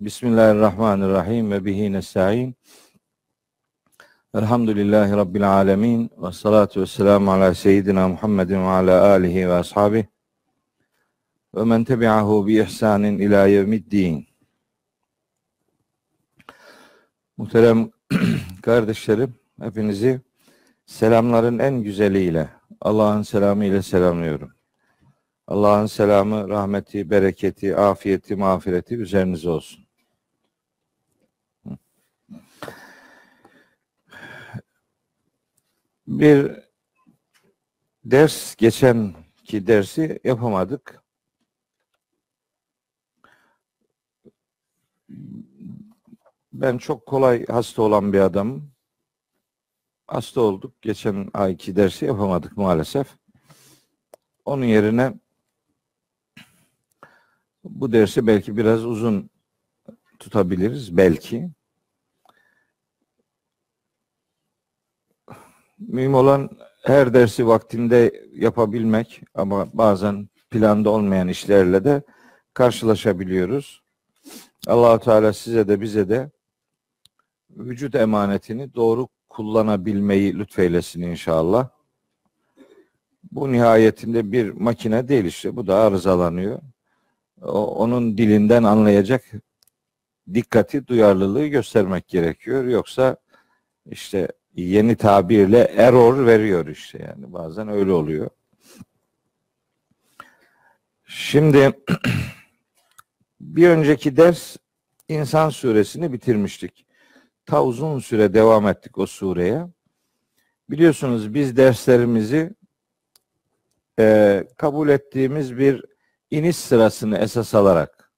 Bismillahirrahmanirrahim ve bihi nesta'in. Elhamdülillahi Rabbil alemin. Ve salatu ve selamu ala seyyidina Muhammedin ve ala alihi ve ashabihi. Ve men tebi'ahu bi ihsanin ila yevmiddin. Muhterem kardeşlerim, hepinizi selamların en güzeliyle, Allah'ın selamı ile selamlıyorum. Allah'ın selamı, rahmeti, bereketi, afiyeti, mağfireti üzerinize olsun. Bir ders, geçen ki dersi yapamadık. Ben çok kolay hasta olan bir adamım. Hasta olduk. Geçen ayki dersi yapamadık maalesef. Onun yerine bu dersi belki biraz uzun tutabiliriz. Belki. Mühim olan her dersi vaktinde yapabilmek ama bazen planda olmayan işlerle de karşılaşabiliyoruz. Allahu Teala size de bize de vücut emanetini doğru kullanabilmeyi lütfeylesin inşallah. Bu nihayetinde bir makine değil işte. Bu da arızalanıyor. O, onun dilinden anlayacak dikkati, duyarlılığı göstermek gerekiyor. Yoksa işte yeni tabirle error veriyor işte yani. Bazen öyle oluyor. Şimdi bir önceki ders İnsan suresini bitirmiştik. Ta uzun süre devam ettik o sureye. Biliyorsunuz biz derslerimizi e, kabul ettiğimiz bir iniş sırasını esas alarak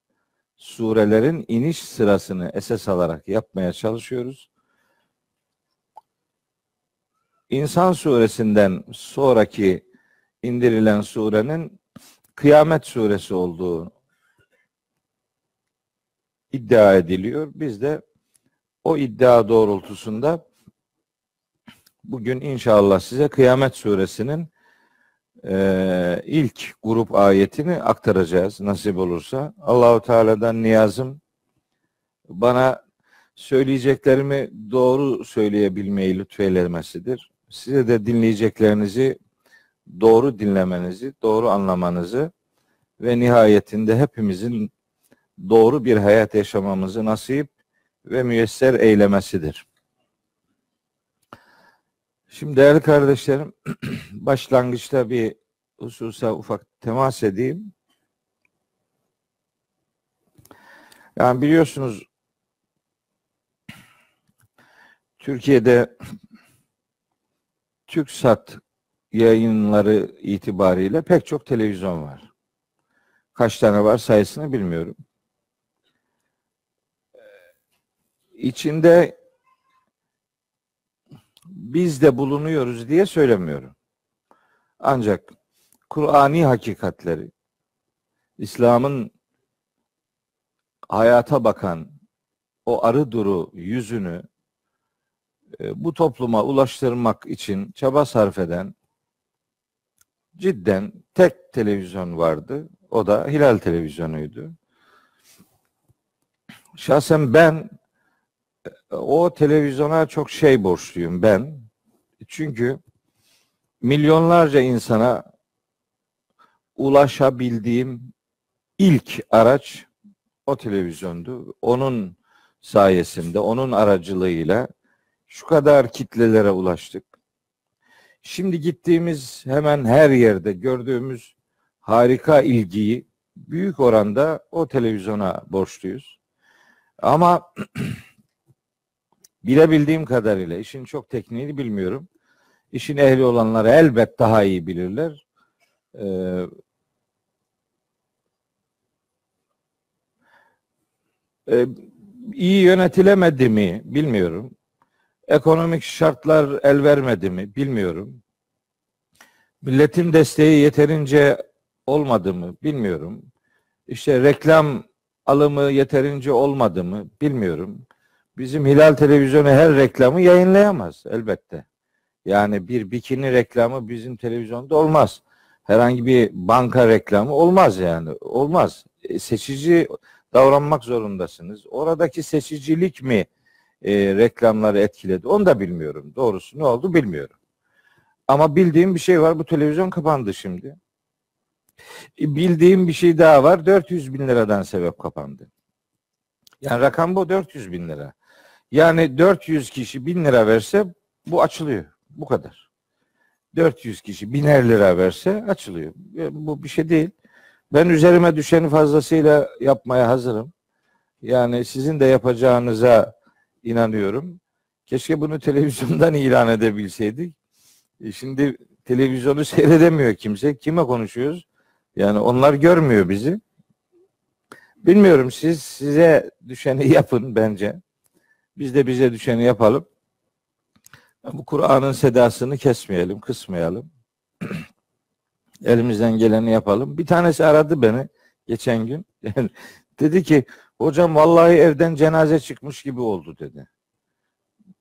surelerin iniş sırasını esas alarak yapmaya çalışıyoruz. İnsan suresinden sonraki indirilen surenin Kıyamet suresi olduğu iddia ediliyor. Biz de o iddia doğrultusunda bugün inşallah size Kıyamet suresinin e, ilk grup ayetini aktaracağız nasip olursa. Allahu Teala'dan niyazım bana söyleyeceklerimi doğru söyleyebilmeyi lütfeylemesidir. Size de dinleyeceklerinizi doğru dinlemenizi, doğru anlamanızı ve nihayetinde hepimizin doğru bir hayat yaşamamızı nasip ve müyesser eylemesidir. Şimdi değerli kardeşlerim, başlangıçta bir hususa ufak temas edeyim. Yani biliyorsunuz Türkiye'de TürkSat yayınları itibariyle pek çok televizyon var. Kaç tane var sayısını bilmiyorum. İçinde biz de bulunuyoruz diye söylemiyorum. Ancak Kur'ani hakikatleri, İslam'ın hayata bakan o arı duru yüzünü bu topluma ulaştırmak için çaba sarf eden cidden tek televizyon vardı. O da Hilal televizyonuydu. Şahsen ben o televizyona çok şey borçluyum ben. Çünkü milyonlarca insana ulaşabildiğim ilk araç o televizyondu. Onun sayesinde, onun aracılığıyla şu kadar kitlelere ulaştık. Şimdi gittiğimiz hemen her yerde gördüğümüz harika ilgiyi büyük oranda o televizyona borçluyuz. Ama bilebildiğim kadarıyla işin çok tekniğini bilmiyorum. İşin ehli olanlar elbet daha iyi bilirler. Ee, e, iyi yönetilemedi mi bilmiyorum. Ekonomik şartlar el vermedi mi bilmiyorum. Milletin desteği yeterince olmadı mı bilmiyorum. İşte reklam alımı yeterince olmadı mı bilmiyorum. Bizim Hilal Televizyonu her reklamı yayınlayamaz elbette. Yani bir bikini reklamı bizim televizyonda olmaz. Herhangi bir banka reklamı olmaz yani. Olmaz. E, seçici davranmak zorundasınız. Oradaki seçicilik mi e, reklamları etkiledi? Onu da bilmiyorum. Doğrusu ne oldu bilmiyorum. Ama bildiğim bir şey var. Bu televizyon kapandı şimdi. E, bildiğim bir şey daha var. 400 bin liradan sebep kapandı. Yani rakam bu 400 bin lira. Yani 400 kişi bin lira verse bu açılıyor. Bu kadar. 400 kişi biner lira verse açılıyor. Bu bir şey değil. Ben üzerime düşeni fazlasıyla yapmaya hazırım. Yani sizin de yapacağınıza inanıyorum. Keşke bunu televizyondan ilan edebilseydik. E şimdi televizyonu seyredemiyor kimse. Kime konuşuyoruz? Yani onlar görmüyor bizi. Bilmiyorum siz size düşeni yapın bence. Biz de bize düşeni yapalım. Bu Kur'an'ın sedasını kesmeyelim, kısmayalım. Elimizden geleni yapalım. Bir tanesi aradı beni geçen gün. dedi ki hocam vallahi evden cenaze çıkmış gibi oldu dedi.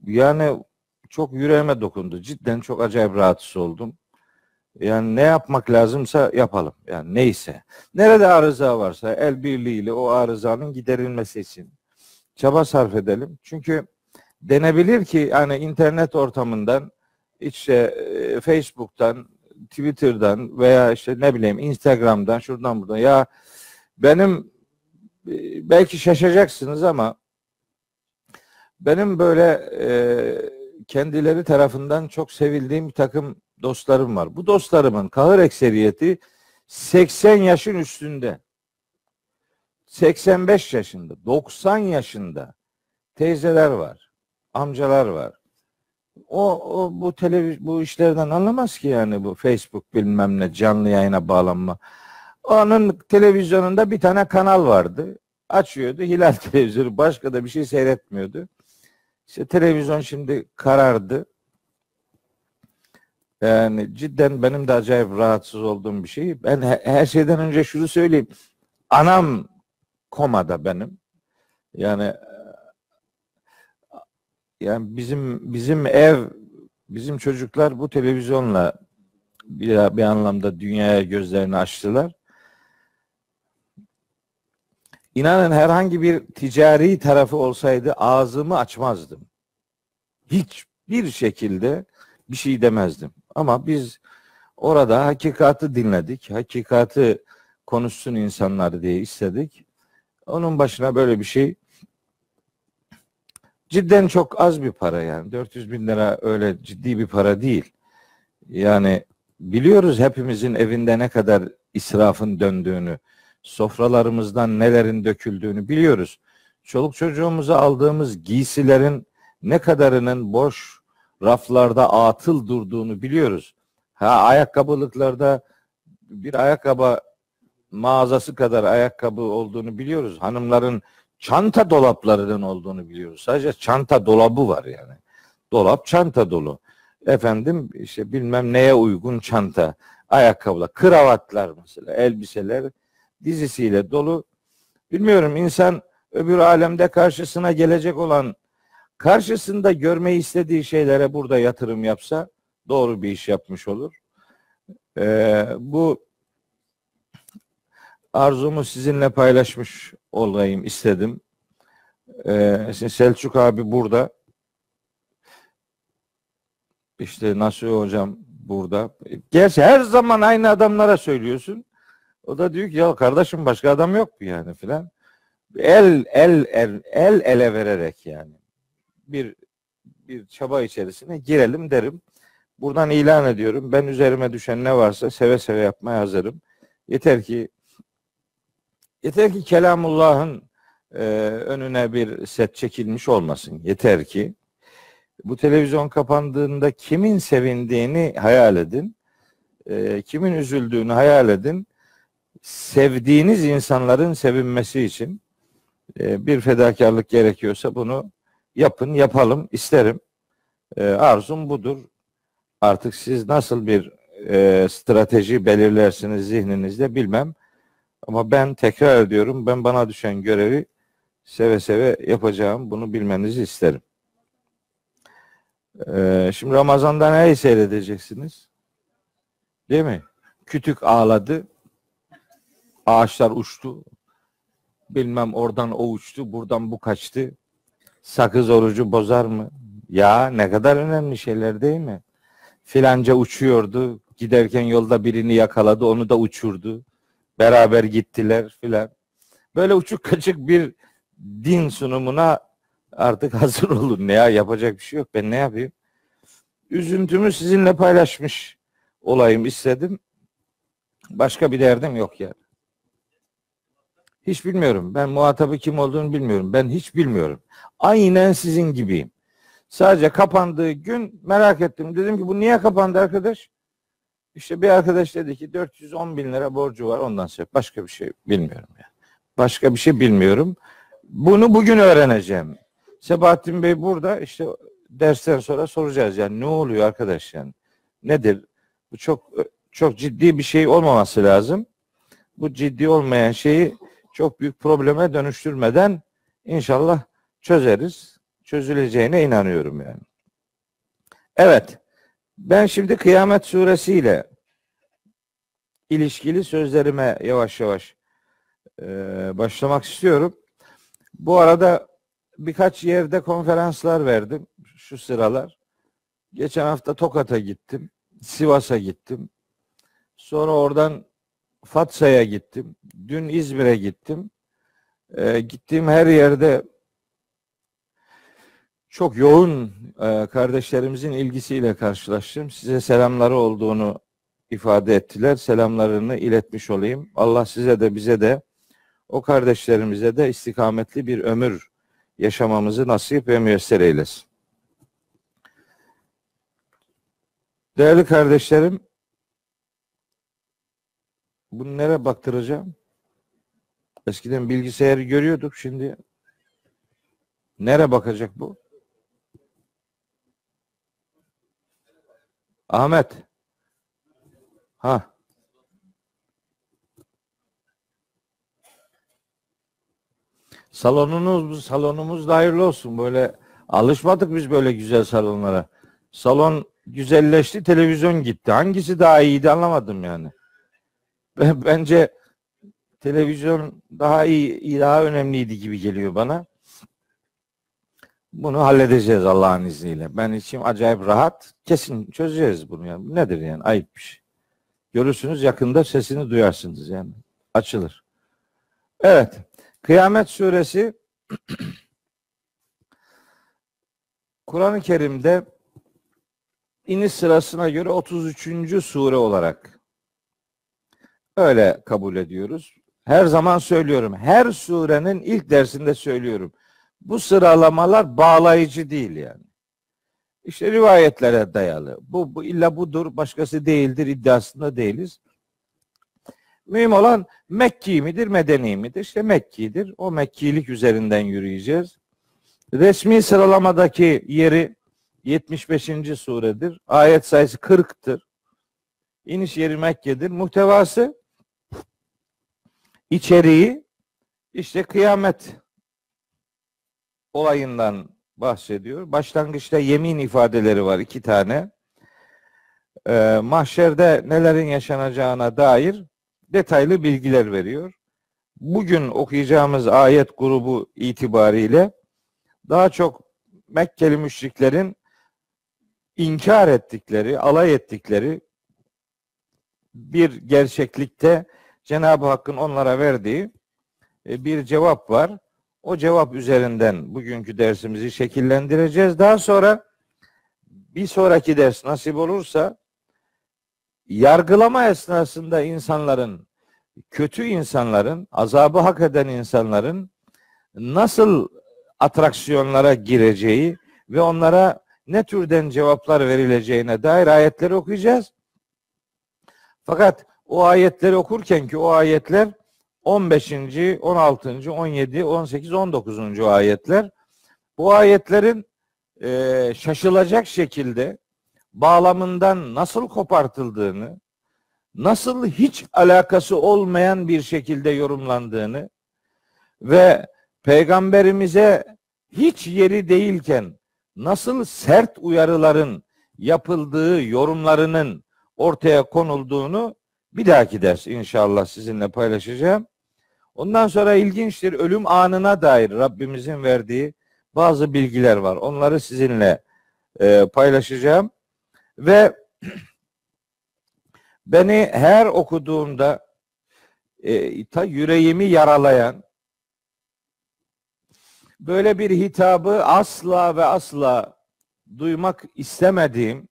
Yani çok yüreğime dokundu. Cidden çok acayip rahatsız oldum. Yani ne yapmak lazımsa yapalım. Yani neyse. Nerede arıza varsa el birliğiyle o arızanın giderilmesi için çaba sarf edelim. Çünkü denebilir ki yani internet ortamından işte e, Facebook'tan, Twitter'dan veya işte ne bileyim Instagram'dan şuradan buradan ya benim belki şaşacaksınız ama benim böyle e, kendileri tarafından çok sevildiğim bir takım dostlarım var. Bu dostlarımın kahır ekseriyeti 80 yaşın üstünde. 85 yaşında, 90 yaşında teyzeler var, amcalar var. O, o bu televiz bu işlerden anlamaz ki yani bu Facebook bilmem ne canlı yayına bağlanma. Onun televizyonunda bir tane kanal vardı. Açıyordu Hilal televizyonu başka da bir şey seyretmiyordu. İşte televizyon şimdi karardı. Yani cidden benim de acayip rahatsız olduğum bir şey. Ben her şeyden önce şunu söyleyeyim. Anam komada benim. Yani yani bizim bizim ev bizim çocuklar bu televizyonla bir, bir anlamda dünyaya gözlerini açtılar. İnanın herhangi bir ticari tarafı olsaydı ağzımı açmazdım. Hiçbir şekilde bir şey demezdim. Ama biz orada hakikati dinledik. Hakikati konuşsun insanlar diye istedik. Onun başına böyle bir şey cidden çok az bir para yani. 400 bin lira öyle ciddi bir para değil. Yani biliyoruz hepimizin evinde ne kadar israfın döndüğünü, sofralarımızdan nelerin döküldüğünü biliyoruz. Çoluk çocuğumuza aldığımız giysilerin ne kadarının boş raflarda atıl durduğunu biliyoruz. Ha ayakkabılıklarda bir ayakkabı mağazası kadar ayakkabı olduğunu biliyoruz. Hanımların çanta dolaplarının olduğunu biliyoruz. Sadece çanta dolabı var yani. Dolap çanta dolu. Efendim işte bilmem neye uygun çanta, ayakkabılar, kravatlar mesela, elbiseler dizisiyle dolu. Bilmiyorum insan öbür alemde karşısına gelecek olan karşısında görmeyi istediği şeylere burada yatırım yapsa doğru bir iş yapmış olur. Ee, bu arzumu sizinle paylaşmış olayım istedim. Ee, Selçuk abi burada. İşte Nasuhi hocam burada. Gerçi her zaman aynı adamlara söylüyorsun. O da diyor ki ya kardeşim başka adam yok mu yani filan. El, el el el ele vererek yani bir bir çaba içerisine girelim derim. Buradan ilan ediyorum. Ben üzerime düşen ne varsa seve seve yapmaya hazırım. Yeter ki yeter ki kelamullah'ın e, önüne bir set çekilmiş olmasın. Yeter ki bu televizyon kapandığında kimin sevindiğini hayal edin. E, kimin üzüldüğünü hayal edin. Sevdiğiniz insanların sevinmesi için e, bir fedakarlık gerekiyorsa bunu yapın, yapalım isterim. E, arzum budur. Artık siz nasıl bir e, strateji belirlersiniz zihninizde bilmem. Ama ben tekrar ediyorum, ben bana düşen görevi seve seve yapacağım. Bunu bilmenizi isterim. Ee, şimdi Ramazan'da neyi seyredeceksiniz? Değil mi? Kütük ağladı. Ağaçlar uçtu. Bilmem oradan o uçtu, buradan bu kaçtı. Sakız orucu bozar mı? Ya ne kadar önemli şeyler değil mi? Filanca uçuyordu. Giderken yolda birini yakaladı, onu da uçurdu. Beraber gittiler filan. Böyle uçuk kaçık bir din sunumuna artık hazır olun. Ne ya yapacak bir şey yok. Ben ne yapayım? Üzüntümü sizinle paylaşmış olayım istedim. Başka bir derdim yok yani. Hiç bilmiyorum. Ben muhatabı kim olduğunu bilmiyorum. Ben hiç bilmiyorum. Aynen sizin gibiyim. Sadece kapandığı gün merak ettim. Dedim ki bu niye kapandı arkadaş? İşte bir arkadaş dedi ki 410 bin lira borcu var ondan sonra başka bir şey bilmiyorum yani. Başka bir şey bilmiyorum. Bunu bugün öğreneceğim. Sebahattin Bey burada işte dersten sonra soracağız yani ne oluyor arkadaş yani nedir? Bu çok çok ciddi bir şey olmaması lazım. Bu ciddi olmayan şeyi çok büyük probleme dönüştürmeden inşallah çözeriz. Çözüleceğine inanıyorum yani. Evet. Ben şimdi Kıyamet suresiyle ilişkili sözlerime yavaş yavaş e, başlamak istiyorum. Bu arada birkaç yerde konferanslar verdim şu sıralar. Geçen hafta Tokat'a gittim. Sivas'a gittim. Sonra oradan Fatsa'ya gittim. Dün İzmir'e gittim. E, gittiğim her yerde çok yoğun e, kardeşlerimizin ilgisiyle karşılaştım. Size selamları olduğunu ifade ettiler. Selamlarını iletmiş olayım. Allah size de bize de o kardeşlerimize de istikametli bir ömür yaşamamızı nasip ve müyesser eylesin. Değerli kardeşlerim, bunu nereye baktıracağım? Eskiden bilgisayarı görüyorduk, şimdi nereye bakacak bu? Ahmet. Ha. Salonunuz salonumuz da hayırlı olsun. Böyle alışmadık biz böyle güzel salonlara. Salon güzelleşti, televizyon gitti. Hangisi daha iyiydi anlamadım yani. Bence televizyon daha iyi, daha önemliydi gibi geliyor bana. Bunu halledeceğiz Allah'ın izniyle. Ben içim acayip rahat. Kesin çözeceğiz bunu yani. Nedir yani? Ayıp bir şey. Görürsünüz yakında sesini duyarsınız yani. Açılır. Evet. Kıyamet suresi Kur'an-ı Kerim'de iniş sırasına göre 33. sure olarak öyle kabul ediyoruz. Her zaman söylüyorum. Her surenin ilk dersinde söylüyorum. Bu sıralamalar bağlayıcı değil yani. İşte rivayetlere dayalı. Bu, bu illa budur, başkası değildir iddiasında değiliz. Mühim olan Mekki midir, Medeni midir? İşte Mekki'dir. O Mekkilik üzerinden yürüyeceğiz. Resmi sıralamadaki yeri 75. suredir. Ayet sayısı 40'tır. İniş yeri Mekke'dir. Muhtevası içeriği işte kıyamet olayından bahsediyor. Başlangıçta yemin ifadeleri var iki tane. Ee, mahşerde nelerin yaşanacağına dair detaylı bilgiler veriyor. Bugün okuyacağımız ayet grubu itibariyle daha çok Mekkeli müşriklerin inkar ettikleri, alay ettikleri bir gerçeklikte Cenab-ı Hakk'ın onlara verdiği e, bir cevap var. O cevap üzerinden bugünkü dersimizi şekillendireceğiz. Daha sonra bir sonraki ders nasip olursa yargılama esnasında insanların kötü insanların, azabı hak eden insanların nasıl atraksiyonlara gireceği ve onlara ne türden cevaplar verileceğine dair ayetleri okuyacağız. Fakat o ayetleri okurken ki o ayetler 15. 16. 17. 18. 19. ayetler bu ayetlerin e, şaşılacak şekilde bağlamından nasıl kopartıldığını, nasıl hiç alakası olmayan bir şekilde yorumlandığını ve peygamberimize hiç yeri değilken nasıl sert uyarıların yapıldığı yorumlarının ortaya konulduğunu bir dahaki ders inşallah sizinle paylaşacağım. Ondan sonra ilginçtir ölüm anına dair Rabbimizin verdiği bazı bilgiler var. Onları sizinle e, paylaşacağım ve beni her okuduğumda e, ta yüreğimi yaralayan böyle bir hitabı asla ve asla duymak istemediğim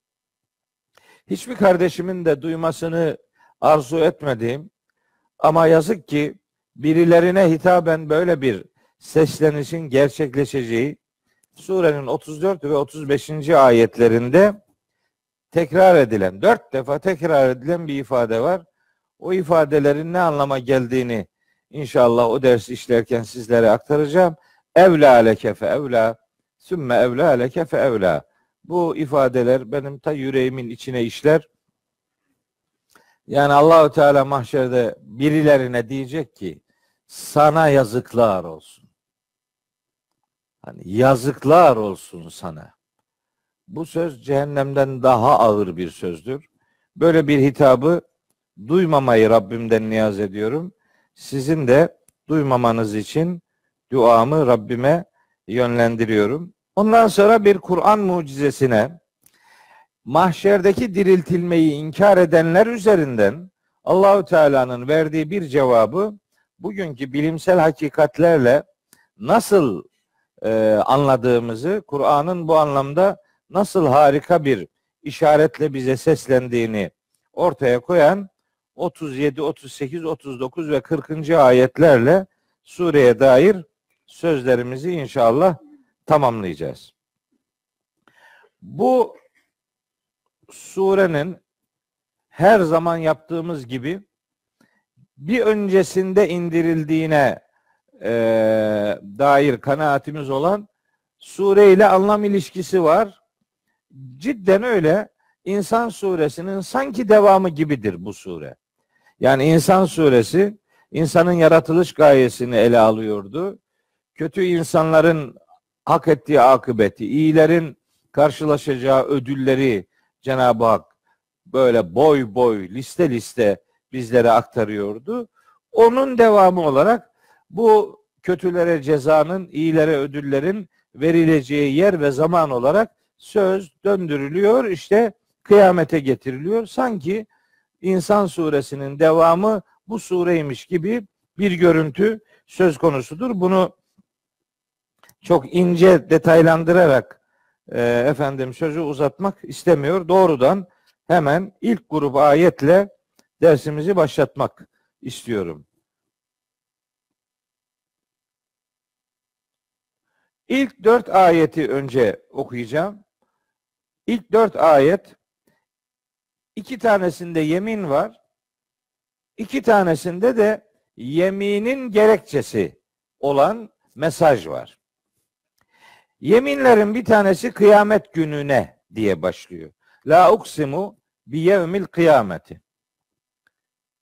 hiçbir kardeşimin de duymasını arzu etmediğim ama yazık ki birilerine hitaben böyle bir seslenişin gerçekleşeceği surenin 34 ve 35. ayetlerinde tekrar edilen, dört defa tekrar edilen bir ifade var. O ifadelerin ne anlama geldiğini inşallah o dersi işlerken sizlere aktaracağım. Evla leke fe evla, sümme evla leke fe evla. Bu ifadeler benim ta yüreğimin içine işler. Yani Allahu Teala mahşerde birilerine diyecek ki sana yazıklar olsun. Hani yazıklar olsun sana. Bu söz cehennemden daha ağır bir sözdür. Böyle bir hitabı duymamayı Rabbimden niyaz ediyorum. Sizin de duymamanız için duamı Rabbime yönlendiriyorum. Ondan sonra bir Kur'an mucizesine mahşerdeki diriltilmeyi inkar edenler üzerinden Allahü Teala'nın verdiği bir cevabı bugünkü bilimsel hakikatlerle nasıl e, anladığımızı, Kur'an'ın bu anlamda nasıl harika bir işaretle bize seslendiğini ortaya koyan 37, 38, 39 ve 40. ayetlerle sureye dair sözlerimizi inşallah tamamlayacağız. Bu surenin her zaman yaptığımız gibi bir öncesinde indirildiğine e, dair kanaatimiz olan sure ile anlam ilişkisi var. Cidden öyle. İnsan suresinin sanki devamı gibidir bu sure. Yani İnsan suresi insanın yaratılış gayesini ele alıyordu. Kötü insanların hak ettiği akıbeti, iyilerin karşılaşacağı ödülleri Cenab-ı Hak böyle boy boy, liste liste bizlere aktarıyordu. Onun devamı olarak bu kötülere cezanın, iyilere ödüllerin verileceği yer ve zaman olarak söz döndürülüyor. İşte kıyamete getiriliyor. Sanki İnsan suresinin devamı bu sureymiş gibi bir görüntü söz konusudur. Bunu çok ince detaylandırarak e, efendim sözü uzatmak istemiyor. Doğrudan hemen ilk grup ayetle dersimizi başlatmak istiyorum. İlk dört ayeti önce okuyacağım. İlk dört ayet iki tanesinde yemin var. iki tanesinde de yeminin gerekçesi olan mesaj var. Yeminlerin bir tanesi kıyamet gününe diye başlıyor. La uksimu bi yevmil kıyameti.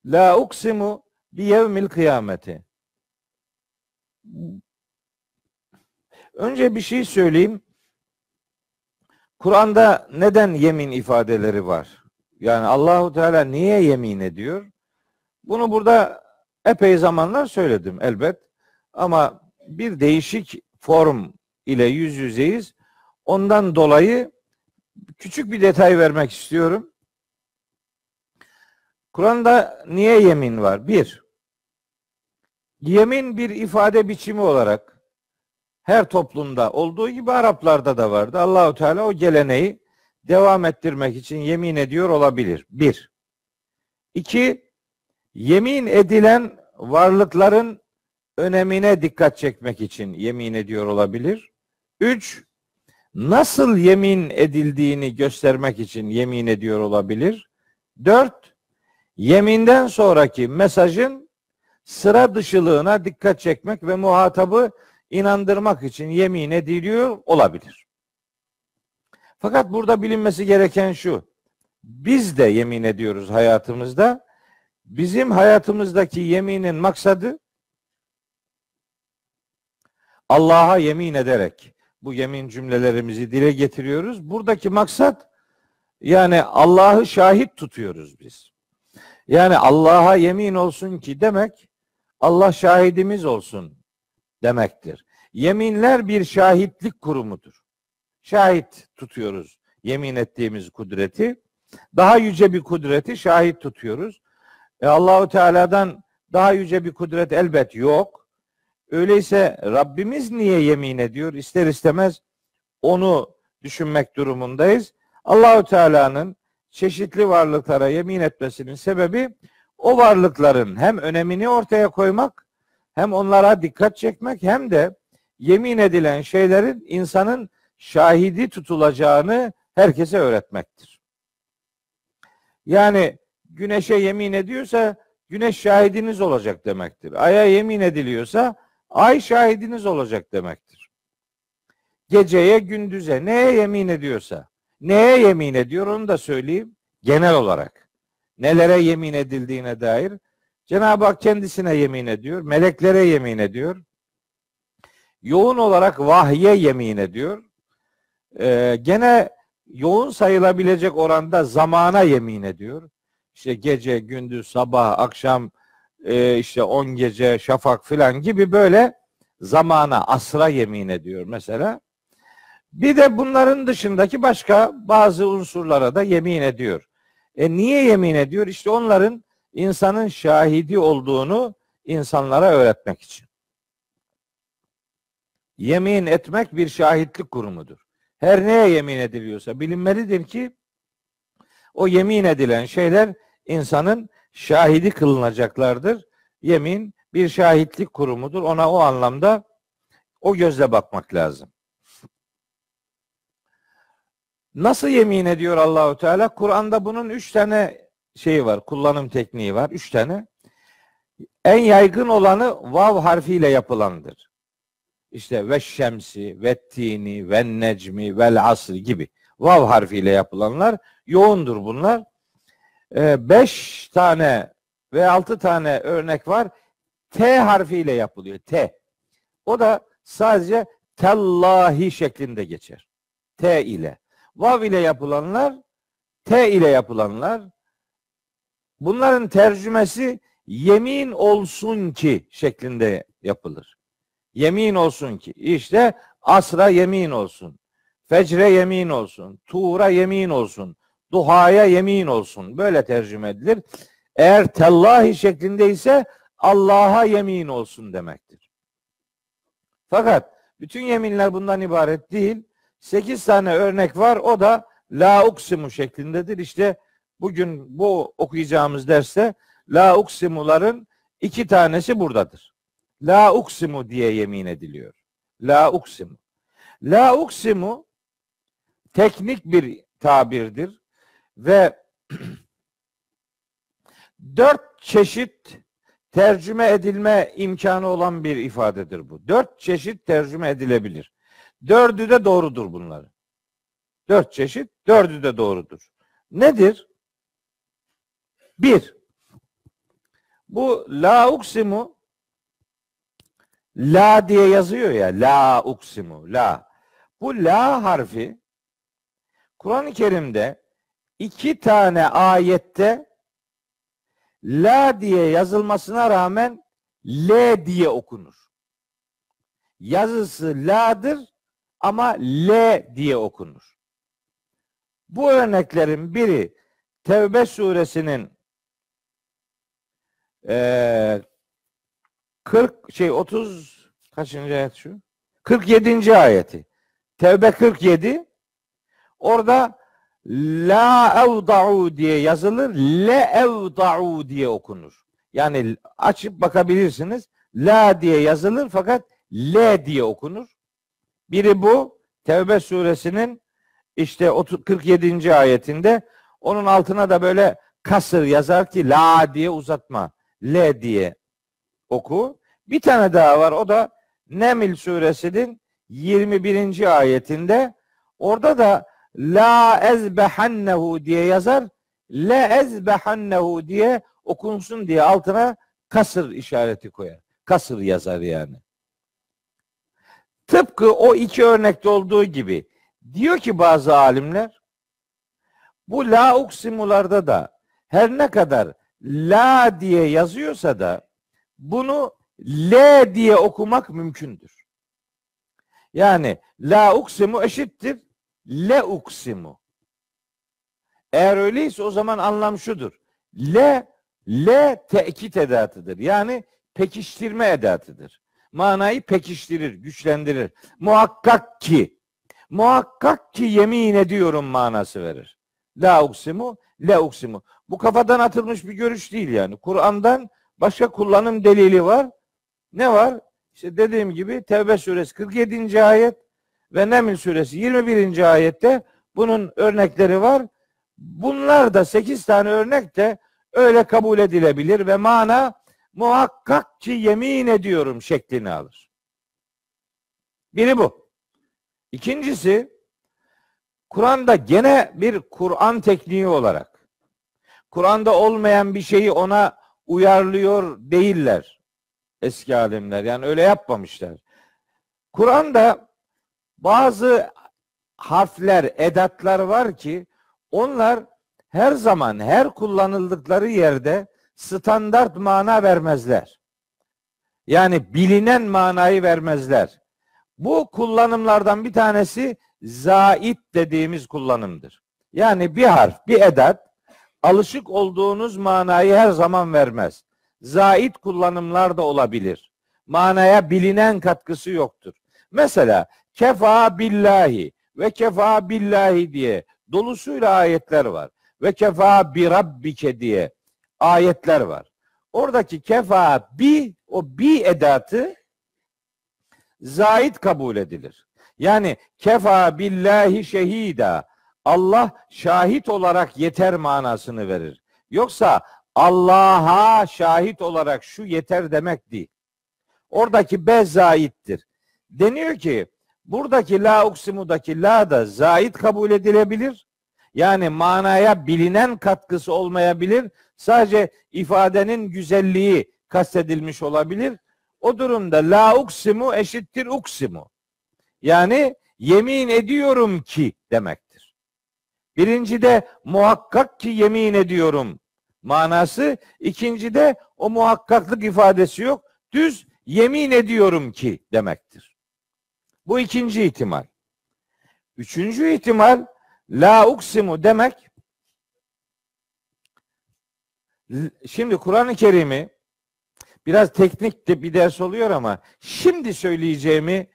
La uksimu bi yevmil kıyameti. Önce bir şey söyleyeyim. Kur'an'da neden yemin ifadeleri var? Yani Allahu Teala niye yemin ediyor? Bunu burada epey zamanlar söyledim elbet. Ama bir değişik form ile yüz yüzeyiz. Ondan dolayı küçük bir detay vermek istiyorum. Kur'an'da niye yemin var? Bir, yemin bir ifade biçimi olarak her toplumda olduğu gibi Araplarda da vardı. Allahu Teala o geleneği devam ettirmek için yemin ediyor olabilir. Bir. İki, yemin edilen varlıkların önemine dikkat çekmek için yemin ediyor olabilir. Üç, nasıl yemin edildiğini göstermek için yemin ediyor olabilir. Dört, yeminden sonraki mesajın sıra dışılığına dikkat çekmek ve muhatabı inandırmak için yemin ediliyor olabilir. Fakat burada bilinmesi gereken şu. Biz de yemin ediyoruz hayatımızda. Bizim hayatımızdaki yeminin maksadı Allah'a yemin ederek bu yemin cümlelerimizi dile getiriyoruz. Buradaki maksat yani Allah'ı şahit tutuyoruz biz. Yani Allah'a yemin olsun ki demek Allah şahidimiz olsun demektir. Yeminler bir şahitlik kurumudur. Şahit tutuyoruz yemin ettiğimiz kudreti. Daha yüce bir kudreti şahit tutuyoruz. E Allahu Teala'dan daha yüce bir kudret elbet yok. Öyleyse Rabbimiz niye yemin ediyor? İster istemez onu düşünmek durumundayız. Allahu Teala'nın çeşitli varlıklara yemin etmesinin sebebi o varlıkların hem önemini ortaya koymak hem onlara dikkat çekmek hem de yemin edilen şeylerin insanın şahidi tutulacağını herkese öğretmektir. Yani güneşe yemin ediyorsa güneş şahidiniz olacak demektir. Ay'a yemin ediliyorsa ay şahidiniz olacak demektir. Geceye, gündüze, neye yemin ediyorsa, neye yemin ediyor onu da söyleyeyim genel olarak. Nelere yemin edildiğine dair Cenab-ı Hak kendisine yemin ediyor, meleklere yemin ediyor. Yoğun olarak vahye yemin ediyor. Ee, gene yoğun sayılabilecek oranda zamana yemin ediyor. İşte gece, gündüz, sabah, akşam, e, işte on gece, şafak filan gibi böyle zamana, asra yemin ediyor mesela. Bir de bunların dışındaki başka bazı unsurlara da yemin ediyor. E niye yemin ediyor? İşte onların insanın şahidi olduğunu insanlara öğretmek için. Yemin etmek bir şahitlik kurumudur. Her neye yemin ediliyorsa bilinmelidir ki o yemin edilen şeyler insanın şahidi kılınacaklardır. Yemin bir şahitlik kurumudur. Ona o anlamda o gözle bakmak lazım. Nasıl yemin ediyor Allahu Teala? Kur'an'da bunun üç tane şeyi var, kullanım tekniği var. Üç tane. En yaygın olanı vav harfiyle yapılandır. İşte ve şemsi, ve tini, ve necmi, vel asr gibi. Vav harfiyle yapılanlar yoğundur bunlar. Ee, beş tane ve altı tane örnek var. T harfiyle yapılıyor. T. O da sadece tellahi şeklinde geçer. T ile. Vav ile yapılanlar, T ile yapılanlar. Bunların tercümesi yemin olsun ki şeklinde yapılır. Yemin olsun ki. İşte asra yemin olsun. Fecre yemin olsun. Tuğra yemin olsun. Duhaya yemin olsun. Böyle tercüme edilir. Eğer tellahi şeklinde ise Allah'a yemin olsun demektir. Fakat bütün yeminler bundan ibaret değil. Sekiz tane örnek var. O da la uksimu şeklindedir. İşte bugün bu okuyacağımız derste la uksimuların iki tanesi buradadır. La uksimu diye yemin ediliyor. La uksimu. La uksimu teknik bir tabirdir ve dört çeşit tercüme edilme imkanı olan bir ifadedir bu. Dört çeşit tercüme edilebilir. Dördü de doğrudur bunları. Dört çeşit, dördü de doğrudur. Nedir? Bir, bu la uksimu la diye yazıyor ya la uksimu la. Bu la harfi Kur'an-ı Kerim'de iki tane ayette la diye yazılmasına rağmen l diye okunur. Yazısı la'dır ama L diye okunur. Bu örneklerin biri Tevbe suresinin e, 40 şey 30 kaçıncı ayet şu? 47. ayeti. Tevbe 47 orada la evda'u diye yazılır. Le evda'u diye okunur. Yani açıp bakabilirsiniz. La diye yazılır fakat L diye okunur. Biri bu Tevbe suresinin işte 47. ayetinde onun altına da böyle kasır yazar ki la diye uzatma. L diye oku. Bir tane daha var o da Nemil suresinin 21. ayetinde orada da la ezbehannehu diye yazar. Le ezbehannehu diye okunsun diye altına kasır işareti koyar. Kasır yazar yani. Tıpkı o iki örnekte olduğu gibi diyor ki bazı alimler bu la uksimularda da her ne kadar la diye yazıyorsa da bunu L diye okumak mümkündür. Yani la uksimu eşittir le uksimu. Eğer öyleyse o zaman anlam şudur. Le, le tekit edatıdır. Yani pekiştirme edatıdır. Manayı pekiştirir, güçlendirir. Muhakkak ki, muhakkak ki yemin ediyorum manası verir. La uksimu, le uksimu. Bu kafadan atılmış bir görüş değil yani. Kur'an'dan başka kullanım delili var. Ne var? İşte dediğim gibi Tevbe suresi 47. ayet ve Neml suresi 21. ayette bunun örnekleri var. Bunlar da 8 tane örnek de öyle kabul edilebilir ve mana muhakkak ki yemin ediyorum şeklini alır. Biri bu. İkincisi Kur'an'da gene bir Kur'an tekniği olarak Kur'an'da olmayan bir şeyi ona uyarlıyor değiller eski alimler. Yani öyle yapmamışlar. Kur'an'da bazı harfler, edatlar var ki onlar her zaman her kullanıldıkları yerde standart mana vermezler. Yani bilinen manayı vermezler. Bu kullanımlardan bir tanesi zait dediğimiz kullanımdır. Yani bir harf, bir edat alışık olduğunuz manayı her zaman vermez. Zait kullanımlar da olabilir. Manaya bilinen katkısı yoktur. Mesela kefa billahi ve kefa billahi diye dolusuyla ayetler var. Ve kefa bi rabbike diye ayetler var. Oradaki kefa bi o bi edatı zait kabul edilir. Yani kefa billahi şehida Allah şahit olarak yeter manasını verir. Yoksa Allah'a şahit olarak şu yeter demek değil. Oradaki be zaittir. Deniyor ki buradaki la uksimudaki la da zait kabul edilebilir. Yani manaya bilinen katkısı olmayabilir. Sadece ifadenin güzelliği kastedilmiş olabilir. O durumda la uksimu eşittir uksimu. Yani yemin ediyorum ki demektir. Birincide muhakkak ki yemin ediyorum manası. İkincide o muhakkaklık ifadesi yok. Düz yemin ediyorum ki demektir. Bu ikinci ihtimal. Üçüncü ihtimal la uksimu demek şimdi Kur'an-ı Kerim'i biraz teknik de bir ders oluyor ama şimdi söyleyeceğimi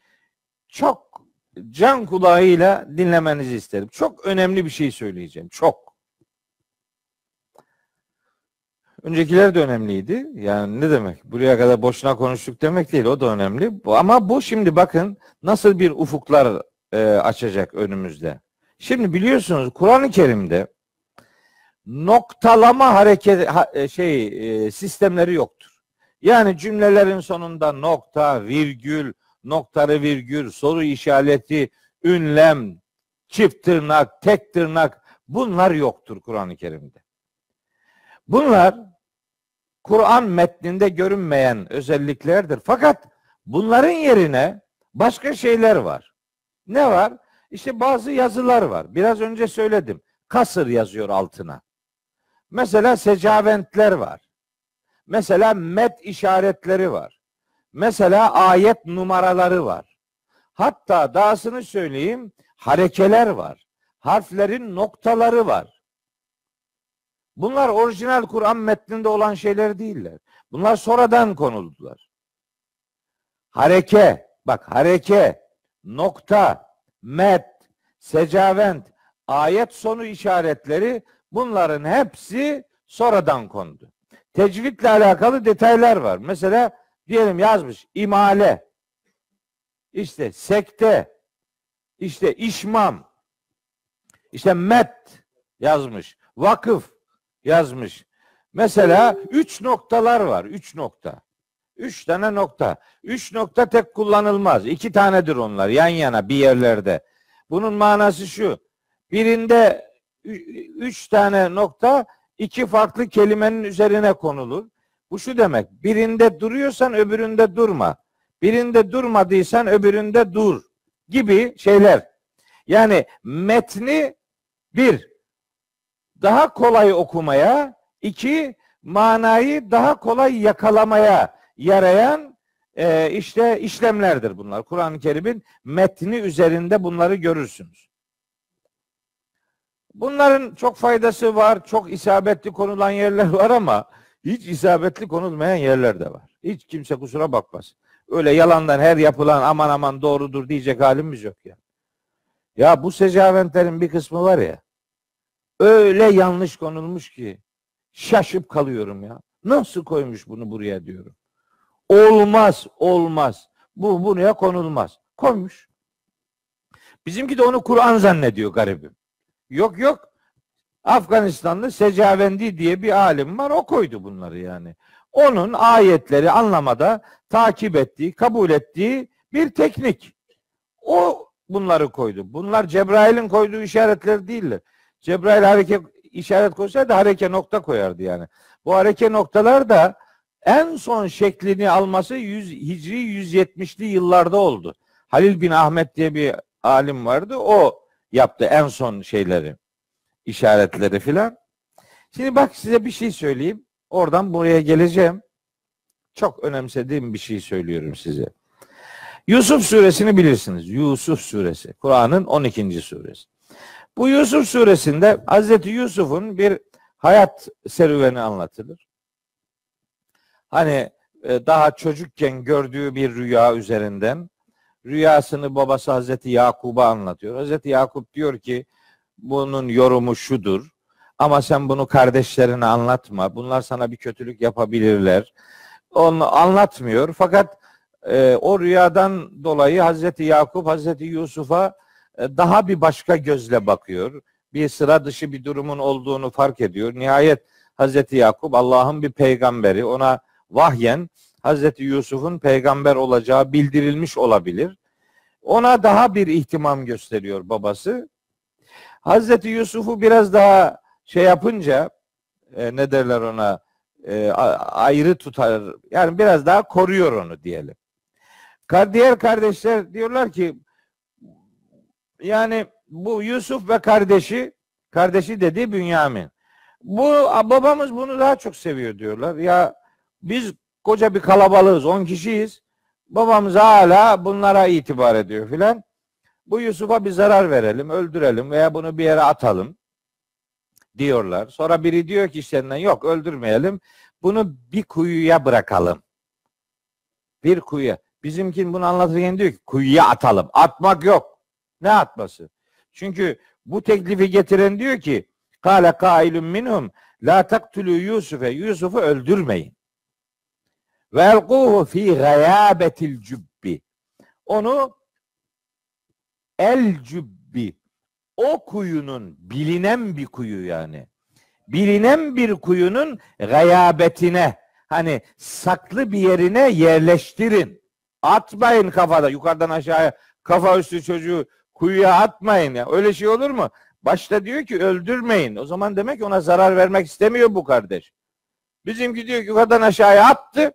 çok can kulağıyla dinlemenizi isterim. Çok önemli bir şey söyleyeceğim. Çok. Öncekiler de önemliydi. Yani ne demek? Buraya kadar boşuna konuştuk demek değil. O da önemli. Ama bu şimdi bakın nasıl bir ufuklar e, açacak önümüzde. Şimdi biliyorsunuz Kur'an-ı Kerim'de noktalama hareket e, şey e, sistemleri yoktur. Yani cümlelerin sonunda nokta, virgül, noktarı virgül, soru işareti, ünlem, çift tırnak, tek tırnak bunlar yoktur Kur'an-ı Kerim'de. Bunlar Kur'an metninde görünmeyen özelliklerdir. Fakat bunların yerine başka şeyler var. Ne var? İşte bazı yazılar var. Biraz önce söyledim. Kasır yazıyor altına. Mesela secaventler var. Mesela met işaretleri var. Mesela ayet numaraları var. Hatta dahasını söyleyeyim harekeler var. Harflerin noktaları var. Bunlar orijinal Kur'an metninde olan şeyler değiller. Bunlar sonradan konuldular. Hareke, bak hareke, nokta, met, secavent, ayet sonu işaretleri bunların hepsi sonradan kondu. Tecvidle alakalı detaylar var. Mesela diyelim yazmış imale, işte sekte, işte işmam, işte met yazmış, vakıf yazmış. Mesela üç noktalar var, üç nokta. Üç tane nokta. Üç nokta tek kullanılmaz. İki tanedir onlar yan yana bir yerlerde. Bunun manası şu. Birinde üç tane nokta iki farklı kelimenin üzerine konulur. Bu şu demek. Birinde duruyorsan öbüründe durma. Birinde durmadıysan öbüründe dur gibi şeyler. Yani metni bir daha kolay okumaya, iki manayı daha kolay yakalamaya yarayan e, işte işlemlerdir bunlar. Kur'an-ı Kerim'in metni üzerinde bunları görürsünüz. Bunların çok faydası var, çok isabetli konulan yerler var ama hiç isabetli konulmayan yerler de var. Hiç kimse kusura bakmaz. Öyle yalandan her yapılan aman aman doğrudur diyecek halimiz yok ya. Ya bu secaventlerin bir kısmı var ya. Öyle yanlış konulmuş ki şaşıp kalıyorum ya. Nasıl koymuş bunu buraya diyorum. Olmaz, olmaz. Bu buraya konulmaz. Koymuş. Bizimki de onu Kur'an zannediyor garibim. Yok yok. Afganistanlı Secavendi diye bir alim var. O koydu bunları yani. Onun ayetleri anlamada takip ettiği, kabul ettiği bir teknik. O bunları koydu. Bunlar Cebrail'in koyduğu işaretler değiller. Cebrail hareket işaret koysaydı hareke nokta koyardı yani. Bu hareke noktalar da en son şeklini alması 100, Hicri 170'li yıllarda oldu. Halil bin Ahmet diye bir alim vardı. O yaptı en son şeyleri, işaretleri filan. Şimdi bak size bir şey söyleyeyim. Oradan buraya geleceğim. Çok önemsediğim bir şey söylüyorum size. Yusuf suresini bilirsiniz. Yusuf suresi. Kur'an'ın 12. suresi. Bu Yusuf suresinde Hazreti Yusuf'un bir hayat serüveni anlatılır. Hani e, daha çocukken gördüğü bir rüya üzerinden rüyasını babası Hazreti Yakub'a anlatıyor. Hazreti Yakup diyor ki bunun yorumu şudur. Ama sen bunu kardeşlerine anlatma. Bunlar sana bir kötülük yapabilirler. Onu anlatmıyor. Fakat e, o rüyadan dolayı Hazreti Yakup Hazreti Yusuf'a daha bir başka gözle bakıyor. Bir sıra dışı bir durumun olduğunu fark ediyor. Nihayet Hazreti Yakup Allah'ın bir peygamberi. Ona vahyen Hazreti Yusuf'un peygamber olacağı bildirilmiş olabilir. Ona daha bir ihtimam gösteriyor babası. Hazreti Yusuf'u biraz daha şey yapınca e, ne derler ona e, ayrı tutar yani biraz daha koruyor onu diyelim. Diğer kardeşler diyorlar ki yani bu Yusuf ve kardeşi kardeşi dedi Bünyamin. Bu babamız bunu daha çok seviyor diyorlar. Ya biz koca bir kalabalığız 10 kişiyiz. Babamız hala bunlara itibar ediyor filan. Bu Yusuf'a bir zarar verelim, öldürelim veya bunu bir yere atalım diyorlar. Sonra biri diyor ki işlerinden yok öldürmeyelim. Bunu bir kuyuya bırakalım. Bir kuyuya. Bizimkin bunu anlatırken diyor ki kuyuya atalım. Atmak yok. Ne atması? Çünkü bu teklifi getiren diyor ki Kale kailun minhum la taktulu Yusuf'e Yusuf'u öldürmeyin. Ve elkuhu fi gayabetil cübbi. Onu el cübbi o kuyunun bilinen bir kuyu yani. Bilinen bir kuyunun gayabetine hani saklı bir yerine yerleştirin. Atmayın kafada yukarıdan aşağıya kafa üstü çocuğu kuyuya atmayın ya. Öyle şey olur mu? Başta diyor ki öldürmeyin. O zaman demek ona zarar vermek istemiyor bu kardeş. Bizimki diyor ki yukarıdan aşağıya attı.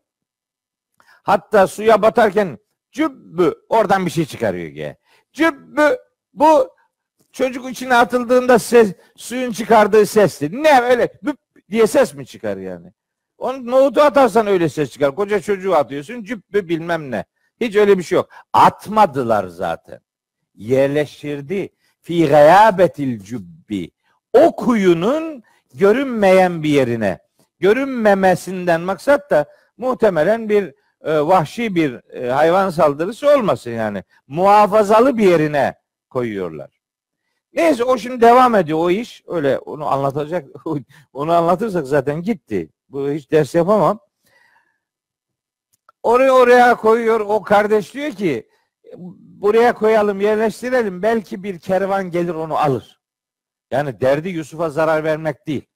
Hatta suya batarken cübbü oradan bir şey çıkarıyor ki. Cübbü bu çocuk içine atıldığında ses, suyun çıkardığı sesti. Ne öyle büp diye ses mi çıkar yani? Onu nohutu atarsan öyle ses çıkar. Koca çocuğu atıyorsun cübbü bilmem ne. Hiç öyle bir şey yok. Atmadılar zaten. Yerleştirdi. Fi gayabetil cübbi. O kuyunun görünmeyen bir yerine. Görünmemesinden maksat da muhtemelen bir e, vahşi bir e, hayvan saldırısı olmasın yani. Muhafazalı bir yerine koyuyorlar. Neyse o şimdi devam ediyor o iş. Öyle onu anlatacak. onu anlatırsak zaten gitti. Bu hiç ders yapamam. Oraya oraya koyuyor. O kardeş diyor ki buraya koyalım yerleştirelim. Belki bir kervan gelir onu alır. Yani derdi Yusuf'a zarar vermek değil.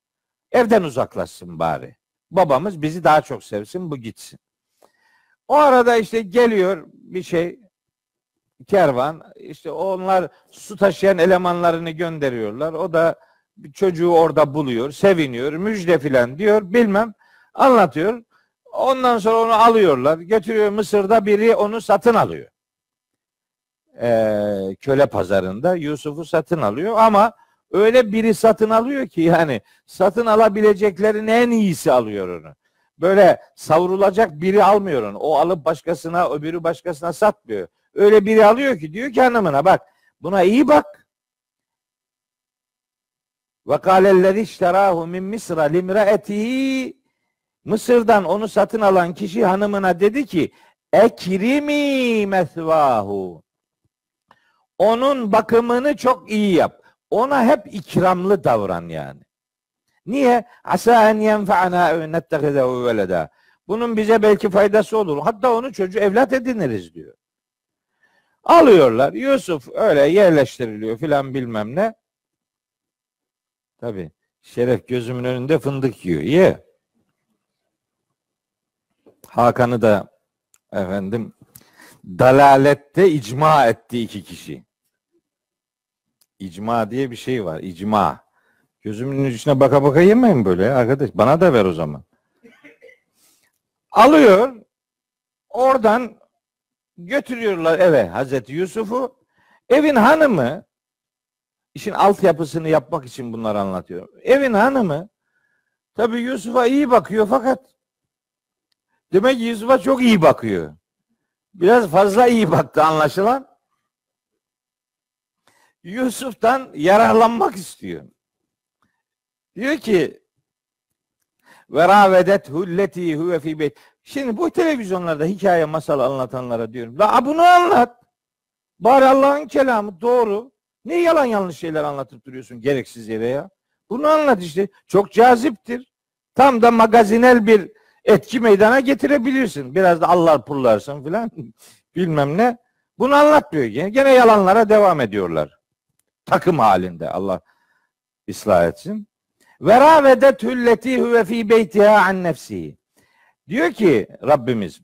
Evden uzaklaşsın bari. Babamız bizi daha çok sevsin bu gitsin. O arada işte geliyor bir şey kervan işte onlar su taşıyan elemanlarını gönderiyorlar. O da çocuğu orada buluyor, seviniyor, müjde filan diyor bilmem anlatıyor. Ondan sonra onu alıyorlar. Götürüyor Mısır'da biri onu satın alıyor. Ee, köle pazarında Yusuf'u satın alıyor ama öyle biri satın alıyor ki yani satın alabileceklerin en iyisi alıyor onu. böyle savrulacak biri almıyor onu. O alıp başkasına, öbürü başkasına satmıyor. Öyle biri alıyor ki diyor ki hanımına bak buna iyi bak. Ve kâlellezî işterâhu min Misra limraetihi Mısır'dan onu satın alan kişi hanımına dedi ki ekrimi mesvahu onun bakımını çok iyi yap. Ona hep ikramlı davran yani. Niye? Asa en yenfa'na ev nettehizehu veleda. Bunun bize belki faydası olur. Hatta onu çocuğu evlat ediniriz diyor. Alıyorlar. Yusuf öyle yerleştiriliyor filan bilmem ne. Tabi Şeref gözümün önünde fındık yiyor. Ye. Hakan'ı da efendim dalalette icma etti iki kişi. İcma diye bir şey var. İcma. Gözümün içine baka baka yemeyin böyle arkadaş. Bana da ver o zaman. Alıyor. Oradan götürüyorlar eve Hazreti Yusuf'u. Evin hanımı işin altyapısını yapmak için bunları anlatıyor. Evin hanımı tabii Yusuf'a iyi bakıyor fakat demek ki Yusuf'a çok iyi bakıyor. Biraz fazla iyi baktı anlaşılan. Yusuf'tan yararlanmak istiyor. Diyor ki ve ravedet hulleti huve fi beyt. Şimdi bu televizyonlarda hikaye masal anlatanlara diyorum. La bunu anlat. Bari Allah'ın kelamı doğru. Ne yalan yanlış şeyler anlatıp duruyorsun gereksiz yere ya. Bunu anlat işte. Çok caziptir. Tam da magazinel bir etki meydana getirebilirsin. Biraz da Allah pullarsın filan. Bilmem ne. Bunu anlatmıyor. Gene, gene yalanlara devam ediyorlar. Takım halinde Allah ıslah etsin. Ve ravedet hülleti huve fi beytiha an nefsihi. Diyor ki Rabbimiz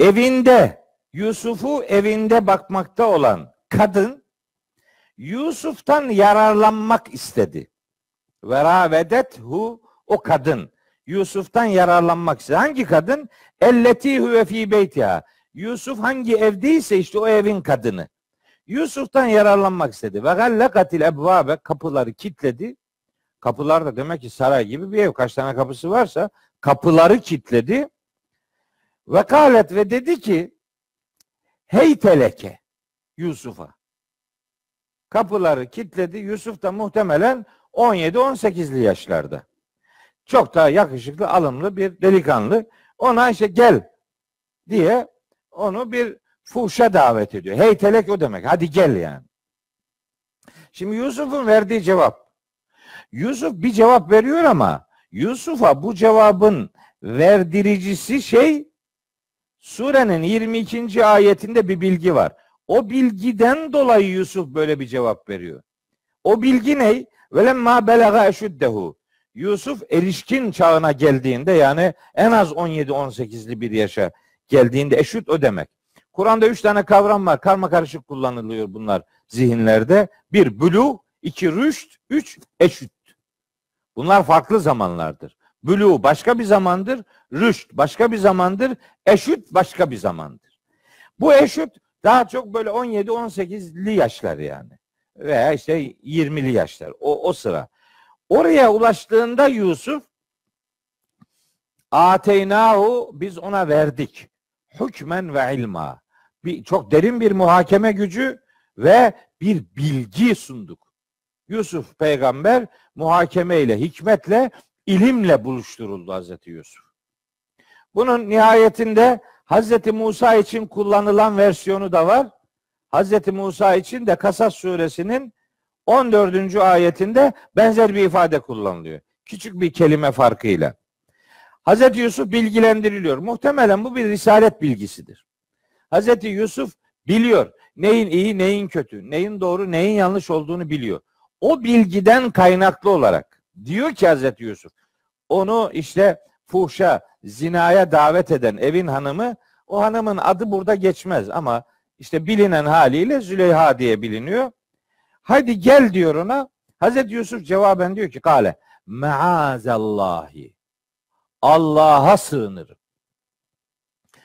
evinde Yusuf'u evinde bakmakta olan kadın Yusuf'tan yararlanmak istedi. Ve ravedet hu o kadın Yusuf'tan yararlanmak istedi. Hangi kadın? Elleti huve fi beytiha. Yusuf hangi evdeyse işte o evin kadını. Yusuf'tan yararlanmak istedi. Ve gallekatil ebvabe kapıları kilitledi. Kapılar da demek ki saray gibi bir ev. Kaç tane kapısı varsa kapıları kilitledi. Ve kalet ve dedi ki hey teleke Yusuf'a. Kapıları kilitledi. Yusuf da muhtemelen 17-18'li yaşlarda. Çok daha yakışıklı, alımlı bir delikanlı. Ona işte gel diye onu bir fuhşa davet ediyor. Hey telek o demek. Hadi gel yani. Şimdi Yusuf'un verdiği cevap. Yusuf bir cevap veriyor ama Yusuf'a bu cevabın verdiricisi şey surenin 22. ayetinde bir bilgi var. O bilgiden dolayı Yusuf böyle bir cevap veriyor. O bilgi ne? Velemma belaga eşuddehu. Yusuf erişkin çağına geldiğinde yani en az 17-18'li bir yaşa geldiğinde eşit o demek. Kur'an'da üç tane kavram var. Karma karışık kullanılıyor bunlar zihinlerde. Bir bulu, iki rüşt, üç eşit. Bunlar farklı zamanlardır. Bulu başka bir zamandır, rüşt başka bir zamandır, eşit başka bir zamandır. Bu eşit daha çok böyle 17-18'li yaşlar yani. Veya işte 20'li yaşlar. O, o sıra. Oraya ulaştığında Yusuf Ateynahu biz ona verdik. Hükmen ve ilma. Bir, çok derin bir muhakeme gücü ve bir bilgi sunduk. Yusuf peygamber muhakeme ile, hikmetle, ilimle buluşturuldu Hazreti Yusuf. Bunun nihayetinde Hazreti Musa için kullanılan versiyonu da var. Hazreti Musa için de Kasas suresinin 14. ayetinde benzer bir ifade kullanılıyor. Küçük bir kelime farkıyla. Hazreti Yusuf bilgilendiriliyor. Muhtemelen bu bir risalet bilgisidir. Hazreti Yusuf biliyor neyin iyi, neyin kötü, neyin doğru, neyin yanlış olduğunu biliyor. O bilgiden kaynaklı olarak diyor ki Hazreti Yusuf onu işte fuhşa, zinaya davet eden evin hanımı o hanımın adı burada geçmez ama işte bilinen haliyle Züleyha diye biliniyor. Hadi gel diyor ona. Hazreti Yusuf cevaben diyor ki kale maazallahi Allah'a sığınırım.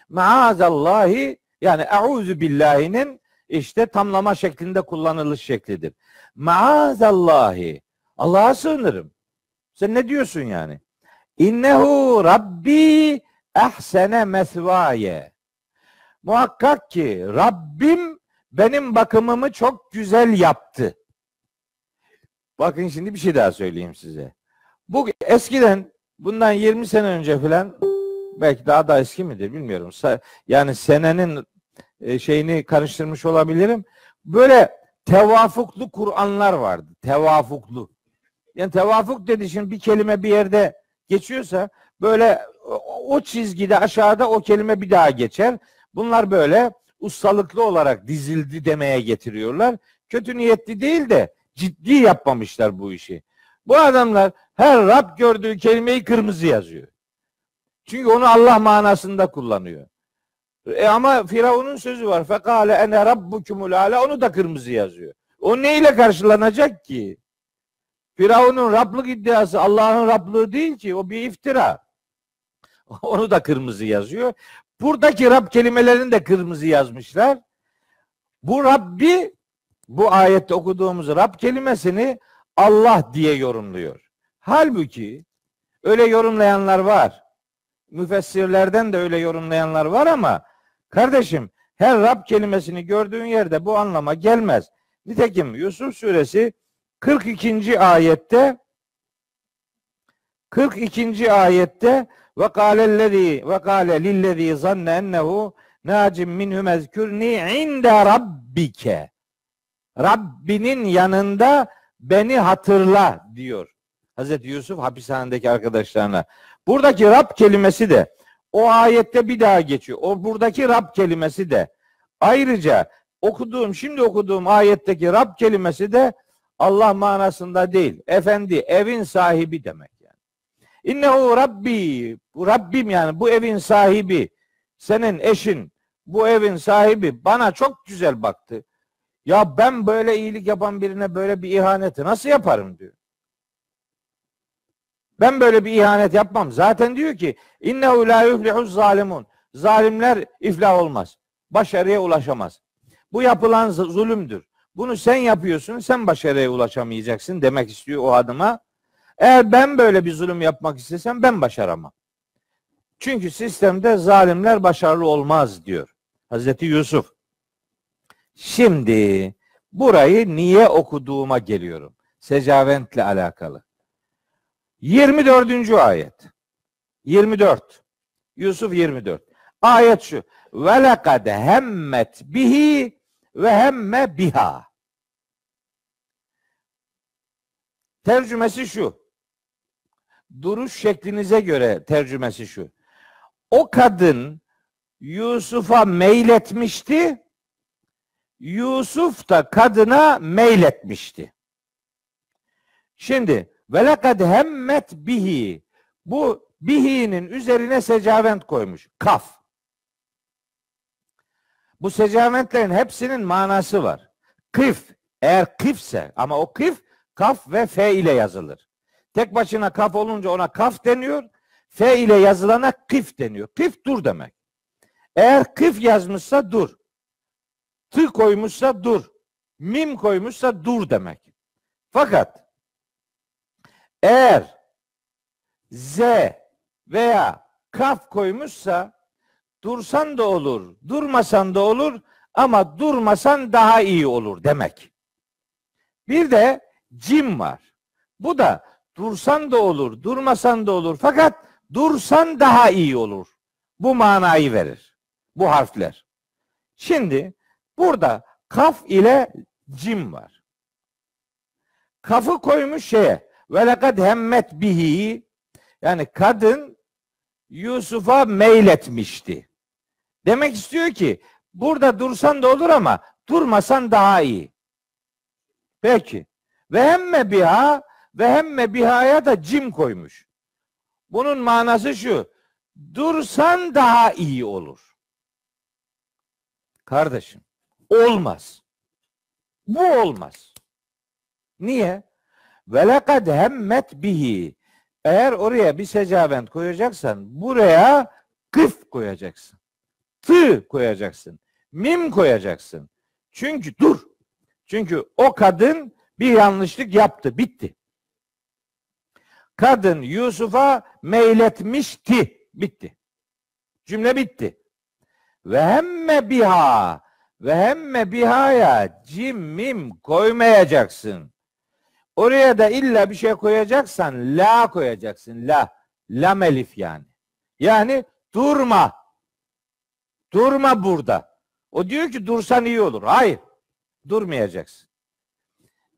Maazallahi yani euzu billahinin işte tamlama şeklinde kullanılış şeklidir. Maazallahi Allah'a sığınırım. Sen ne diyorsun yani? İnnehu Rabbi ehsene mesvaye. Muhakkak ki Rabbim benim bakımımı çok güzel yaptı. Bakın şimdi bir şey daha söyleyeyim size. Bu eskiden bundan 20 sene önce falan belki daha da eski midir bilmiyorum. Yani senenin e, şeyini karıştırmış olabilirim. Böyle tevafuklu Kur'anlar vardı. Tevafuklu. Yani tevafuk dedi şimdi bir kelime bir yerde geçiyorsa böyle o çizgide aşağıda o kelime bir daha geçer. Bunlar böyle ustalıklı olarak dizildi demeye getiriyorlar. Kötü niyetli değil de ciddi yapmamışlar bu işi. Bu adamlar her Rab gördüğü kelimeyi kırmızı yazıyor. Çünkü onu Allah manasında kullanıyor. E ama Firavun'un sözü var. Fekale ene rabbukumul ala onu da kırmızı yazıyor. O neyle karşılanacak ki? Firavun'un Rablık iddiası Allah'ın Rablığı değil ki. O bir iftira. Onu da kırmızı yazıyor. Buradaki Rab kelimelerini de kırmızı yazmışlar. Bu Rabbi bu ayette okuduğumuz Rab kelimesini Allah diye yorumluyor. Halbuki öyle yorumlayanlar var. Müfessirlerden de öyle yorumlayanlar var ama kardeşim her Rab kelimesini gördüğün yerde bu anlama gelmez. Nitekim Yusuf suresi 42. ayette 42. ayette ve kâlellezî ve kâle lillezî zanne ennehu nacim minhu mezkürni inde rabbike. Rabbinin yanında beni hatırla diyor. Hazreti Yusuf hapishanedeki arkadaşlarına. Buradaki Rab kelimesi de o ayette bir daha geçiyor. O buradaki Rab kelimesi de ayrıca okuduğum şimdi okuduğum ayetteki Rab kelimesi de Allah manasında değil. Efendi, evin sahibi demek yani. İnnehu Rabbi, bu Rabbim yani bu evin sahibi, senin eşin, bu evin sahibi bana çok güzel baktı. Ya ben böyle iyilik yapan birine böyle bir ihaneti nasıl yaparım diyor. Ben böyle bir ihanet yapmam. Zaten diyor ki innehu la yuflihuz zalimun. Zalimler iflah olmaz. Başarıya ulaşamaz. Bu yapılan zulümdür. Bunu sen yapıyorsun, sen başarıya ulaşamayacaksın demek istiyor o adıma. Eğer ben böyle bir zulüm yapmak istesem ben başaramam. Çünkü sistemde zalimler başarılı olmaz diyor Hazreti Yusuf. Şimdi burayı niye okuduğuma geliyorum. Secaventle alakalı. 24. ayet. 24. Yusuf 24. Ayet şu. Ve lekad hemmet bihi ve hemme biha. Tercümesi şu. Duruş şeklinize göre tercümesi şu. O kadın Yusuf'a meyletmişti. Yusuf da kadına meyletmişti. Şimdi velekad hemmet bihi bu bihi'nin üzerine secavent koymuş. Kaf. Bu secaventlerin hepsinin manası var. Kıf eğer kıfse ama o kıf Kaf ve F ile yazılır. Tek başına kaf olunca ona kaf deniyor. F ile yazılana kif deniyor. Kif dur demek. Eğer kif yazmışsa dur. Tı koymuşsa dur. Mim koymuşsa dur demek. Fakat eğer Z veya kaf koymuşsa dursan da olur, durmasan da olur ama durmasan daha iyi olur demek. Bir de cim var. Bu da dursan da olur, durmasan da olur. Fakat dursan daha iyi olur. Bu manayı verir. Bu harfler. Şimdi burada kaf ile cim var. Kafı koymuş şeye ve lekad hemmet bihi yani kadın Yusuf'a meyletmişti. Demek istiyor ki burada dursan da olur ama durmasan daha iyi. Peki. Ve hemme biha ve hemme bihaya da cim koymuş. Bunun manası şu. Dursan daha iyi olur. Kardeşim olmaz. Bu olmaz. Niye? Ve lekad hemmet bihi. Eğer oraya bir secavent koyacaksan buraya kıf koyacaksın. Tı koyacaksın. Mim koyacaksın. Çünkü dur. Çünkü o kadın bir yanlışlık yaptı. Bitti. kadın Yusuf'a meyletmişti. Bitti. Cümle bitti. Ve hemme biha ve hemme bihaya cim mim koymayacaksın. Oraya da illa bir şey koyacaksan la koyacaksın. La. Lam elif yani. Yani durma. Durma burada. O diyor ki dursan iyi olur. Hayır. Durmayacaksın.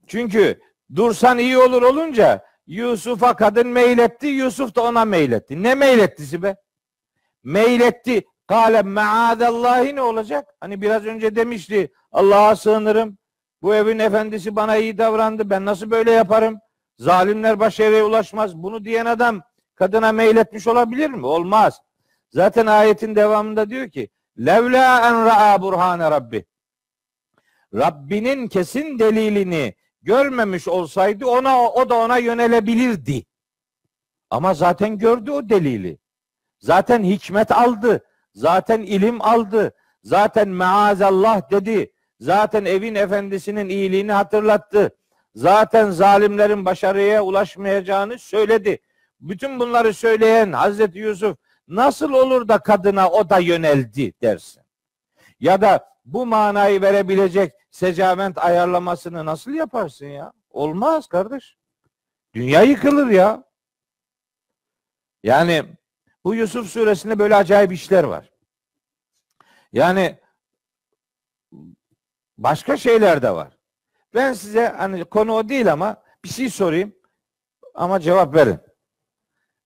Çünkü dursan iyi olur olunca Yusuf'a kadın meyletti, Yusuf da ona meyletti. Ne meylettisi be? Meyletti. Kale maadallahi ne olacak? Hani biraz önce demişti Allah'a sığınırım. Bu evin efendisi bana iyi davrandı. Ben nasıl böyle yaparım? Zalimler başarıya ulaşmaz. Bunu diyen adam kadına meyletmiş olabilir mi? Olmaz. Zaten ayetin devamında diyor ki Levla en ra'a burhane rabbi. Rabbinin kesin delilini görmemiş olsaydı ona o da ona yönelebilirdi. Ama zaten gördü o delili. Zaten hikmet aldı. Zaten ilim aldı. Zaten maazallah dedi. Zaten evin efendisinin iyiliğini hatırlattı. Zaten zalimlerin başarıya ulaşmayacağını söyledi. Bütün bunları söyleyen Hazreti Yusuf nasıl olur da kadına o da yöneldi dersin. Ya da bu manayı verebilecek secament ayarlamasını nasıl yaparsın ya? Olmaz kardeş. Dünya yıkılır ya. Yani bu Yusuf suresinde böyle acayip işler var. Yani başka şeyler de var. Ben size hani konu o değil ama bir şey sorayım ama cevap verin.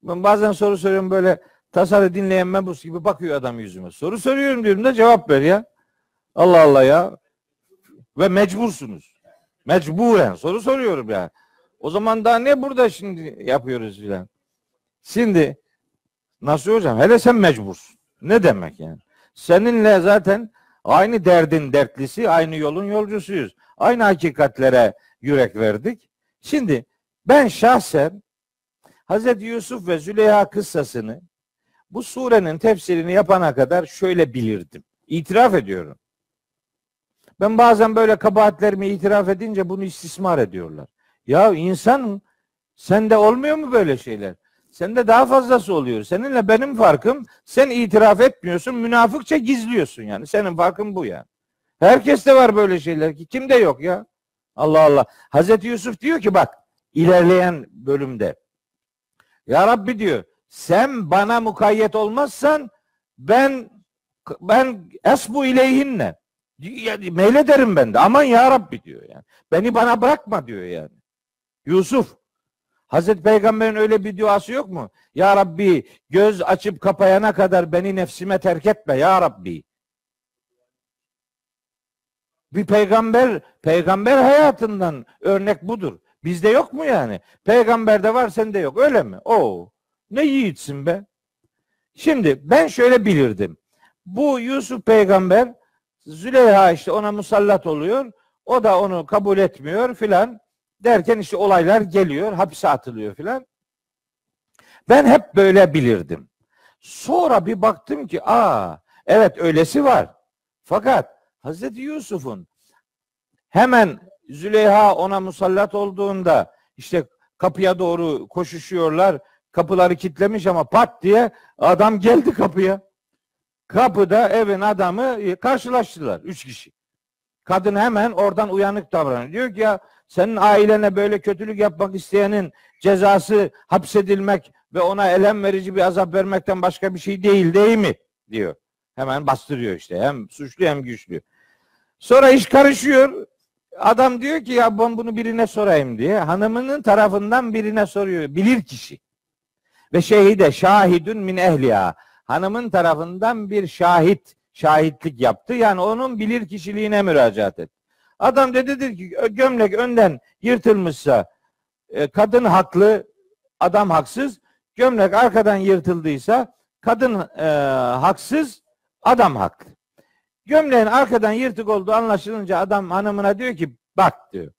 Ben bazen soru soruyorum böyle tasarı dinleyen mebus gibi bakıyor adam yüzüme. Soru soruyorum diyorum da cevap ver ya. Allah Allah ya. Ve mecbursunuz. Mecburen soru soruyorum ya. O zaman daha ne burada şimdi yapıyoruz filan. Şimdi nasıl hocam? Hele sen mecbursun. Ne demek yani? Seninle zaten aynı derdin dertlisi, aynı yolun yolcusuyuz. Aynı hakikatlere yürek verdik. Şimdi ben şahsen Hazreti Yusuf ve Züleyha kıssasını bu surenin tefsirini yapana kadar şöyle bilirdim. İtiraf ediyorum. Ben bazen böyle kabahatlerimi itiraf edince bunu istismar ediyorlar. Ya insan sende olmuyor mu böyle şeyler? Sende daha fazlası oluyor. Seninle benim farkım sen itiraf etmiyorsun, münafıkça gizliyorsun yani. Senin farkın bu yani. Herkes de var böyle şeyler ki kimde yok ya. Allah Allah. Hazreti Yusuf diyor ki bak ilerleyen bölümde. Ya Rabbi diyor sen bana mukayyet olmazsan ben ben esbu ileyhinne meylederim ben de. Aman ya Rabbi diyor yani. Beni bana bırakma diyor yani. Yusuf Hazreti Peygamber'in öyle bir duası yok mu? Ya Rabbi göz açıp kapayana kadar beni nefsime terk etme ya Rabbi. Bir peygamber, peygamber hayatından örnek budur. Bizde yok mu yani? Peygamberde var sende yok öyle mi? O ne yiğitsin be. Şimdi ben şöyle bilirdim. Bu Yusuf peygamber Züleyha işte ona musallat oluyor. O da onu kabul etmiyor filan. Derken işte olaylar geliyor. Hapse atılıyor filan. Ben hep böyle bilirdim. Sonra bir baktım ki aa evet öylesi var. Fakat Hazreti Yusuf'un hemen Züleyha ona musallat olduğunda işte kapıya doğru koşuşuyorlar. Kapıları kitlemiş ama pat diye adam geldi kapıya. Kapıda evin adamı e, karşılaştılar. Üç kişi. Kadın hemen oradan uyanık davranıyor. Diyor ki ya senin ailene böyle kötülük yapmak isteyenin cezası hapsedilmek ve ona elem verici bir azap vermekten başka bir şey değil değil mi? diyor. Hemen bastırıyor işte. Hem suçlu hem güçlü. Sonra iş karışıyor. Adam diyor ki ya ben bunu birine sorayım diye. Hanımının tarafından birine soruyor. Bilir kişi. Ve şehide şahidün min ehliya hanımın tarafından bir şahit şahitlik yaptı. Yani onun bilir kişiliğine müracaat et. Adam dedi ki gömlek önden yırtılmışsa e, kadın haklı, adam haksız. Gömlek arkadan yırtıldıysa kadın e, haksız, adam haklı. Gömleğin arkadan yırtık olduğu anlaşılınca adam hanımına diyor ki bak diyor.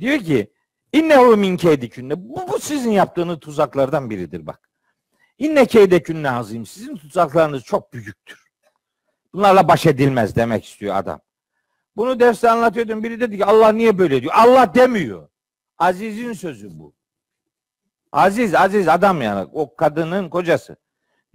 Diyor ki innehu min keydikünne. Bu, bu sizin yaptığınız tuzaklardan biridir bak. İnne keydekünne azim. Sizin tuzaklarınız çok büyüktür. Bunlarla baş edilmez demek istiyor adam. Bunu derste anlatıyordum. Biri dedi ki Allah niye böyle diyor? Allah demiyor. Aziz'in sözü bu. Aziz aziz adam yani o kadının kocası.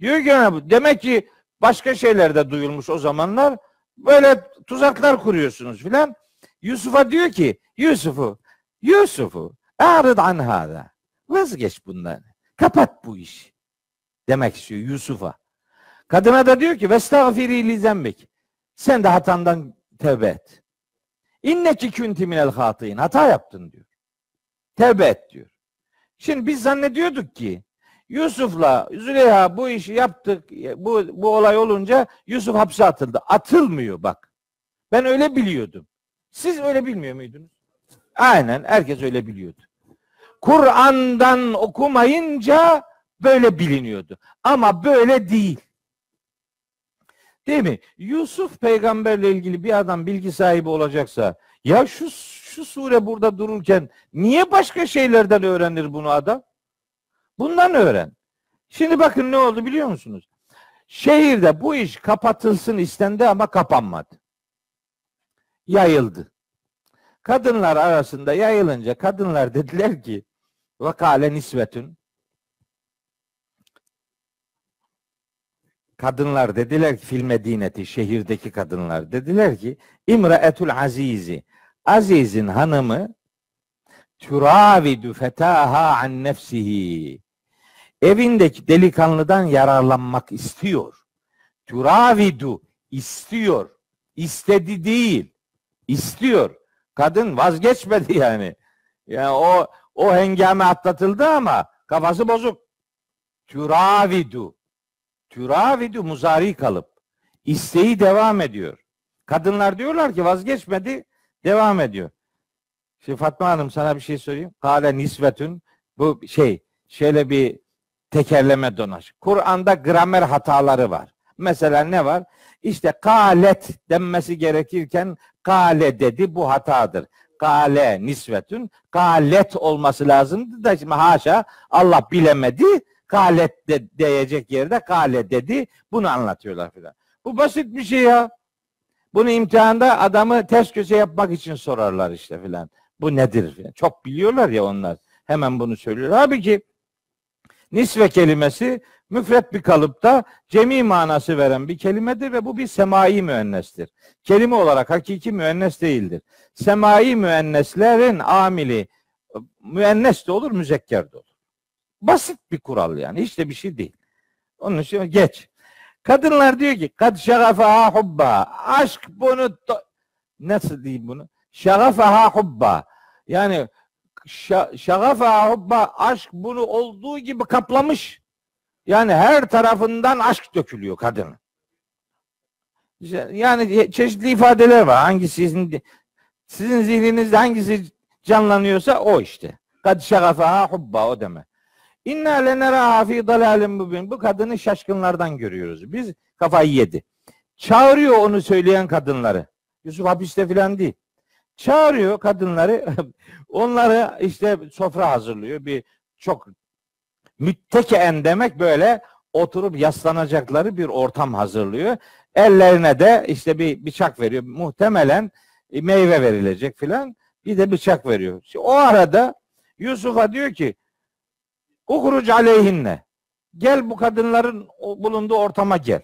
Diyor ki demek ki başka şeyler de duyulmuş o zamanlar. Böyle tuzaklar kuruyorsunuz filan. Yusuf'a diyor ki Yusuf'u Yusuf'u arıd an hada. Vazgeç bundan. Kapat bu işi. Demek istiyor Yusuf'a. Kadına da diyor ki vestagfiri li zembik. Sen de hatandan tevbe et. İnneki kunti minel hatiin. Hata yaptın diyor. Tevbe et diyor. Şimdi biz zannediyorduk ki Yusuf'la Züleyha bu işi yaptık. Bu, bu olay olunca Yusuf hapse atıldı. Atılmıyor bak. Ben öyle biliyordum. Siz öyle bilmiyor muydunuz? Aynen herkes öyle biliyordu. Kur'an'dan okumayınca böyle biliniyordu. Ama böyle değil. Değil mi? Yusuf peygamberle ilgili bir adam bilgi sahibi olacaksa ya şu şu sure burada dururken niye başka şeylerden öğrenir bunu adam? Bundan öğren. Şimdi bakın ne oldu biliyor musunuz? Şehirde bu iş kapatılsın istendi ama kapanmadı. Yayıldı. Kadınlar arasında yayılınca kadınlar dediler ki vakale nisvetün kadınlar dediler ki fil medineti şehirdeki kadınlar dediler ki İmraetul Azizi Aziz'in hanımı turavidu fetaha an nefsihi evindeki delikanlıdan yararlanmak istiyor. Turavidu istiyor. İstedi değil. istiyor. Kadın vazgeçmedi yani. Yani o o hengame atlatıldı ama kafası bozuk. Turavidu. Turavidu muzari kalıp. isteği devam ediyor. Kadınlar diyorlar ki vazgeçmedi, devam ediyor. Şimdi Fatma Hanım sana bir şey söyleyeyim. Kale nisvetün bu şey şöyle bir tekerleme donaş. Kur'an'da gramer hataları var. Mesela ne var? İşte kalet denmesi gerekirken kale dedi bu hatadır. Kale nisvetün kalet olması lazımdı da şimdi haşa Allah bilemedi kalet de diyecek yerde kale dedi bunu anlatıyorlar filan. Bu basit bir şey ya. Bunu imtihanda adamı ters köşe yapmak için sorarlar işte filan. Bu nedir? Filan. Çok biliyorlar ya onlar. Hemen bunu söylüyorlar. Halbuki nisve kelimesi müfret bir kalıpta cemi manası veren bir kelimedir ve bu bir semai müennestir. Kelime olarak hakiki müennes değildir. Semai müenneslerin amili müennes de olur, müzekker de olur. Basit bir kural yani. Hiç de bir şey değil. Onun için geç. Kadınlar diyor ki kad şagafaha hubba. Aşk bunu nasıl diyeyim bunu? Şagafaha hubba. Yani şagafaha hubba aşk bunu olduğu gibi kaplamış. Yani her tarafından aşk dökülüyor kadın. Yani çeşitli ifadeler var. Hangisi sizin, sizin zihninizde hangisi canlanıyorsa o işte. Kad şagafaha hubba o demek. İnna leneraha fi dalalin mubin. Bu kadını şaşkınlardan görüyoruz. Biz kafayı yedi. Çağırıyor onu söyleyen kadınları. Yusuf hapiste filan değil. Çağırıyor kadınları. onları işte sofra hazırlıyor. Bir çok müttekeen demek böyle oturup yaslanacakları bir ortam hazırlıyor. Ellerine de işte bir bıçak veriyor. Muhtemelen meyve verilecek filan. Bir de bıçak veriyor. O arada Yusuf'a diyor ki Uhruc aleyhinne. Gel bu kadınların bulunduğu ortama gel.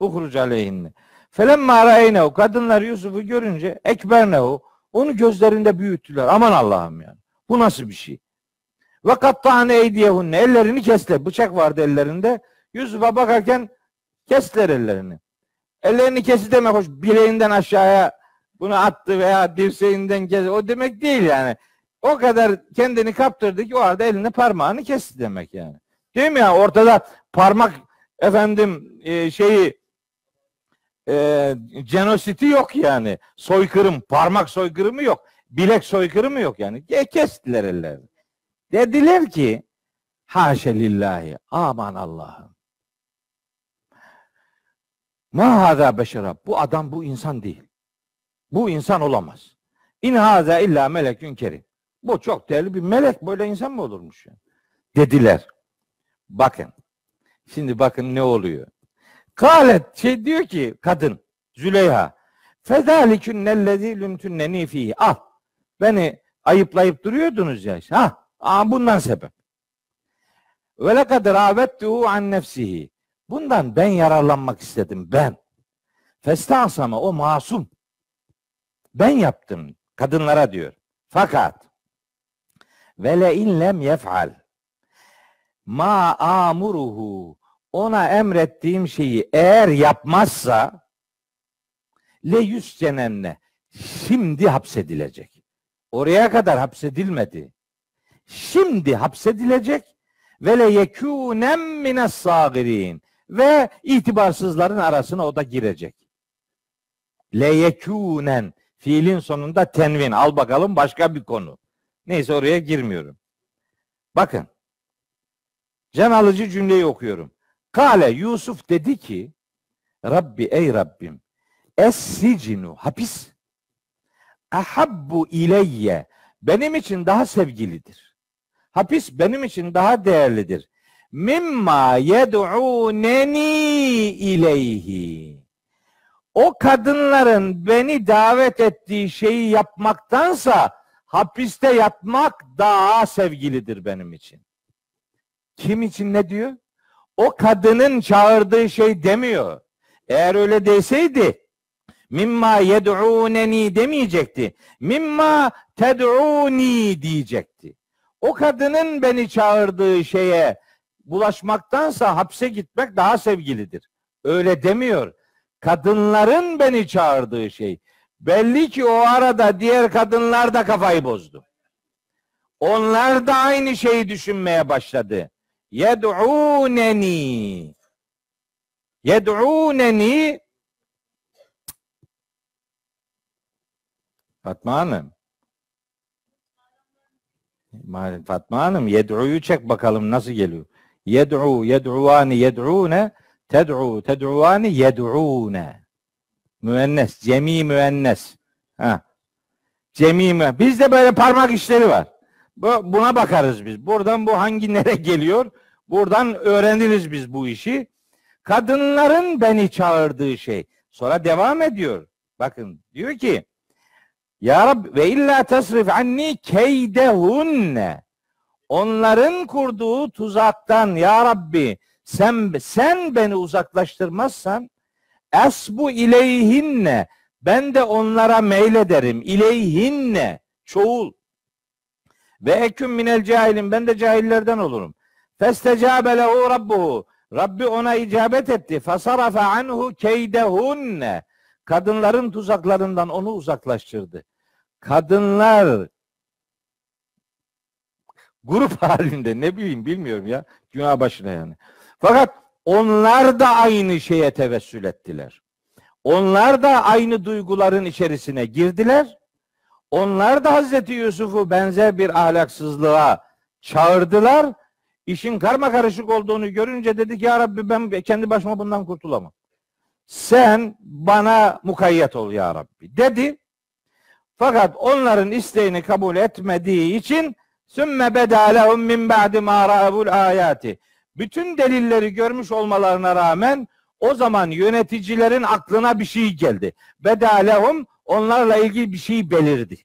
Uhruc aleyhinne. Felemma ra'eynehu. Kadınlar Yusuf'u görünce ekbernehu. Onu gözlerinde büyüttüler. Aman Allah'ım yani. Bu nasıl bir şey? Ve kattane eydiyehunne. Ellerini kestiler. Bıçak vardı ellerinde. Yusuf'a bakarken kestiler ellerini. Ellerini kesti demek hoş. Bileğinden aşağıya bunu attı veya dirseğinden kesti. O demek değil yani o kadar kendini kaptırdı ki o arada elini parmağını kesti demek yani. Değil mi ya? Ortada parmak efendim e, şeyi e, genositi yok yani. Soykırım, parmak soykırımı yok. Bilek soykırımı yok yani. E, kestiler ellerini. Dediler ki haşa lillahi aman Allah'ım. Ma hada beşera. Bu adam bu insan değil. Bu insan olamaz. İn haza illa melekün kerim. Bu çok değerli bir melek. Böyle insan mı olurmuş? Yani? Dediler. Bakın. Şimdi bakın ne oluyor. Kalet şey diyor ki kadın Züleyha fedalikün nellezi lümtünneni fihi al. Beni ayıplayıp duruyordunuz ya. Ha, aa, bundan sebep. Ve lekad ravettuhu an nefsihi. Bundan ben yararlanmak istedim ben. Festasama o masum. Ben yaptım kadınlara diyor. Fakat ve le in lem yef'al ma amuruhu ona emrettiğim şeyi eğer yapmazsa le yüscenenne şimdi hapsedilecek. Oraya kadar hapsedilmedi. Şimdi hapsedilecek ve le yekûnem mines sagirin ve itibarsızların arasına o da girecek. Le yekûnen fiilin sonunda tenvin. Al bakalım başka bir konu. Neyse oraya girmiyorum. Bakın. Can alıcı cümleyi okuyorum. Kale Yusuf dedi ki Rabbi ey Rabbim Es-sicinu hapis ahabbu ileyye benim için daha sevgilidir. Hapis benim için daha değerlidir. Mimma yed'uneni ileyhi. O kadınların beni davet ettiği şeyi yapmaktansa hapiste yatmak daha sevgilidir benim için. Kim için ne diyor? O kadının çağırdığı şey demiyor. Eğer öyle deseydi mimma yed'uneni demeyecekti. Mimma ted'uni diyecekti. O kadının beni çağırdığı şeye bulaşmaktansa hapse gitmek daha sevgilidir. Öyle demiyor. Kadınların beni çağırdığı şey. Belli ki o arada diğer kadınlar da kafayı bozdu. Onlar da aynı şeyi düşünmeye başladı. Yed'uneni Yed'uneni Fatma Hanım. Fatma Hanım yed'uyu çek bakalım nasıl geliyor. Yed'u, yed'uvani, yed'une, ted'u, ted'uvani, yed'une. Müennes, cemi müennes. Ha. Cemi müennes. Bizde böyle parmak işleri var. Bu, buna bakarız biz. Buradan bu hangi nere geliyor? Buradan öğreniriz biz bu işi. Kadınların beni çağırdığı şey. Sonra devam ediyor. Bakın diyor ki Ya Rab ve illa tasrif anni keydehunne. Onların kurduğu tuzaktan ya Rabbi sen sen beni uzaklaştırmazsan esbu ileyhinne ben de onlara meylederim. İleyhinne çoğul. Ve eküm minel cahilin ben de cahillerden olurum. Festecabe lehu rabbuhu. Rabbi ona icabet etti. Fasarafe anhu keydehunne. Kadınların tuzaklarından onu uzaklaştırdı. Kadınlar grup halinde ne bileyim bilmiyorum ya. Günah başına yani. Fakat onlar da aynı şeye tevessül ettiler. Onlar da aynı duyguların içerisine girdiler. Onlar da Hazreti Yusuf'u benzer bir ahlaksızlığa çağırdılar. İşin karma karışık olduğunu görünce dedi ki ya Rabbi ben kendi başıma bundan kurtulamam. Sen bana mukayyet ol ya Rabbi dedi. Fakat onların isteğini kabul etmediği için sümme bedalehum min ba'di ma ra'abul ayati. Bütün delilleri görmüş olmalarına rağmen o zaman yöneticilerin aklına bir şey geldi. Bedalehum onlarla ilgili bir şey belirdi.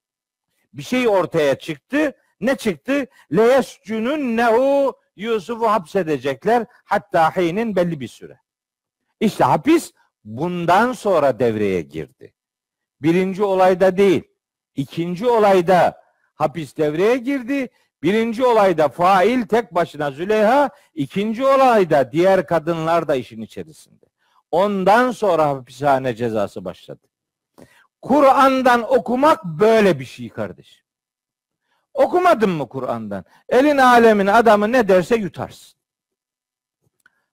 Bir şey ortaya çıktı. Ne çıktı? Leyescünün nehu Yusuf'u hapsedecekler hatta hinin belli bir süre. İşte hapis bundan sonra devreye girdi. Birinci olayda değil, ikinci olayda hapis devreye girdi. Birinci olayda fail tek başına Züleyha, ikinci olayda diğer kadınlar da işin içerisinde. Ondan sonra hapishane cezası başladı. Kur'an'dan okumak böyle bir şey kardeş. Okumadın mı Kur'an'dan? Elin alemin adamı ne derse yutarsın.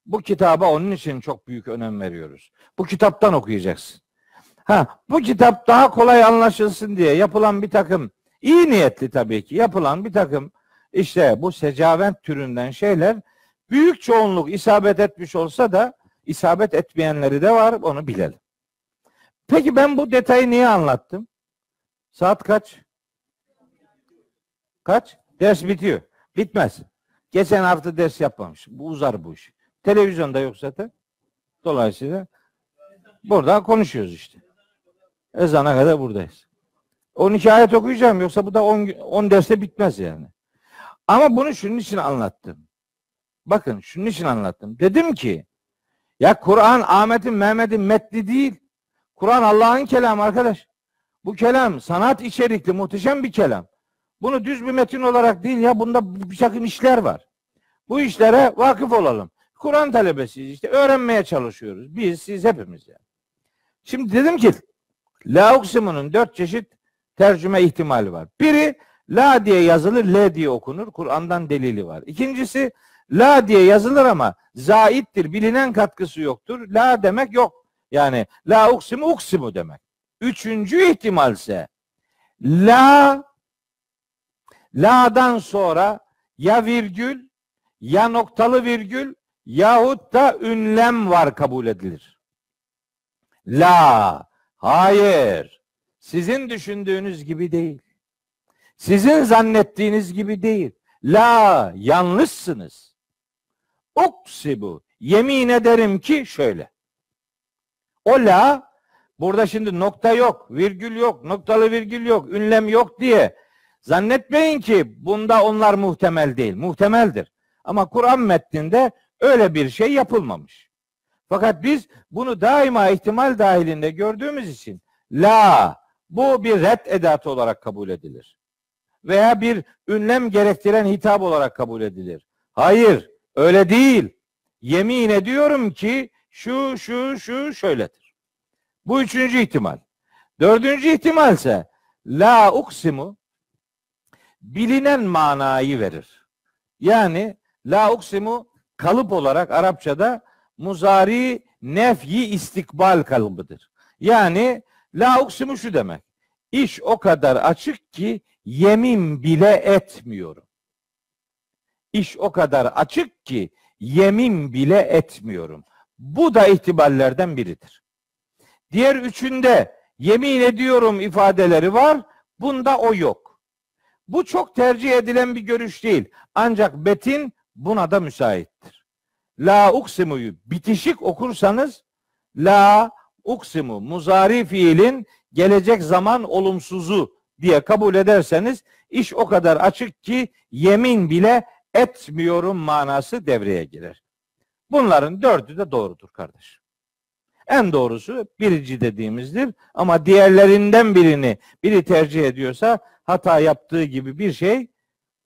Bu kitaba onun için çok büyük önem veriyoruz. Bu kitaptan okuyacaksın. Ha, bu kitap daha kolay anlaşılsın diye yapılan bir takım iyi niyetli tabii ki yapılan bir takım işte bu secavent türünden şeyler büyük çoğunluk isabet etmiş olsa da isabet etmeyenleri de var onu bilelim. Peki ben bu detayı niye anlattım? Saat kaç? Kaç? Ders bitiyor. Bitmez. Geçen hafta ders yapmamış. Bu uzar bu iş. Televizyonda yok zaten. Dolayısıyla burada konuşuyoruz işte. Ezana kadar buradayız. 12 ayet okuyacağım yoksa bu da 10, 10 derste bitmez yani. Ama bunu şunun için anlattım. bakın şunun için anlattım. Dedim ki ya Kur'an Ahmet'in Mehmet'in metni değil. Kur'an Allah'ın kelamı arkadaş. Bu kelam sanat içerikli muhteşem bir kelam. Bunu düz bir metin olarak değil ya bunda bir takım işler var. Bu işlere vakıf olalım. Kur'an talebesiyiz işte öğrenmeye çalışıyoruz. Biz, siz hepimiz yani. Şimdi dedim ki La uksimunun dört çeşit tercüme ihtimali var. Biri la diye yazılır, le diye okunur. Kur'an'dan delili var. İkincisi la diye yazılır ama zaittir. Bilinen katkısı yoktur. La demek yok. Yani la uksimu uksimu demek. Üçüncü ihtimalse la la'dan sonra ya virgül ya noktalı virgül yahut da ünlem var kabul edilir. La hayır sizin düşündüğünüz gibi değil. Sizin zannettiğiniz gibi değil. La yanlışsınız. Uksibu yemin ederim ki şöyle. O la burada şimdi nokta yok, virgül yok, noktalı virgül yok, ünlem yok diye zannetmeyin ki bunda onlar muhtemel değil. Muhtemeldir. Ama Kur'an metninde öyle bir şey yapılmamış. Fakat biz bunu daima ihtimal dahilinde gördüğümüz için la bu bir red edatı olarak kabul edilir. Veya bir ünlem gerektiren hitap olarak kabul edilir. Hayır, öyle değil. Yemin ediyorum ki şu şu şu şöyledir. Bu üçüncü ihtimal. Dördüncü ihtimal ise la uksimu bilinen manayı verir. Yani la uksimu kalıp olarak Arapçada muzari nefyi istikbal kalıbıdır. Yani la uksimu şu demek. İş o kadar açık ki yemin bile etmiyorum. İş o kadar açık ki yemin bile etmiyorum. Bu da ihtimallerden biridir. Diğer üçünde yemin ediyorum ifadeleri var. Bunda o yok. Bu çok tercih edilen bir görüş değil. Ancak betin buna da müsaittir. La uksimu'yu bitişik okursanız la uksimu muzari fiilin gelecek zaman olumsuzu diye kabul ederseniz iş o kadar açık ki yemin bile etmiyorum manası devreye girer. Bunların dördü de doğrudur kardeş. En doğrusu birinci dediğimizdir ama diğerlerinden birini biri tercih ediyorsa hata yaptığı gibi bir şey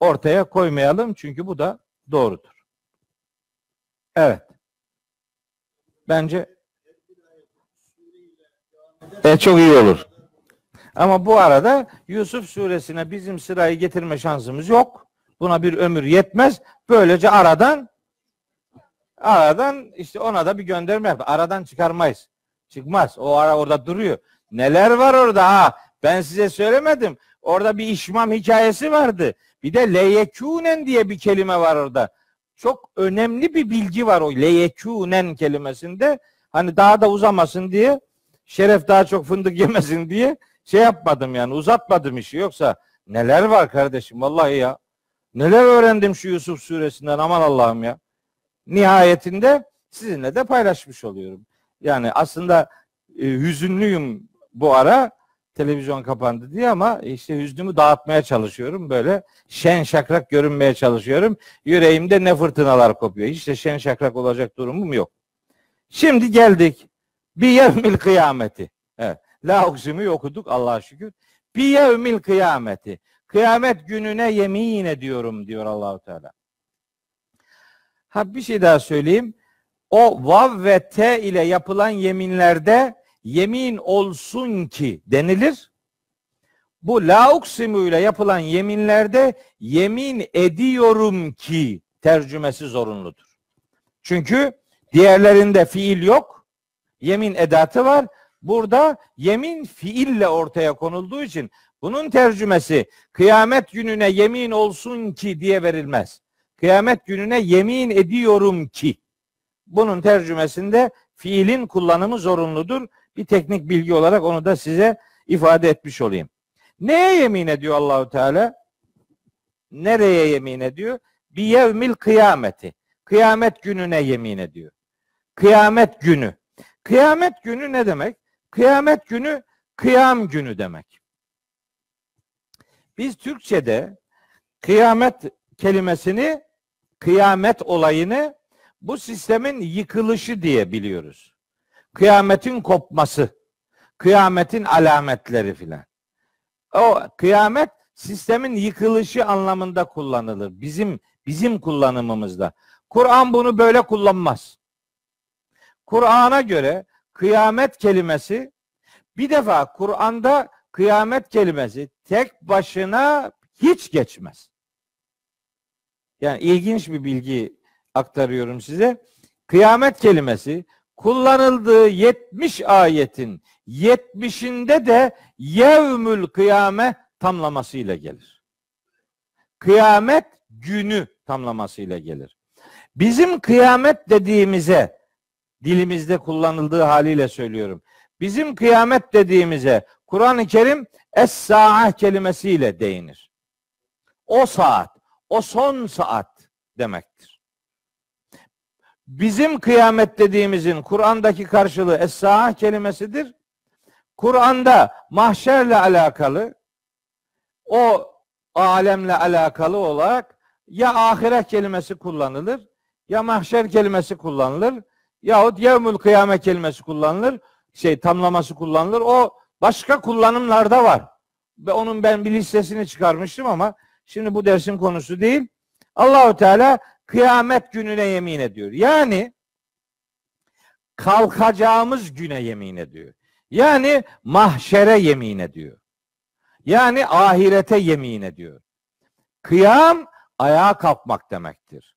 ortaya koymayalım çünkü bu da doğrudur. Evet. Bence e, çok iyi olur. Ama bu arada Yusuf suresine bizim sırayı getirme şansımız yok. Buna bir ömür yetmez. Böylece aradan aradan işte ona da bir gönderme yap. Aradan çıkarmayız. Çıkmaz. O ara orada duruyor. Neler var orada ha? Ben size söylemedim. Orada bir işmam hikayesi vardı. Bir de leyekûnen diye bir kelime var orada. Çok önemli bir bilgi var o leyekûnen kelimesinde. Hani daha da uzamasın diye şeref daha çok fındık yemesin diye şey yapmadım yani uzatmadım işi. Yoksa neler var kardeşim vallahi ya. Neler öğrendim şu Yusuf suresinden aman Allah'ım ya. Nihayetinde sizinle de paylaşmış oluyorum. Yani aslında e, hüzünlüyüm bu ara televizyon kapandı diye ama işte hüznümü dağıtmaya çalışıyorum. Böyle şen şakrak görünmeye çalışıyorum. Yüreğimde ne fırtınalar kopuyor. Hiç şen şakrak olacak durumum yok. Şimdi geldik. Bir yevmil kıyameti. La uksimi okuduk Allah'a şükür. Bir yevmil kıyameti. Kıyamet gününe yemin ediyorum diyor Allahu Teala. Ha bir şey daha söyleyeyim. O vav ve te ile yapılan yeminlerde yemin olsun ki denilir. Bu la uksimu ile yapılan yeminlerde yemin ediyorum ki tercümesi zorunludur. Çünkü diğerlerinde fiil yok. Yemin edatı var. Burada yemin fiille ortaya konulduğu için bunun tercümesi kıyamet gününe yemin olsun ki diye verilmez. Kıyamet gününe yemin ediyorum ki. Bunun tercümesinde fiilin kullanımı zorunludur. Bir teknik bilgi olarak onu da size ifade etmiş olayım. Neye yemin ediyor Allahu Teala? Nereye yemin ediyor? Bir yevmil kıyameti. Kıyamet gününe yemin ediyor. Kıyamet günü. Kıyamet günü ne demek? Kıyamet günü kıyam günü demek. Biz Türkçe'de kıyamet kelimesini kıyamet olayını bu sistemin yıkılışı diye biliyoruz. Kıyametin kopması, kıyametin alametleri filan. O kıyamet sistemin yıkılışı anlamında kullanılır. Bizim bizim kullanımımızda. Kur'an bunu böyle kullanmaz. Kur'an'a göre kıyamet kelimesi bir defa Kur'an'da kıyamet kelimesi tek başına hiç geçmez. Yani ilginç bir bilgi aktarıyorum size. Kıyamet kelimesi kullanıldığı 70 ayetin 70'inde de yevmül kıyame tamlamasıyla gelir. Kıyamet günü tamlamasıyla gelir. Bizim kıyamet dediğimize dilimizde kullanıldığı haliyle söylüyorum. Bizim kıyamet dediğimize Kur'an-ı Kerim es-sa'a kelimesiyle değinir. O saat, o son saat demektir. Bizim kıyamet dediğimizin Kur'an'daki karşılığı es-sa'a kelimesidir. Kur'an'da mahşerle alakalı o alemle alakalı olarak ya ahiret kelimesi kullanılır ya mahşer kelimesi kullanılır yahut yevmül kıyame kelimesi kullanılır şey tamlaması kullanılır. O başka kullanımlarda var. Ve onun ben bir listesini çıkarmıştım ama şimdi bu dersin konusu değil. Allahu Teala kıyamet gününe yemin ediyor. Yani kalkacağımız güne yemin ediyor. Yani mahşere yemin ediyor. Yani ahirete yemin ediyor. Kıyam ayağa kalkmak demektir.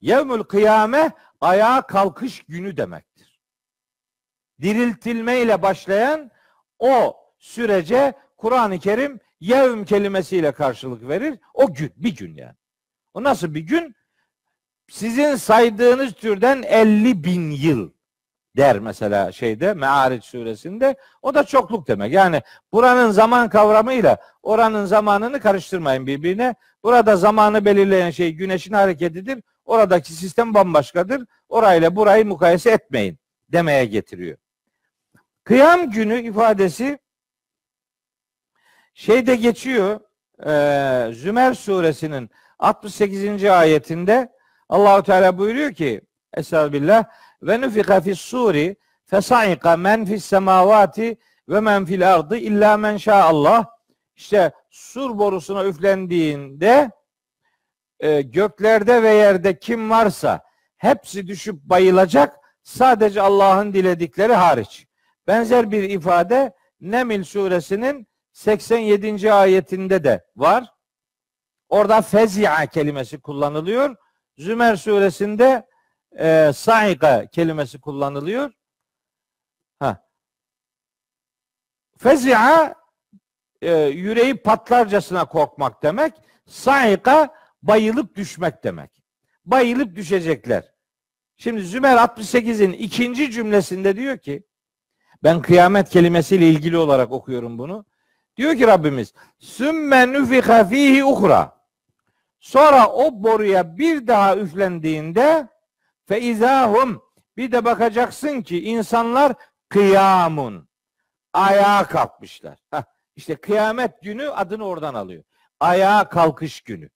Yevmül kıyame ayağa kalkış günü demektir. Diriltilmeyle başlayan o sürece Kur'an-ı Kerim yevm kelimesiyle karşılık verir. O gün, bir gün yani. O nasıl bir gün? Sizin saydığınız türden 50 bin yıl der mesela şeyde Me'ariç suresinde. O da çokluk demek. Yani buranın zaman kavramıyla oranın zamanını karıştırmayın birbirine. Burada zamanı belirleyen şey güneşin hareketidir. Oradaki sistem bambaşkadır. Orayla burayı mukayese etmeyin demeye getiriyor. Kıyam günü ifadesi şeyde geçiyor e, Zümer suresinin 68. ayetinde Allahu Teala buyuruyor ki Estağfirullah ve nufika fis suri fesaika men fis semavati ve men fil ardı illa men Allah. İşte sur borusuna üflendiğinde e, göklerde ve yerde kim varsa hepsi düşüp bayılacak sadece Allah'ın diledikleri hariç. Benzer bir ifade Nemil suresinin 87. ayetinde de var. Orada fezia kelimesi kullanılıyor. Zümer suresinde e, saika kelimesi kullanılıyor. Ha. Fezia e, yüreği patlarcasına korkmak demek. Saika bayılıp düşmek demek. Bayılıp düşecekler. Şimdi Zümer 68'in ikinci cümlesinde diyor ki ben kıyamet kelimesiyle ilgili olarak okuyorum bunu. Diyor ki Rabbimiz sümme nufika fihi ukra. Sonra o boruya bir daha üflendiğinde fe izahum bir de bakacaksın ki insanlar kıyamun ayağa kalkmışlar. Heh, işte kıyamet günü adını oradan alıyor. Ayağa kalkış günü.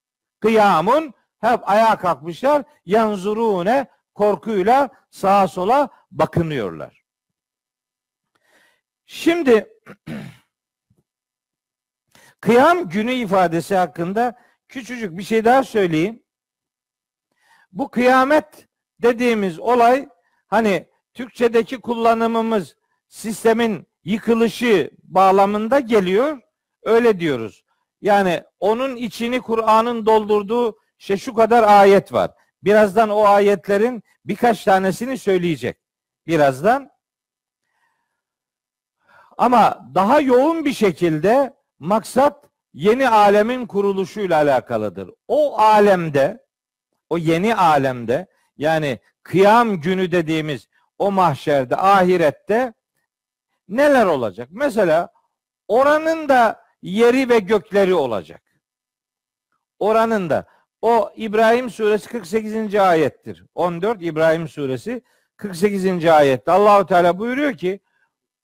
Kıyamun hep ayağa kalkmışlar. Yanzurune korkuyla sağa sola bakınıyorlar. Şimdi kıyam günü ifadesi hakkında küçücük bir şey daha söyleyeyim. Bu kıyamet dediğimiz olay hani Türkçedeki kullanımımız sistemin yıkılışı bağlamında geliyor. Öyle diyoruz. Yani onun içini Kur'an'ın doldurduğu işte şu kadar ayet var. Birazdan o ayetlerin birkaç tanesini söyleyecek. Birazdan. Ama daha yoğun bir şekilde maksat yeni alemin kuruluşuyla alakalıdır. O alemde, o yeni alemde yani kıyam günü dediğimiz o mahşerde, ahirette neler olacak? Mesela oranın da yeri ve gökleri olacak. Oranın da o İbrahim suresi 48. ayettir. 14 İbrahim suresi 48. ayette Allahu Teala buyuruyor ki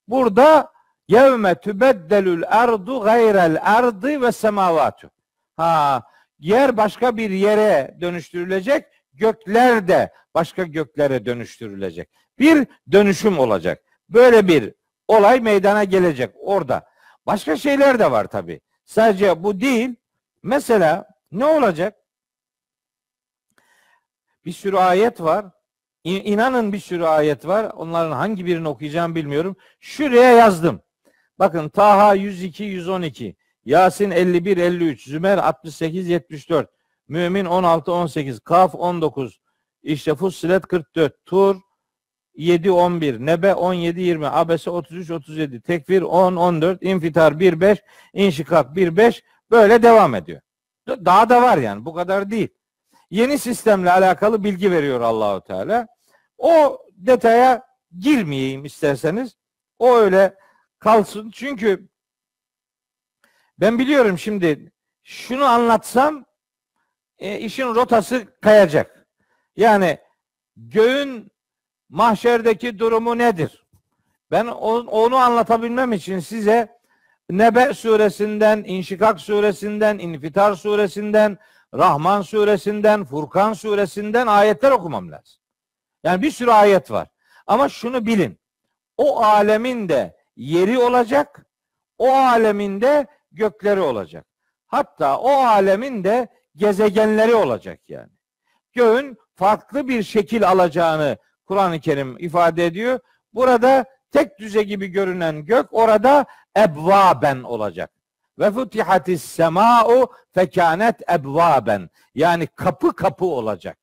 burada yevme tübeddelül erdu gayrel erdi ve semavatu. Ha yer başka bir yere dönüştürülecek, gökler de başka göklere dönüştürülecek. Bir dönüşüm olacak. Böyle bir olay meydana gelecek orada. Başka şeyler de var tabi. Sadece bu değil. Mesela ne olacak? Bir sürü ayet var. İnanın bir sürü ayet var. Onların hangi birini okuyacağım bilmiyorum. Şuraya yazdım. Bakın Taha 102 112, Yasin 51 53, Zümer 68 74, Mümin 16 18, Kaf 19, işte Fussilet 44, Tur 7 11, Nebe 17 20, Abese 33 37, Tekvir 10 14, İnfitar 1 5, İnşikak 1 5 böyle devam ediyor. Daha da var yani bu kadar değil. Yeni sistemle alakalı bilgi veriyor Allahu Teala. O detaya girmeyeyim isterseniz. O öyle kalsın. Çünkü ben biliyorum şimdi şunu anlatsam e, işin rotası kayacak. Yani göğün mahşerdeki durumu nedir? Ben onu anlatabilmem için size Nebe suresinden, İnşikak suresinden, İnfitar suresinden, Rahman suresinden, Furkan suresinden ayetler okumam lazım. Yani bir sürü ayet var. Ama şunu bilin. O alemin de yeri olacak. O alemin de gökleri olacak. Hatta o alemin de gezegenleri olacak yani. Göğün farklı bir şekil alacağını Kur'an-ı Kerim ifade ediyor. Burada tek düze gibi görünen gök orada ebvaben olacak. Ve futihatis sema'u fekanet ebvaben. Yani kapı kapı olacak.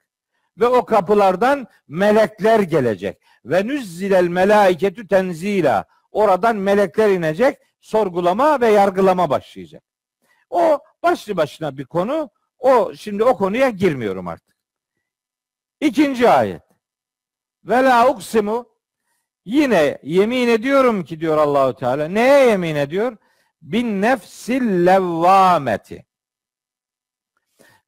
Ve o kapılardan melekler gelecek. Ve nüzzilel melaiketü tenzila. Oradan melekler inecek, sorgulama ve yargılama başlayacak. O başlı başına bir konu. O şimdi o konuya girmiyorum artık. İkinci ayet. Ve la uksimu yine yemin ediyorum ki diyor Allahu Teala. Neye yemin ediyor? Bin nefsil levvameti.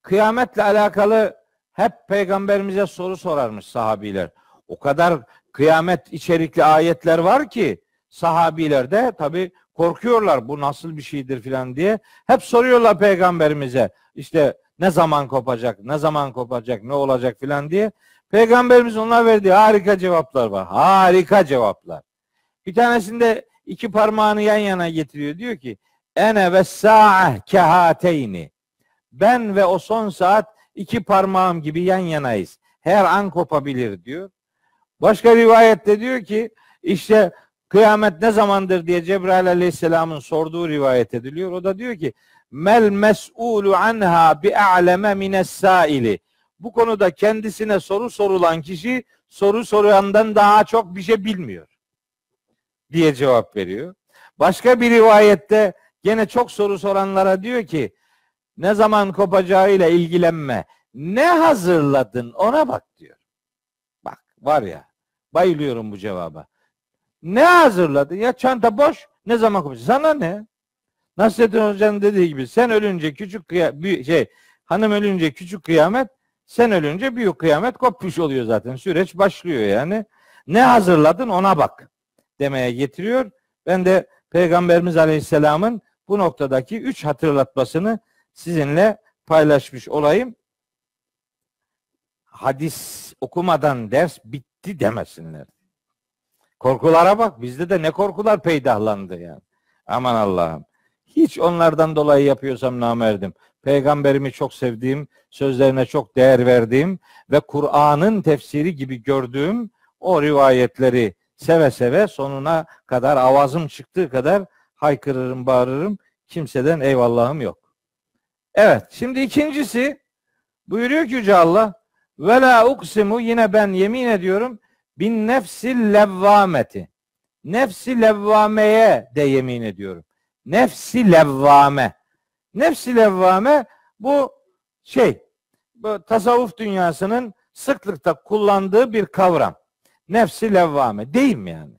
Kıyametle alakalı hep peygamberimize soru sorarmış sahabiler. O kadar kıyamet içerikli ayetler var ki sahabiler de tabi korkuyorlar bu nasıl bir şeydir filan diye. Hep soruyorlar peygamberimize işte ne zaman kopacak, ne zaman kopacak, ne olacak filan diye. Peygamberimiz ona verdiği harika cevaplar var. Harika cevaplar. Bir tanesinde iki parmağını yan yana getiriyor. Diyor ki ene ve sa'ah kehateyni. Ben ve o son saat iki parmağım gibi yan yanayız. Her an kopabilir diyor. Başka rivayette diyor ki işte kıyamet ne zamandır diye Cebrail aleyhisselamın sorduğu rivayet ediliyor. O da diyor ki mel mes'ulu anha bi a'leme mines saili. Bu konuda kendisine soru sorulan kişi soru soruyandan daha çok bir şey bilmiyor diye cevap veriyor. Başka bir rivayette gene çok soru soranlara diyor ki ne zaman kopacağıyla ilgilenme. Ne hazırladın ona bak diyor. Bak var ya bayılıyorum bu cevaba. Ne hazırladın? Ya çanta boş. Ne zaman kopacak? Sana ne? Nasrettin Hoca'nın dediği gibi sen ölünce küçük kıyamet şey hanım ölünce küçük kıyamet sen ölünce büyük kıyamet kopmuş oluyor zaten. Süreç başlıyor yani. Ne hazırladın ona bak demeye getiriyor. Ben de Peygamberimiz Aleyhisselam'ın bu noktadaki üç hatırlatmasını sizinle paylaşmış olayım. Hadis okumadan ders bitti demesinler. Korkulara bak. Bizde de ne korkular peydahlandı yani. Aman Allah'ım. Hiç onlardan dolayı yapıyorsam namerdim. Peygamberimi çok sevdiğim, sözlerine çok değer verdiğim ve Kur'an'ın tefsiri gibi gördüğüm o rivayetleri seve seve sonuna kadar avazım çıktığı kadar haykırırım, bağırırım. Kimseden eyvallahım yok. Evet, şimdi ikincisi buyuruyor ki Yüce Allah ve la uksimu yine ben yemin ediyorum bin nefsil levvameti. Nefsi levvameye de yemin ediyorum. Nefsi levvame. Nefsi levvame bu şey bu tasavvuf dünyasının sıklıkta kullandığı bir kavram. Nefsi levvame değil mi yani?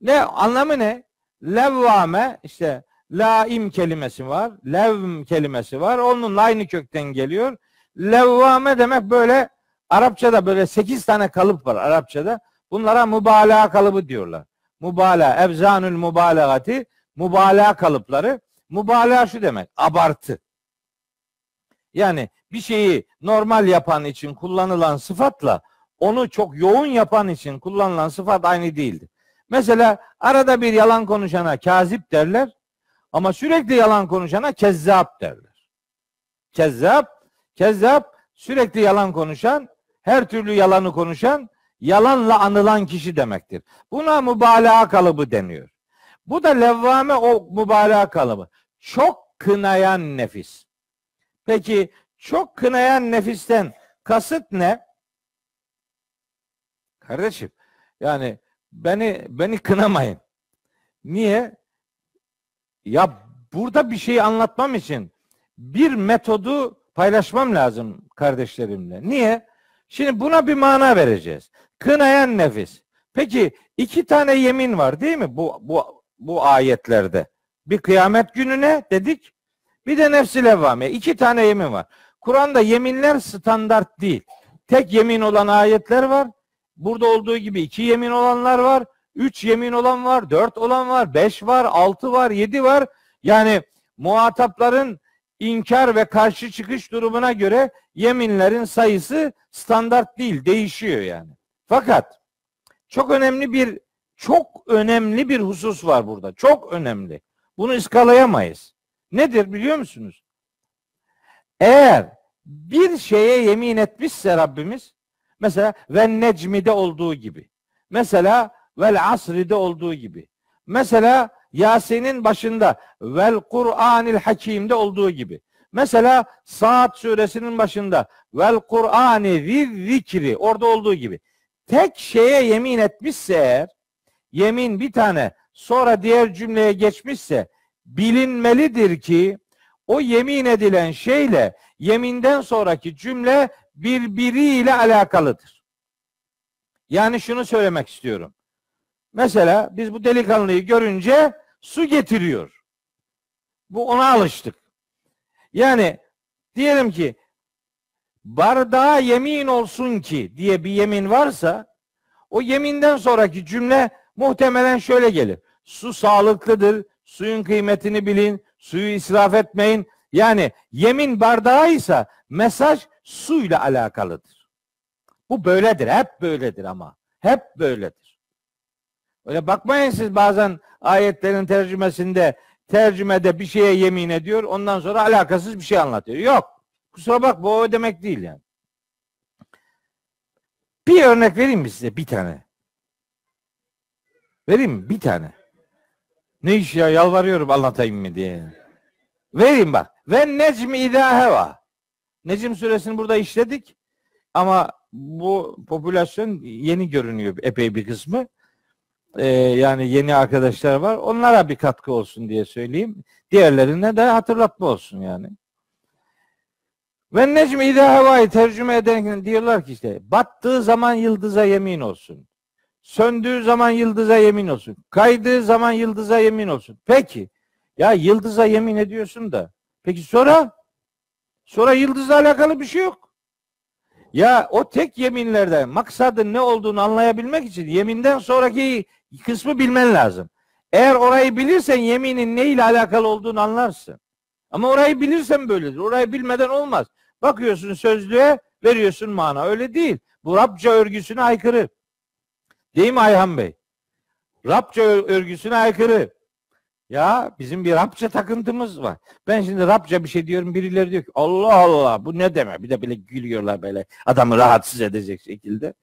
Ne anlamı ne? Levvame işte laim kelimesi var, levm kelimesi var. Onunla aynı kökten geliyor. Levvame demek böyle Arapçada böyle sekiz tane kalıp var Arapçada. Bunlara mübalağa kalıbı diyorlar. Mübalağa, evzanül mübalağati, mübalağa kalıpları. Mübalağa şu demek, abartı. Yani bir şeyi normal yapan için kullanılan sıfatla onu çok yoğun yapan için kullanılan sıfat aynı değildir. Mesela arada bir yalan konuşana kazip derler ama sürekli yalan konuşana kezzap derler. Kezzap, kezzap sürekli yalan konuşan, her türlü yalanı konuşan, yalanla anılan kişi demektir. Buna mübalağa kalıbı deniyor. Bu da levvame o mübalağa kalıbı. Çok kınayan nefis. Peki çok kınayan nefisten kasıt ne? Kardeşim yani beni beni kınamayın. Niye? Ya burada bir şey anlatmam için bir metodu paylaşmam lazım kardeşlerimle. Niye? Şimdi buna bir mana vereceğiz. Kınayan nefis. Peki iki tane yemin var değil mi bu bu bu ayetlerde? Bir kıyamet gününe dedik. Bir de nefsi levvame. İki tane yemin var. Kur'an'da yeminler standart değil. Tek yemin olan ayetler var. Burada olduğu gibi iki yemin olanlar var. Üç yemin olan var. Dört olan var. Beş var. Altı var. Yedi var. Yani muhatapların inkar ve karşı çıkış durumuna göre yeminlerin sayısı standart değil. Değişiyor yani. Fakat çok önemli bir çok önemli bir husus var burada. Çok önemli. Bunu iskalayamayız. Nedir biliyor musunuz? Eğer bir şeye yemin etmişse Rabbimiz mesela ve necmide olduğu gibi. Mesela vel asride olduğu gibi. Mesela Yasin'in başında vel Kur'anil Hakim'de olduğu gibi. Mesela Saat suresinin başında vel Kur'ani zikri orada olduğu gibi. Tek şeye yemin etmişse eğer yemin bir tane sonra diğer cümleye geçmişse bilinmelidir ki o yemin edilen şeyle yeminden sonraki cümle birbiriyle alakalıdır. Yani şunu söylemek istiyorum. Mesela biz bu delikanlıyı görünce su getiriyor. Bu ona alıştık. Yani diyelim ki bardağa yemin olsun ki diye bir yemin varsa o yeminden sonraki cümle muhtemelen şöyle gelir. Su sağlıklıdır, suyun kıymetini bilin, suyu israf etmeyin. Yani yemin bardağıysa mesaj suyla alakalıdır. Bu böyledir, hep böyledir ama. Hep böyledir. Öyle bakmayın siz bazen ayetlerin tercümesinde tercümede bir şeye yemin ediyor, ondan sonra alakasız bir şey anlatıyor. Yok. Kusura bak bu o demek değil yani. Bir örnek vereyim mi size bir tane? Vereyim mi? Bir tane. Ne iş ya yalvarıyorum anlatayım mı diye. Vereyim bak. Ve necmi idâ heva. Necim suresini burada işledik. Ama bu popülasyon yeni görünüyor epey bir kısmı. Ee, yani yeni arkadaşlar var. Onlara bir katkı olsun diye söyleyeyim. Diğerlerine de hatırlatma olsun yani. Ve necmi idâ hevayı tercüme ederken diyorlar ki işte battığı zaman yıldıza yemin olsun. Söndüğü zaman yıldıza yemin olsun. Kaydığı zaman yıldıza yemin olsun. Peki ya yıldıza yemin ediyorsun da peki sonra sonra yıldızla alakalı bir şey yok. Ya o tek yeminlerde maksadın ne olduğunu anlayabilmek için yeminden sonraki kısmı bilmen lazım. Eğer orayı bilirsen yeminin ne ile alakalı olduğunu anlarsın. Ama orayı bilirsen böyledir. Orayı bilmeden olmaz. Bakıyorsun sözlüğe veriyorsun mana. Öyle değil. Bu Rabça örgüsüne aykırı. Değil mi Ayhan Bey? Rabça örgüsüne aykırı. Ya bizim bir Rabça takıntımız var. Ben şimdi Rabça bir şey diyorum birileri diyor ki Allah Allah bu ne demek? Bir de böyle gülüyorlar böyle adamı rahatsız edecek şekilde.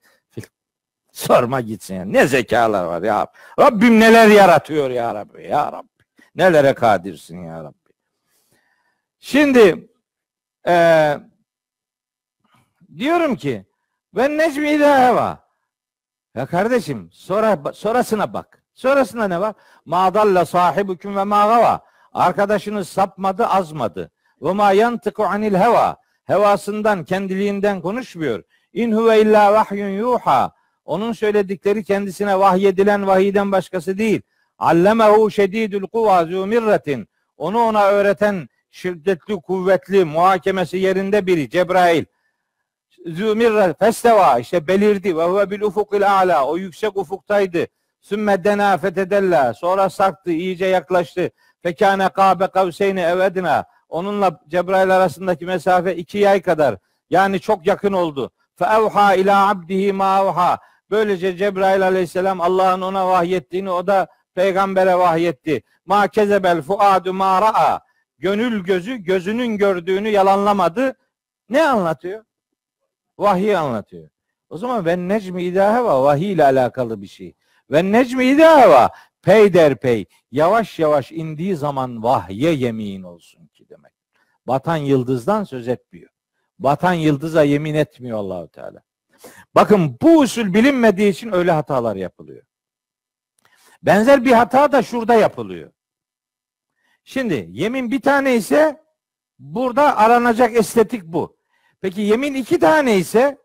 Sorma gitsin yani. Ne zekalar var ya. Rabbim neler yaratıyor ya Rabbi. Ya Rabbi. Nelere kadirsin ya Rabbi. Şimdi e, diyorum ki ben necmi heva. Ya kardeşim sonra sonrasına bak. Sonrasında ne var? Madalla sahibüküm ve mağava. Arkadaşınız sapmadı, azmadı. Ve ma yantıku anil heva. Hevasından, kendiliğinden konuşmuyor. İn huve illa vahyun yuha. Onun söyledikleri kendisine vahyedilen vahiyden başkası değil. Allemehu şedidül kuva zümirretin. Onu ona öğreten şiddetli, kuvvetli, muhakemesi yerinde biri Cebrail. Zümirre festeva işte belirdi ve huve bil ufukil a'la o yüksek ufuktaydı. Sümme dena fetedella sonra sarktı iyice yaklaştı. Fekâne kâbe kavseyni evedina onunla Cebrail arasındaki mesafe iki yay kadar. Yani çok yakın oldu. Feevha ila abdihi ma Böylece Cebrail aleyhisselam Allah'ın ona vahyettiğini o da peygambere vahyetti. Ma kezebel fuadu ma. Gönül gözü gözünün gördüğünü yalanlamadı. Ne anlatıyor? Vahiy anlatıyor. O zaman ben necmi idaheva vahiy ile alakalı bir şey. Ve necmi idaheva peyderpey yavaş yavaş indiği zaman vahye yemin olsun ki demek. Batan yıldızdan söz etmiyor. Batan yıldıza yemin etmiyor Allahu Teala. Bakın bu usul bilinmediği için öyle hatalar yapılıyor. Benzer bir hata da şurada yapılıyor. Şimdi yemin bir tane ise burada aranacak estetik bu. Peki yemin iki tane ise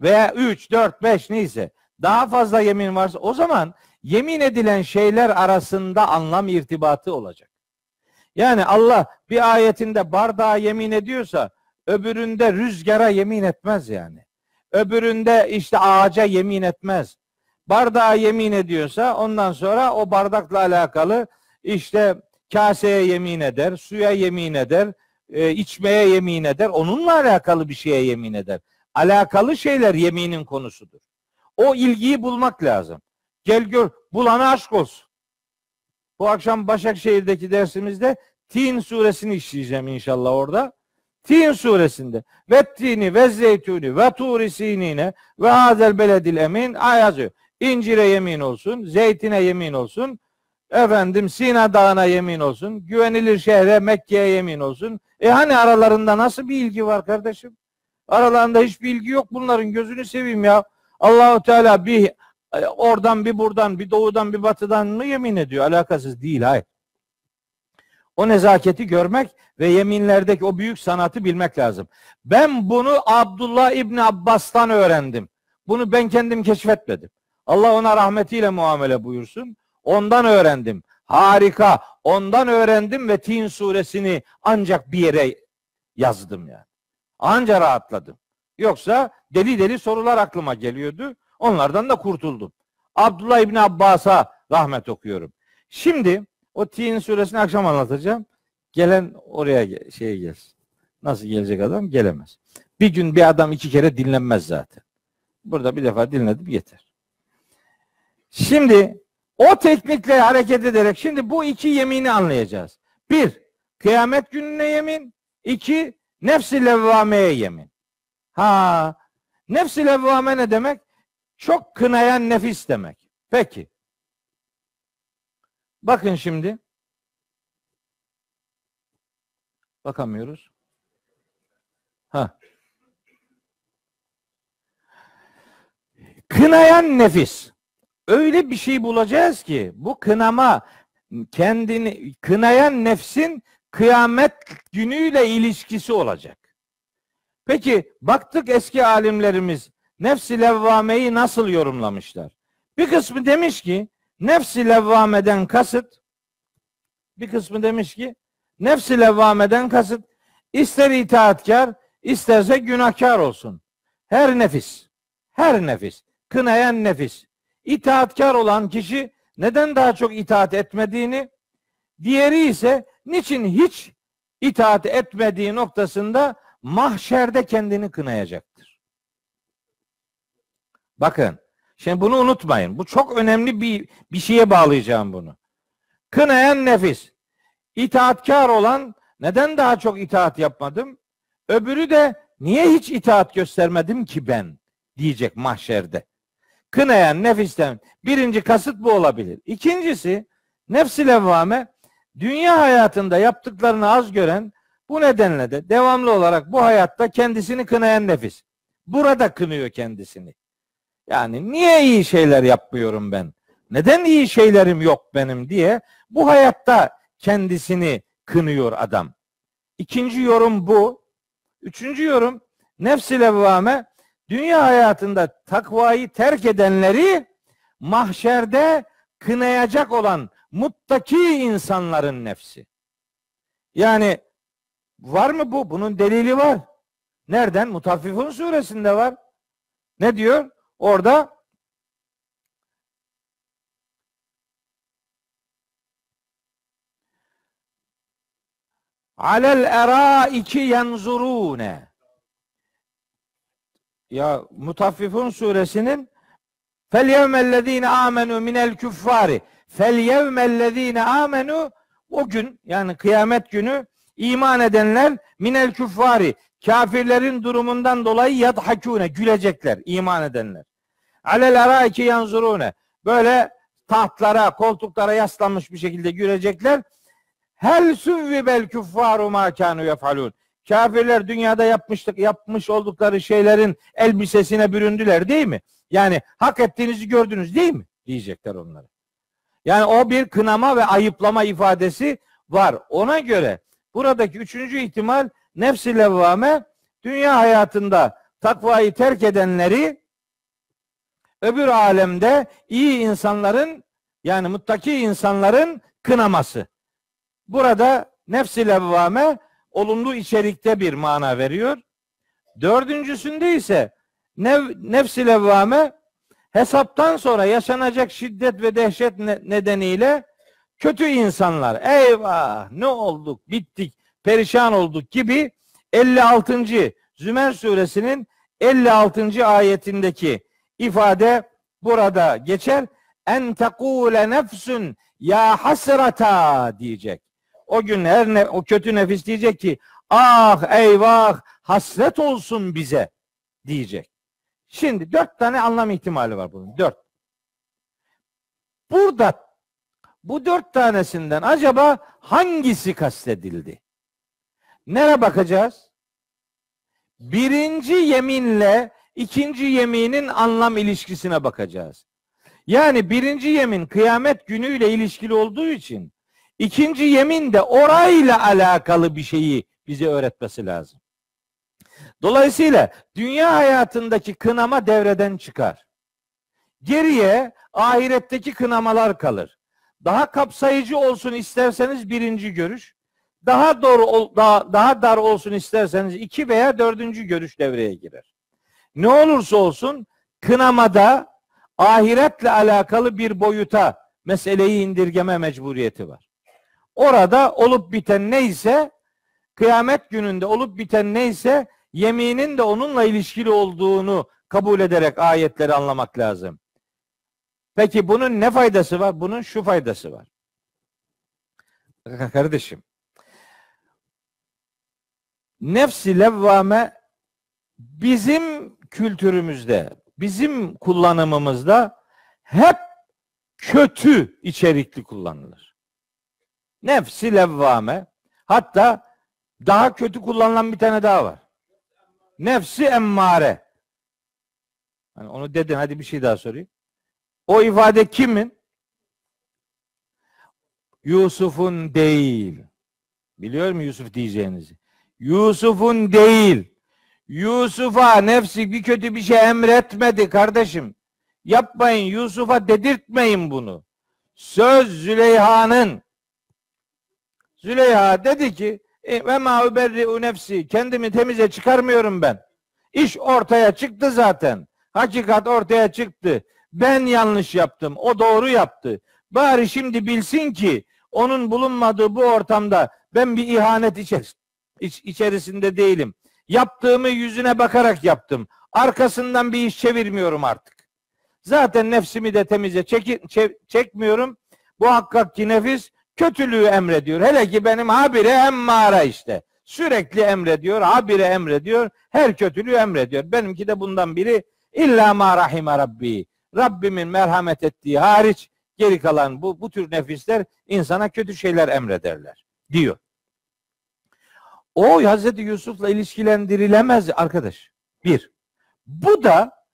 veya üç, dört, beş neyse daha fazla yemin varsa o zaman yemin edilen şeyler arasında anlam irtibatı olacak. Yani Allah bir ayetinde bardağa yemin ediyorsa öbüründe rüzgara yemin etmez yani. Öbüründe işte ağaca yemin etmez. Bardağa yemin ediyorsa ondan sonra o bardakla alakalı işte kaseye yemin eder, suya yemin eder, e, içmeye yemin eder, onunla alakalı bir şeye yemin eder. Alakalı şeyler yeminin konusudur. O ilgiyi bulmak lazım. Gel gör, bulana aşk olsun. Bu akşam Başakşehir'deki dersimizde Tin suresini işleyeceğim inşallah orada. Tin suresinde ve tini ve zeytuni ve turi sinine ve hazel beledil emin yazıyor. İncire yemin olsun, zeytine yemin olsun, efendim Sina Dağı'na yemin olsun, güvenilir şehre Mekke'ye yemin olsun. E hani aralarında nasıl bir ilgi var kardeşim? Aralarında hiçbir ilgi yok bunların gözünü seveyim ya. Allahu Teala bir e, oradan bir buradan bir doğudan bir batıdan mı yemin ediyor? Alakasız değil hayır. O nezaketi görmek ve yeminlerdeki o büyük sanatı bilmek lazım. Ben bunu Abdullah İbni Abbas'tan öğrendim. Bunu ben kendim keşfetmedim. Allah ona rahmetiyle muamele buyursun. Ondan öğrendim. Harika. Ondan öğrendim ve Tin suresini ancak bir yere yazdım yani. Anca rahatladım. Yoksa deli deli sorular aklıma geliyordu. Onlardan da kurtuldum. Abdullah İbni Abbas'a rahmet okuyorum. Şimdi o Tin suresini akşam anlatacağım. Gelen oraya şey gelsin. Nasıl gelecek adam? Gelemez. Bir gün bir adam iki kere dinlenmez zaten. Burada bir defa dinledim yeter. Şimdi o teknikle hareket ederek şimdi bu iki yemini anlayacağız. Bir, kıyamet gününe yemin. İki, nefsi levvameye yemin. Ha, nefsi levvame ne demek? Çok kınayan nefis demek. Peki. Bakın şimdi. Bakamıyoruz. Ha. Kınayan nefis. Öyle bir şey bulacağız ki bu kınama kendini kınayan nefsin kıyamet günüyle ilişkisi olacak. Peki baktık eski alimlerimiz nefsi levvameyi nasıl yorumlamışlar? Bir kısmı demiş ki nefsi levvameden kasıt bir kısmı demiş ki nefsi levvameden kasıt ister itaatkar isterse günahkar olsun. Her nefis, her nefis, kınayan nefis, itaatkar olan kişi neden daha çok itaat etmediğini, diğeri ise niçin hiç itaat etmediği noktasında mahşerde kendini kınayacaktır. Bakın, şimdi bunu unutmayın. Bu çok önemli bir bir şeye bağlayacağım bunu. Kınayan nefis. İtaatkar olan neden daha çok itaat yapmadım? Öbürü de niye hiç itaat göstermedim ki ben diyecek mahşerde. Kınayan nefisten birinci kasıt bu olabilir. İkincisi nefsi levvame dünya hayatında yaptıklarını az gören bu nedenle de devamlı olarak bu hayatta kendisini kınayan nefis. Burada kınıyor kendisini. Yani niye iyi şeyler yapmıyorum ben? Neden iyi şeylerim yok benim diye bu hayatta kendisini kınıyor adam. İkinci yorum bu. Üçüncü yorum nefsi levvame dünya hayatında takvayı terk edenleri mahşerde kınayacak olan muttaki insanların nefsi. Yani var mı bu? Bunun delili var. Nereden? Mutaffifun suresinde var. Ne diyor? Orada alel eraiki yanzurune. Ya Mutaffifun suresinin fel yevmellezine amenu minel küffari fel yevmellezine amenu o gün yani kıyamet günü iman edenler minel küffari kafirlerin durumundan dolayı yadhakune gülecekler iman edenler. Alel araiki yanzurune böyle tahtlara, koltuklara yaslanmış bir şekilde gülecekler. Hel bel küffaru ma kanu yefalun. Kafirler dünyada yapmıştık, yapmış oldukları şeylerin elbisesine büründüler değil mi? Yani hak ettiğinizi gördünüz değil mi? Diyecekler onlara. Yani o bir kınama ve ayıplama ifadesi var. Ona göre buradaki üçüncü ihtimal nefsi levvame dünya hayatında takvayı terk edenleri öbür alemde iyi insanların yani muttaki insanların kınaması. Burada nefsi levvame olumlu içerikte bir mana veriyor. Dördüncüsünde ise nev, nefsi levvame hesaptan sonra yaşanacak şiddet ve dehşet nedeniyle kötü insanlar eyvah ne olduk bittik perişan olduk gibi 56. Zümer suresinin 56. ayetindeki ifade burada geçer. En tekule nefsün ya hasrata diyecek. O gün her ne, o kötü nefis diyecek ki ah eyvah hasret olsun bize diyecek. Şimdi dört tane anlam ihtimali var bunun. Dört. Burada bu dört tanesinden acaba hangisi kastedildi? Nere bakacağız? Birinci yeminle ikinci yeminin anlam ilişkisine bakacağız. Yani birinci yemin kıyamet günüyle ilişkili olduğu için ikinci yemin de orayla alakalı bir şeyi bize öğretmesi lazım. Dolayısıyla dünya hayatındaki kınama devreden çıkar. Geriye ahiretteki kınamalar kalır. Daha kapsayıcı olsun isterseniz birinci görüş, daha doğru daha, daha dar olsun isterseniz iki veya dördüncü görüş devreye girer. Ne olursa olsun kınamada ahiretle alakalı bir boyuta meseleyi indirgeme mecburiyeti var. Orada olup biten neyse kıyamet gününde olup biten neyse yeminin de onunla ilişkili olduğunu kabul ederek ayetleri anlamak lazım. Peki bunun ne faydası var? Bunun şu faydası var. Kardeşim. Nefsi levvame bizim kültürümüzde, bizim kullanımımızda hep kötü içerikli kullanılır. Nefsi levvame hatta daha kötü kullanılan bir tane daha var. Nefsi emmare. Hani onu dedin hadi bir şey daha sorayım. O ifade kimin? Yusuf'un değil. Biliyor mu Yusuf diyeceğinizi? Yusuf'un değil. Yusuf'a nefsi bir kötü bir şey emretmedi kardeşim. Yapmayın Yusuf'a dedirtmeyin bunu. Söz Züleyha'nın. Züleyha dedi ki e, ve ma uberri'u nefsi kendimi temize çıkarmıyorum ben. İş ortaya çıktı zaten. Hakikat ortaya çıktı. Ben yanlış yaptım. O doğru yaptı. Bari şimdi bilsin ki onun bulunmadığı bu ortamda ben bir ihanet içer iç, içerisinde değilim. Yaptığımı yüzüne bakarak yaptım. Arkasından bir iş çevirmiyorum artık. Zaten nefsimi de temize çek, çek, çekmiyorum. Bu hakkaki nefis kötülüğü emrediyor. Hele ki benim habire emmara işte. Sürekli emrediyor, habire emrediyor, her kötülüğü emrediyor. Benimki de bundan biri illa ma rahime rabbi. Rabbimin merhamet ettiği hariç geri kalan bu, bu tür nefisler insana kötü şeyler emrederler diyor. O Hazreti Yusuf'la ilişkilendirilemez arkadaş. Bir. Bu da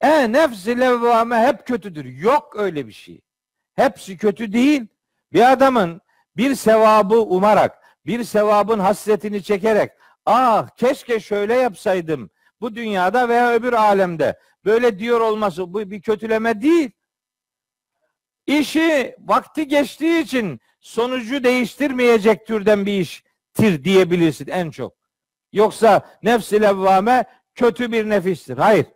e nefsi levvame hep kötüdür. Yok öyle bir şey. Hepsi kötü değil. Bir adamın bir sevabı umarak, bir sevabın hasretini çekerek, ah keşke şöyle yapsaydım bu dünyada veya öbür alemde böyle diyor olması bu bir kötüleme değil. İşi vakti geçtiği için sonucu değiştirmeyecek türden bir iştir diyebilirsin en çok. Yoksa nefs-i levvame kötü bir nefistir. Hayır.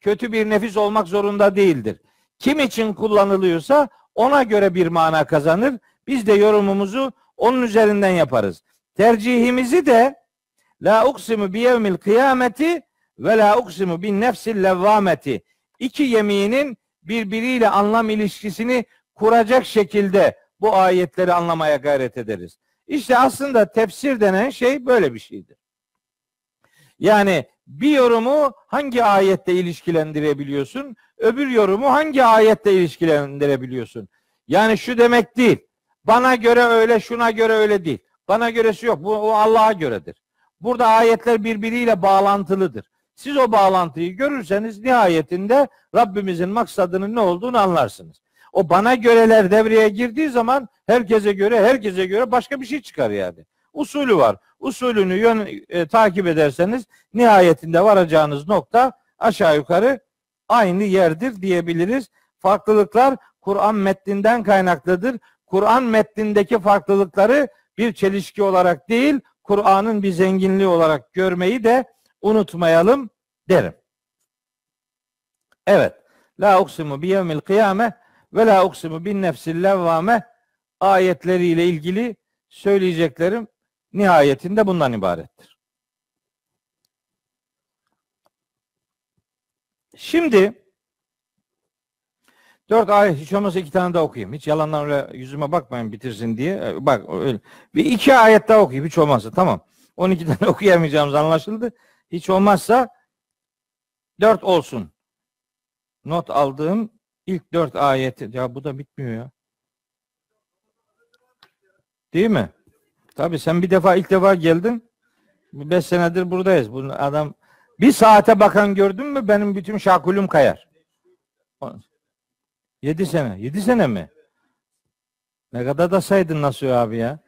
Kötü bir nefis olmak zorunda değildir. Kim için kullanılıyorsa ona göre bir mana kazanır. Biz de yorumumuzu onun üzerinden yaparız. tercihimizi de la uksimu bi yevmil kıyameti ve la uksimu bin nefsil levvameti iki yeminin birbiriyle anlam ilişkisini kuracak şekilde bu ayetleri anlamaya gayret ederiz. İşte aslında tefsir denen şey böyle bir şeydir. Yani bir yorumu hangi ayette ilişkilendirebiliyorsun? Öbür yorumu hangi ayette ilişkilendirebiliyorsun? Yani şu demek değil. Bana göre öyle, şuna göre öyle değil. Bana göresi yok. Bu o Allah'a göredir. Burada ayetler birbiriyle bağlantılıdır. Siz o bağlantıyı görürseniz nihayetinde Rabbimizin maksadının ne olduğunu anlarsınız. O bana göreler devreye girdiği zaman herkese göre herkese göre başka bir şey çıkar yani. Usulü var. Usulünü yön, e, takip ederseniz nihayetinde varacağınız nokta aşağı yukarı aynı yerdir diyebiliriz. Farklılıklar Kur'an metninden kaynaklıdır. Kur'an metnindeki farklılıkları bir çelişki olarak değil, Kur'an'ın bir zenginliği olarak görmeyi de unutmayalım derim. Evet. La uksimu bi yevmil kıyame ve la uksimu bin nefsil levvame ayetleriyle ilgili söyleyeceklerim nihayetinde bundan ibarettir. Şimdi dört ayet hiç olmazsa iki tane daha okuyayım. Hiç yalandan öyle yüzüme bakmayın bitirsin diye. E, bak öyle. Bir iki ayet daha okuyayım hiç olmazsa tamam. 12 tane okuyamayacağımız anlaşıldı. Hiç olmazsa dört olsun. Not aldığım ilk dört ayeti. Ya bu da bitmiyor ya. Değil mi? Tabii sen bir defa ilk defa geldin. Beş senedir buradayız. Bu adam bir saate bakan gördün mü benim bütün şakulüm kayar. Yedi sene. Yedi sene mi? Ne kadar da saydın nasıl abi ya?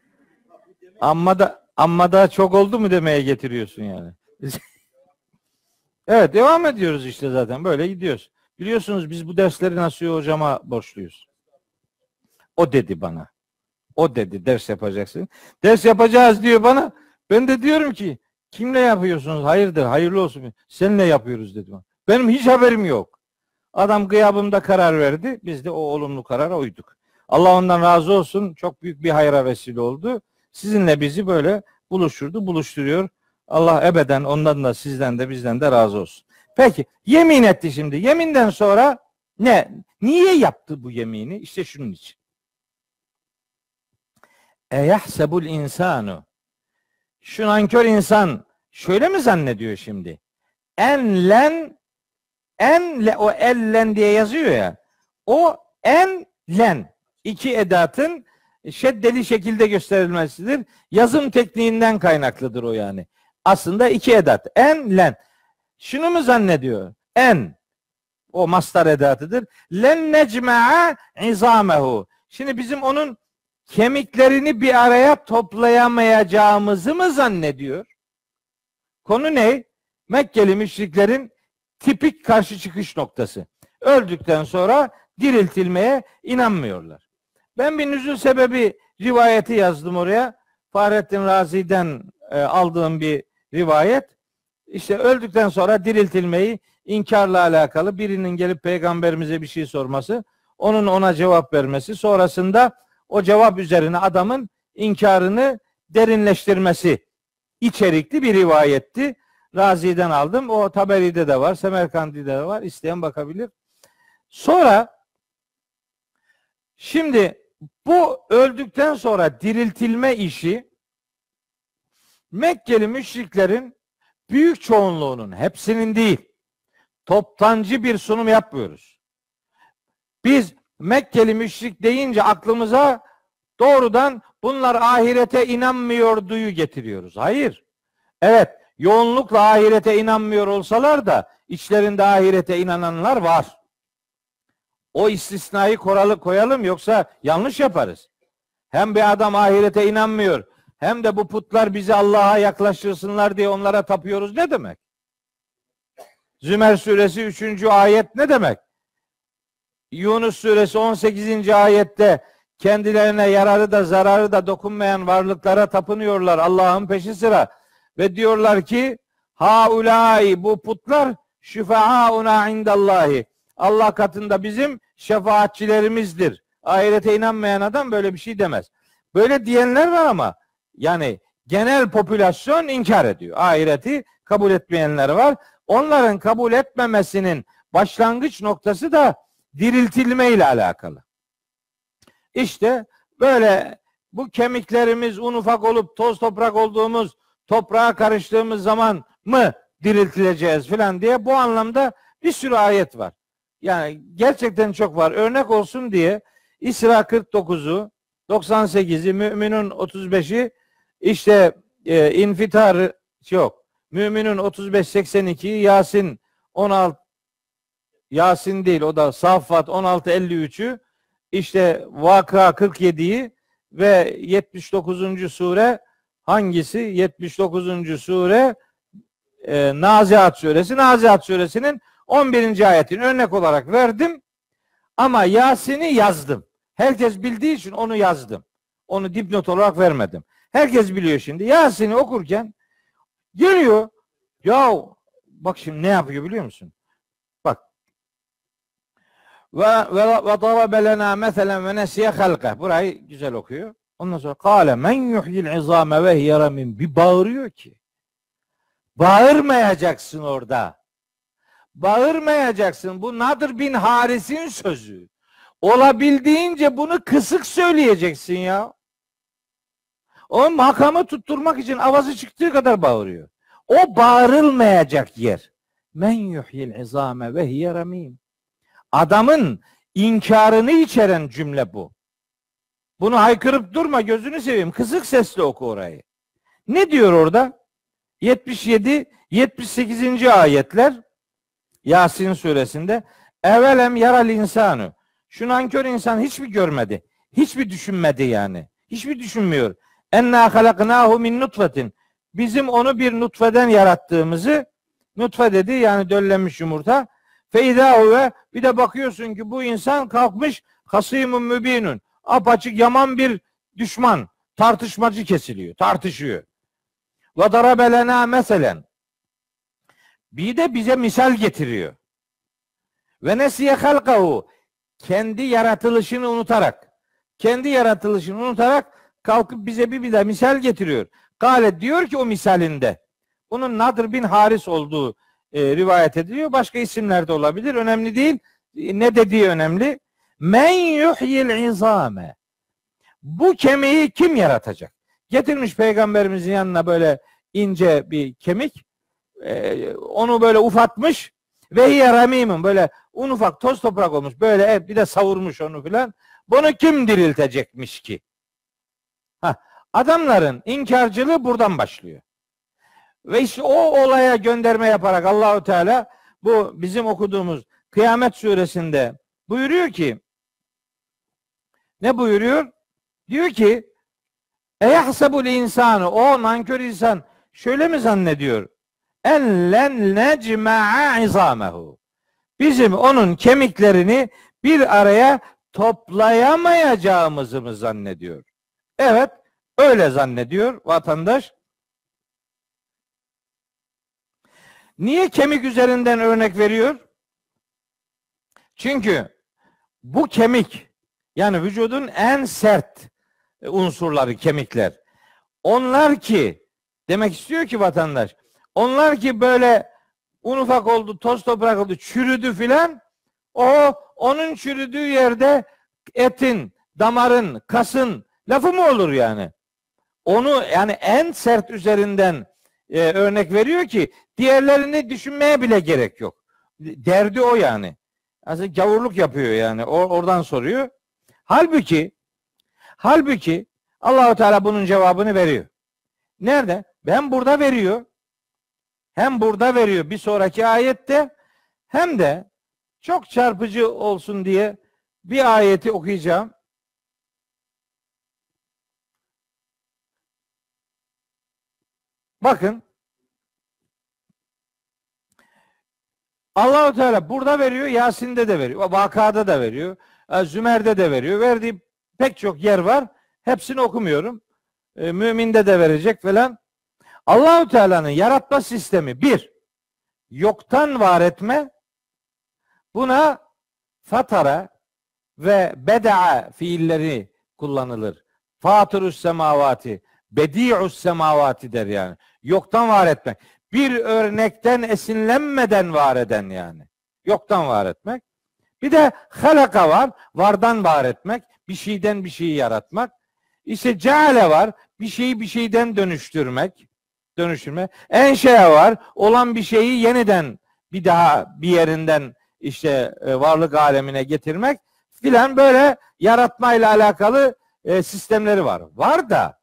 Amma da amma da çok oldu mu demeye getiriyorsun yani. evet devam ediyoruz işte zaten böyle gidiyoruz. Biliyorsunuz biz bu dersleri Nasuhi hocama borçluyuz. O dedi bana. O dedi ders yapacaksın. Ders yapacağız diyor bana. Ben de diyorum ki kimle yapıyorsunuz? Hayırdır hayırlı olsun. Seninle yapıyoruz dedim. Benim hiç haberim yok. Adam gıyabımda karar verdi. Biz de o olumlu karara uyduk. Allah ondan razı olsun. Çok büyük bir hayra vesile oldu. Sizinle bizi böyle buluşturdu, buluşturuyor. Allah ebeden ondan da sizden de bizden de razı olsun. Peki yemin etti şimdi. Yeminden sonra ne? Niye yaptı bu yemini? İşte şunun için. Eyahsebul insanu. Şu nankör insan şöyle mi zannediyor şimdi? Enlen enle o ellen diye yazıyor ya. O enlen iki edatın şeddeli şekilde gösterilmesidir. Yazım tekniğinden kaynaklıdır o yani. Aslında iki edat. En, len. Şunu mu zannediyor? En. O mastar edatıdır. Len necme'a izamehu. Şimdi bizim onun kemiklerini bir araya toplayamayacağımızı mı zannediyor? Konu ne? Mekkeli müşriklerin tipik karşı çıkış noktası. Öldükten sonra diriltilmeye inanmıyorlar. Ben bir nüzul sebebi rivayeti yazdım oraya. Fahrettin Razi'den e, aldığım bir rivayet. İşte öldükten sonra diriltilmeyi inkarla alakalı birinin gelip peygamberimize bir şey sorması, onun ona cevap vermesi, sonrasında o cevap üzerine adamın inkarını derinleştirmesi içerikli bir rivayetti. Razi'den aldım. O Taberi'de de var, Semerkandi'de de var. İsteyen bakabilir. Sonra şimdi bu öldükten sonra diriltilme işi Mekkeli müşriklerin büyük çoğunluğunun hepsinin değil toptancı bir sunum yapmıyoruz. Biz Mekkeli müşrik deyince aklımıza doğrudan bunlar ahirete inanmıyor duyu getiriyoruz. Hayır. Evet yoğunlukla ahirete inanmıyor olsalar da içlerinde ahirete inananlar var. O istisnayı koralı koyalım yoksa yanlış yaparız. Hem bir adam ahirete inanmıyor hem de bu putlar bizi Allah'a yaklaştırsınlar diye onlara tapıyoruz ne demek? Zümer suresi 3. ayet ne demek? Yunus suresi 18. ayette kendilerine yararı da zararı da dokunmayan varlıklara tapınıyorlar Allah'ın peşi sıra ve diyorlar ki haulai bu putlar şüfeauna indallahi Allah katında bizim şefaatçilerimizdir. Ahirete inanmayan adam böyle bir şey demez. Böyle diyenler var ama yani genel popülasyon inkar ediyor. Ahireti kabul etmeyenler var. Onların kabul etmemesinin başlangıç noktası da diriltilme ile alakalı. İşte böyle bu kemiklerimiz un ufak olup toz toprak olduğumuz toprağa karıştığımız zaman mı diriltileceğiz filan diye bu anlamda bir sürü ayet var. Yani gerçekten çok var. Örnek olsun diye İsra 49'u, 98'i, Müminun 35'i, işte e, İnfitar yok. Müminun 35-82'yi, Yasin 16 Yasin değil o da Saffat 16-53'ü, işte Vaka 47'yi ve 79. sure hangisi? 79. sure e, Nazihat suresi. Nazihat suresinin 11. ayetini örnek olarak verdim. Ama Yasin'i yazdım. Herkes bildiği için onu yazdım. Onu dipnot olarak vermedim. Herkes biliyor şimdi. Yasin'i okurken geliyor. Ya bak şimdi ne yapıyor biliyor musun? Bak. Ve ve ve darabe lena meselen ve nesiye halka. Burayı güzel okuyor. Ondan sonra kâle men yuhyil izame ve hiye Bir bağırıyor ki. Bağırmayacaksın orada. Bağırmayacaksın. Bu Nadir bin Haris'in sözü. Olabildiğince bunu kısık söyleyeceksin ya. O makamı tutturmak için avazı çıktığı kadar bağırıyor. O bağırılmayacak yer. Men yuhyil izame ve hiye. Adamın inkarını içeren cümle bu. Bunu haykırıp durma gözünü seveyim. Kısık sesle oku orayı. Ne diyor orada? 77 78. ayetler Yasin suresinde evelem yaral insanu şu nankör insan hiç mi görmedi? Hiç mi düşünmedi yani? Hiç mi düşünmüyor? Enna halaknahu min nutfetin. Bizim onu bir nutfeden yarattığımızı nutfe dedi yani döllenmiş yumurta. Feyda ve bir de bakıyorsun ki bu insan kalkmış kasimun mübinun. Apaçık yaman bir düşman. Tartışmacı kesiliyor. Tartışıyor. Ve darabelena meselen. Bir de bize misal getiriyor. Ve nesiye halkahu. Kendi yaratılışını unutarak. Kendi yaratılışını unutarak kalkıp bize bir bir de misal getiriyor. Gale diyor ki o misalinde. Bunun Nadir bin Haris olduğu e, rivayet ediliyor. Başka isimler de olabilir. Önemli değil. E, ne dediği önemli. Men yuhyil izame. Bu kemiği kim yaratacak? Getirmiş peygamberimizin yanına böyle ince bir kemik. E, onu böyle ufatmış. Ve hiye böyle un ufak toz toprak olmuş. Böyle bir de savurmuş onu filan. Bunu kim diriltecekmiş ki? Ha, adamların inkarcılığı buradan başlıyor. Ve işte o olaya gönderme yaparak Allahu Teala bu bizim okuduğumuz Kıyamet suresinde buyuruyor ki ne buyuruyor? Diyor ki Eyahsebul insanı o nankör insan şöyle mi zannediyor? En len necma'a izamehu. Bizim onun kemiklerini bir araya toplayamayacağımızı mı zannediyor? Evet, öyle zannediyor vatandaş. Niye kemik üzerinden örnek veriyor? Çünkü bu kemik yani vücudun en sert unsurları kemikler. Onlar ki demek istiyor ki vatandaş onlar ki böyle un ufak oldu, toz toprak oldu, çürüdü filan. O onun çürüdüğü yerde etin, damarın, kasın lafı mı olur yani? Onu yani en sert üzerinden e, örnek veriyor ki diğerlerini düşünmeye bile gerek yok. Derdi o yani. Aslında gavurluk yapıyor yani. O, oradan soruyor. Halbuki halbuki Allahu Teala bunun cevabını veriyor. Nerede? Ben burada veriyor. Hem burada veriyor bir sonraki ayette hem de çok çarpıcı olsun diye bir ayeti okuyacağım. Bakın Allahu Teala burada veriyor, Yasin'de de veriyor, Vakada da veriyor, Zümer'de de veriyor. Verdiği pek çok yer var. Hepsini okumuyorum. E, müminde de verecek falan. Allahu Teala'nın yaratma sistemi bir, yoktan var etme. Buna fatara ve beda'a fiilleri kullanılır. Fatırus semavati Bedi'us semavati der yani. Yoktan var etmek. Bir örnekten esinlenmeden var eden yani. Yoktan var etmek. Bir de halaka var. Vardan var etmek. Bir şeyden bir şeyi yaratmak. İşte ceale var. Bir şeyi bir şeyden dönüştürmek. Dönüştürme. Enşea var. Olan bir şeyi yeniden bir daha bir yerinden işte e, varlık alemine getirmek filan böyle yaratmayla alakalı e, sistemleri var. Var da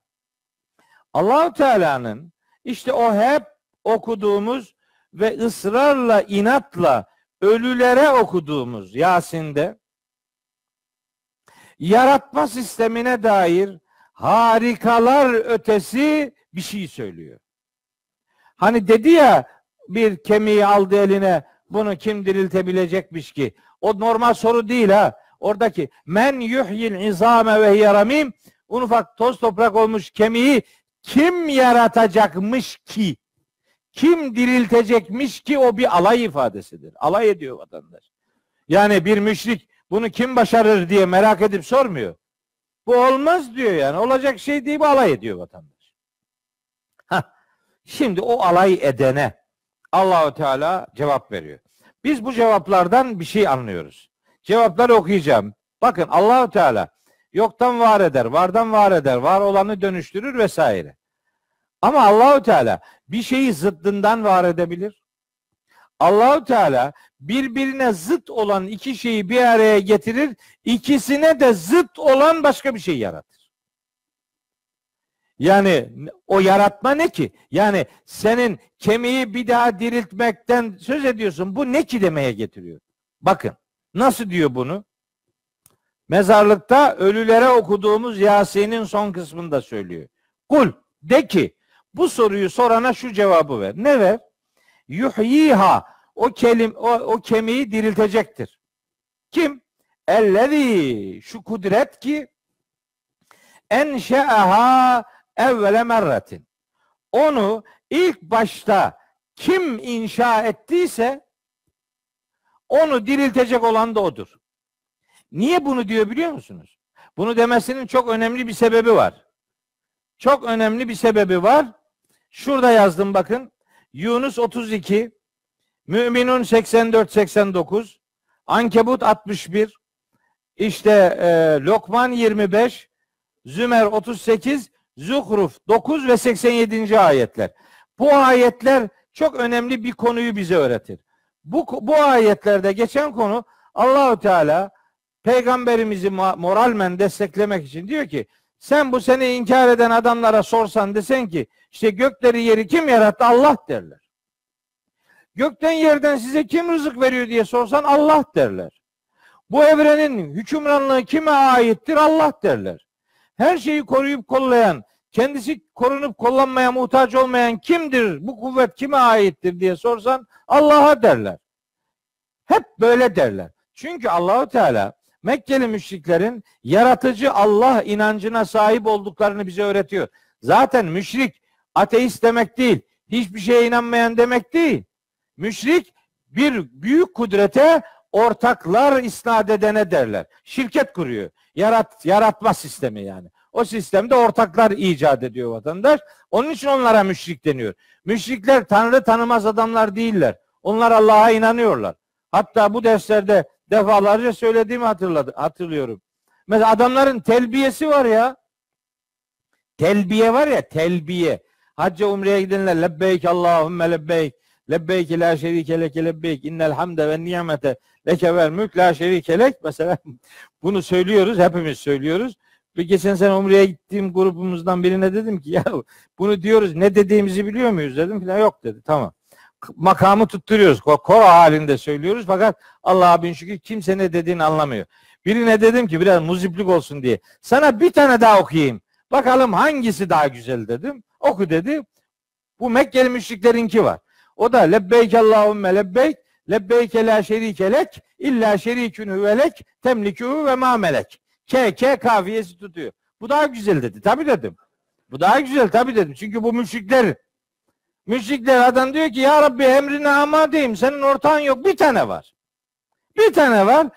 Allahu Teala'nın işte o hep okuduğumuz ve ısrarla inatla ölülere okuduğumuz Yasin'de yaratma sistemine dair harikalar ötesi bir şey söylüyor. Hani dedi ya bir kemiği aldı eline bunu kim diriltebilecekmiş ki? O normal soru değil ha. Oradaki men yuhyil izame ve yaramim un ufak toz toprak olmuş kemiği kim yaratacakmış ki? Kim diriltecekmiş ki o bir alay ifadesidir. Alay ediyor vatandaş. Yani bir müşrik bunu kim başarır diye merak edip sormuyor. Bu olmaz diyor yani. Olacak şey değil alay ediyor vatandaş. Heh. Şimdi o alay edene Allahu Teala cevap veriyor. Biz bu cevaplardan bir şey anlıyoruz. Cevapları okuyacağım. Bakın Allahu Teala yoktan var eder, vardan var eder, var olanı dönüştürür vesaire. Ama Allahu Teala bir şeyi zıddından var edebilir. Allahu Teala birbirine zıt olan iki şeyi bir araya getirir, ikisine de zıt olan başka bir şey yaratır. Yani o yaratma ne ki? Yani senin kemiği bir daha diriltmekten söz ediyorsun. Bu ne ki demeye getiriyor. Bakın nasıl diyor bunu? Mezarlıkta ölülere okuduğumuz Yasin'in son kısmında söylüyor. Kul de ki bu soruyu sorana şu cevabı ver. Ne ver? Yuhyiha o kelim o, o kemiği diriltecektir. Kim? Ellezî şu kudret ki enşe'aha evvele merretin. Onu ilk başta kim inşa ettiyse onu diriltecek olan da odur. Niye bunu diyor biliyor musunuz? Bunu demesinin çok önemli bir sebebi var. Çok önemli bir sebebi var. Şurada yazdım bakın. Yunus 32, Müminun 84-89, Ankebut 61, işte e, Lokman 25, Zümer 38, Zuhruf 9 ve 87. ayetler. Bu ayetler çok önemli bir konuyu bize öğretir. Bu, bu ayetlerde geçen konu Allahu Teala peygamberimizi moralmen desteklemek için diyor ki sen bu seni inkar eden adamlara sorsan desen ki işte gökleri yeri kim yarattı? Allah derler. Gökten yerden size kim rızık veriyor diye sorsan Allah derler. Bu evrenin hükümranlığı kime aittir? Allah derler. Her şeyi koruyup kollayan, kendisi korunup kollanmaya muhtaç olmayan kimdir? Bu kuvvet kime aittir diye sorsan Allah'a derler. Hep böyle derler. Çünkü Allahu Teala Mekkeli müşriklerin yaratıcı Allah inancına sahip olduklarını bize öğretiyor. Zaten müşrik ateist demek değil. Hiçbir şeye inanmayan demek değil. Müşrik bir büyük kudrete ortaklar isnat edene derler. Şirket kuruyor. Yarat, yaratma sistemi yani. O sistemde ortaklar icat ediyor vatandaş. Onun için onlara müşrik deniyor. Müşrikler Tanrı tanımaz adamlar değiller. Onlar Allah'a inanıyorlar. Hatta bu derslerde defalarca söylediğimi hatırladı, hatırlıyorum. Mesela adamların telbiyesi var ya. Telbiye var ya telbiye. Hacca umreye gidenler lebbeyk Allahümme lebbeyk. Lebbeyk la şerike leke lebbeyk. İnnel hamde ve nimete leke vel mülk la şerike lek. Mesela bunu söylüyoruz. Hepimiz söylüyoruz. Bir geçen sene umreye gittiğim grubumuzdan birine dedim ki ya bunu diyoruz ne dediğimizi biliyor muyuz dedim filan yok dedi. Tamam makamı tutturuyoruz. Koro halinde söylüyoruz fakat Allah'a bin şükür kimse ne dediğini anlamıyor. Birine dedim ki biraz muziplik olsun diye. Sana bir tane daha okuyayım. Bakalım hangisi daha güzel dedim. Oku dedi. Bu Mekkeli müşriklerinki var. O da lebbeyk Allahümme lebbeyk lebbeyke la şerike lek illa şerikün hüvelek temlikû ve ma melek. K, K kafiyesi tutuyor. Bu daha güzel dedi. Tabi dedim. Bu daha güzel tabi dedim. Çünkü bu müşrikler Müşrikler adam diyor ki ya Rabbi emrine amadeyim. Senin ortağın yok. Bir tane var. Bir tane var.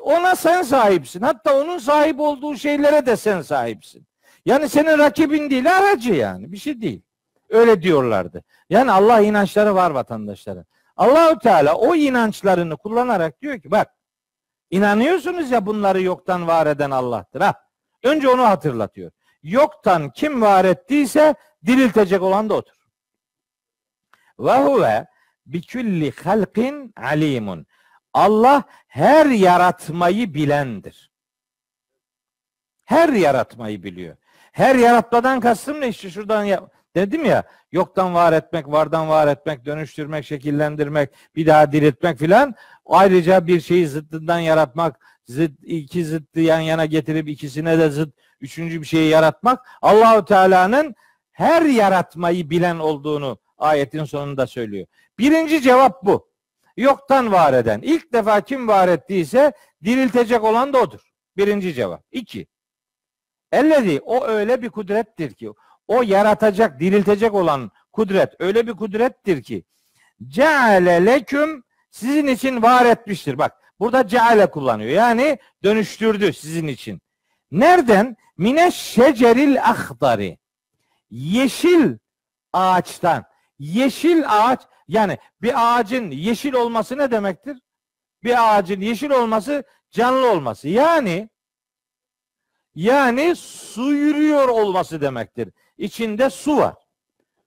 Ona sen sahipsin. Hatta onun sahip olduğu şeylere de sen sahipsin. Yani senin rakibin değil aracı yani bir şey değil. Öyle diyorlardı. Yani Allah inançları var vatandaşların. Allahü Teala o inançlarını kullanarak diyor ki bak inanıyorsunuz ya bunları yoktan var eden Allah'tır ha. Önce onu hatırlatıyor. Yoktan kim var ettiyse diriltecek olan da odur. Ve huve bikülli halkin alimun. Allah her yaratmayı bilendir. Her yaratmayı biliyor. Her yaratmadan kastım ne işte şuradan ya, dedim ya yoktan var etmek, vardan var etmek, dönüştürmek, şekillendirmek, bir daha diriltmek filan. Ayrıca bir şeyi zıttından yaratmak, zıt, iki zıttı yan yana getirip ikisine de zıt üçüncü bir şeyi yaratmak Allahu Teala'nın her yaratmayı bilen olduğunu ayetin sonunda söylüyor. Birinci cevap bu. Yoktan var eden. İlk defa kim var ettiyse diriltecek olan da odur. Birinci cevap. İki. Ellezi o öyle bir kudrettir ki o yaratacak, diriltecek olan kudret öyle bir kudrettir ki ceale leküm sizin için var etmiştir. Bak burada ceale kullanıyor. Yani dönüştürdü sizin için. Nereden? Mine şeceril ahdari. Yeşil ağaçtan. Yeşil ağaç yani bir ağacın yeşil olması ne demektir? Bir ağacın yeşil olması canlı olması. Yani yani su yürüyor olması demektir. İçinde su var.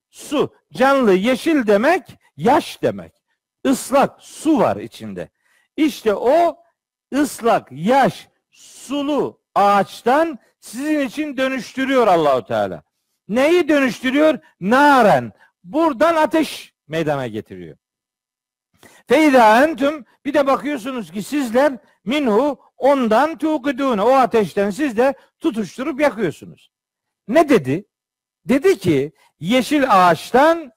Su, canlı, yeşil demek, yaş demek. Islak, su var içinde. İşte o ıslak, yaş, sulu ağaçtan sizin için dönüştürüyor Allahu Teala. Neyi dönüştürüyor? Naren. Buradan ateş meydana getiriyor. Feyda entüm bir de bakıyorsunuz ki sizler minhu ondan tuğkudune o ateşten siz de tutuşturup yakıyorsunuz. Ne dedi? Dedi ki yeşil ağaçtan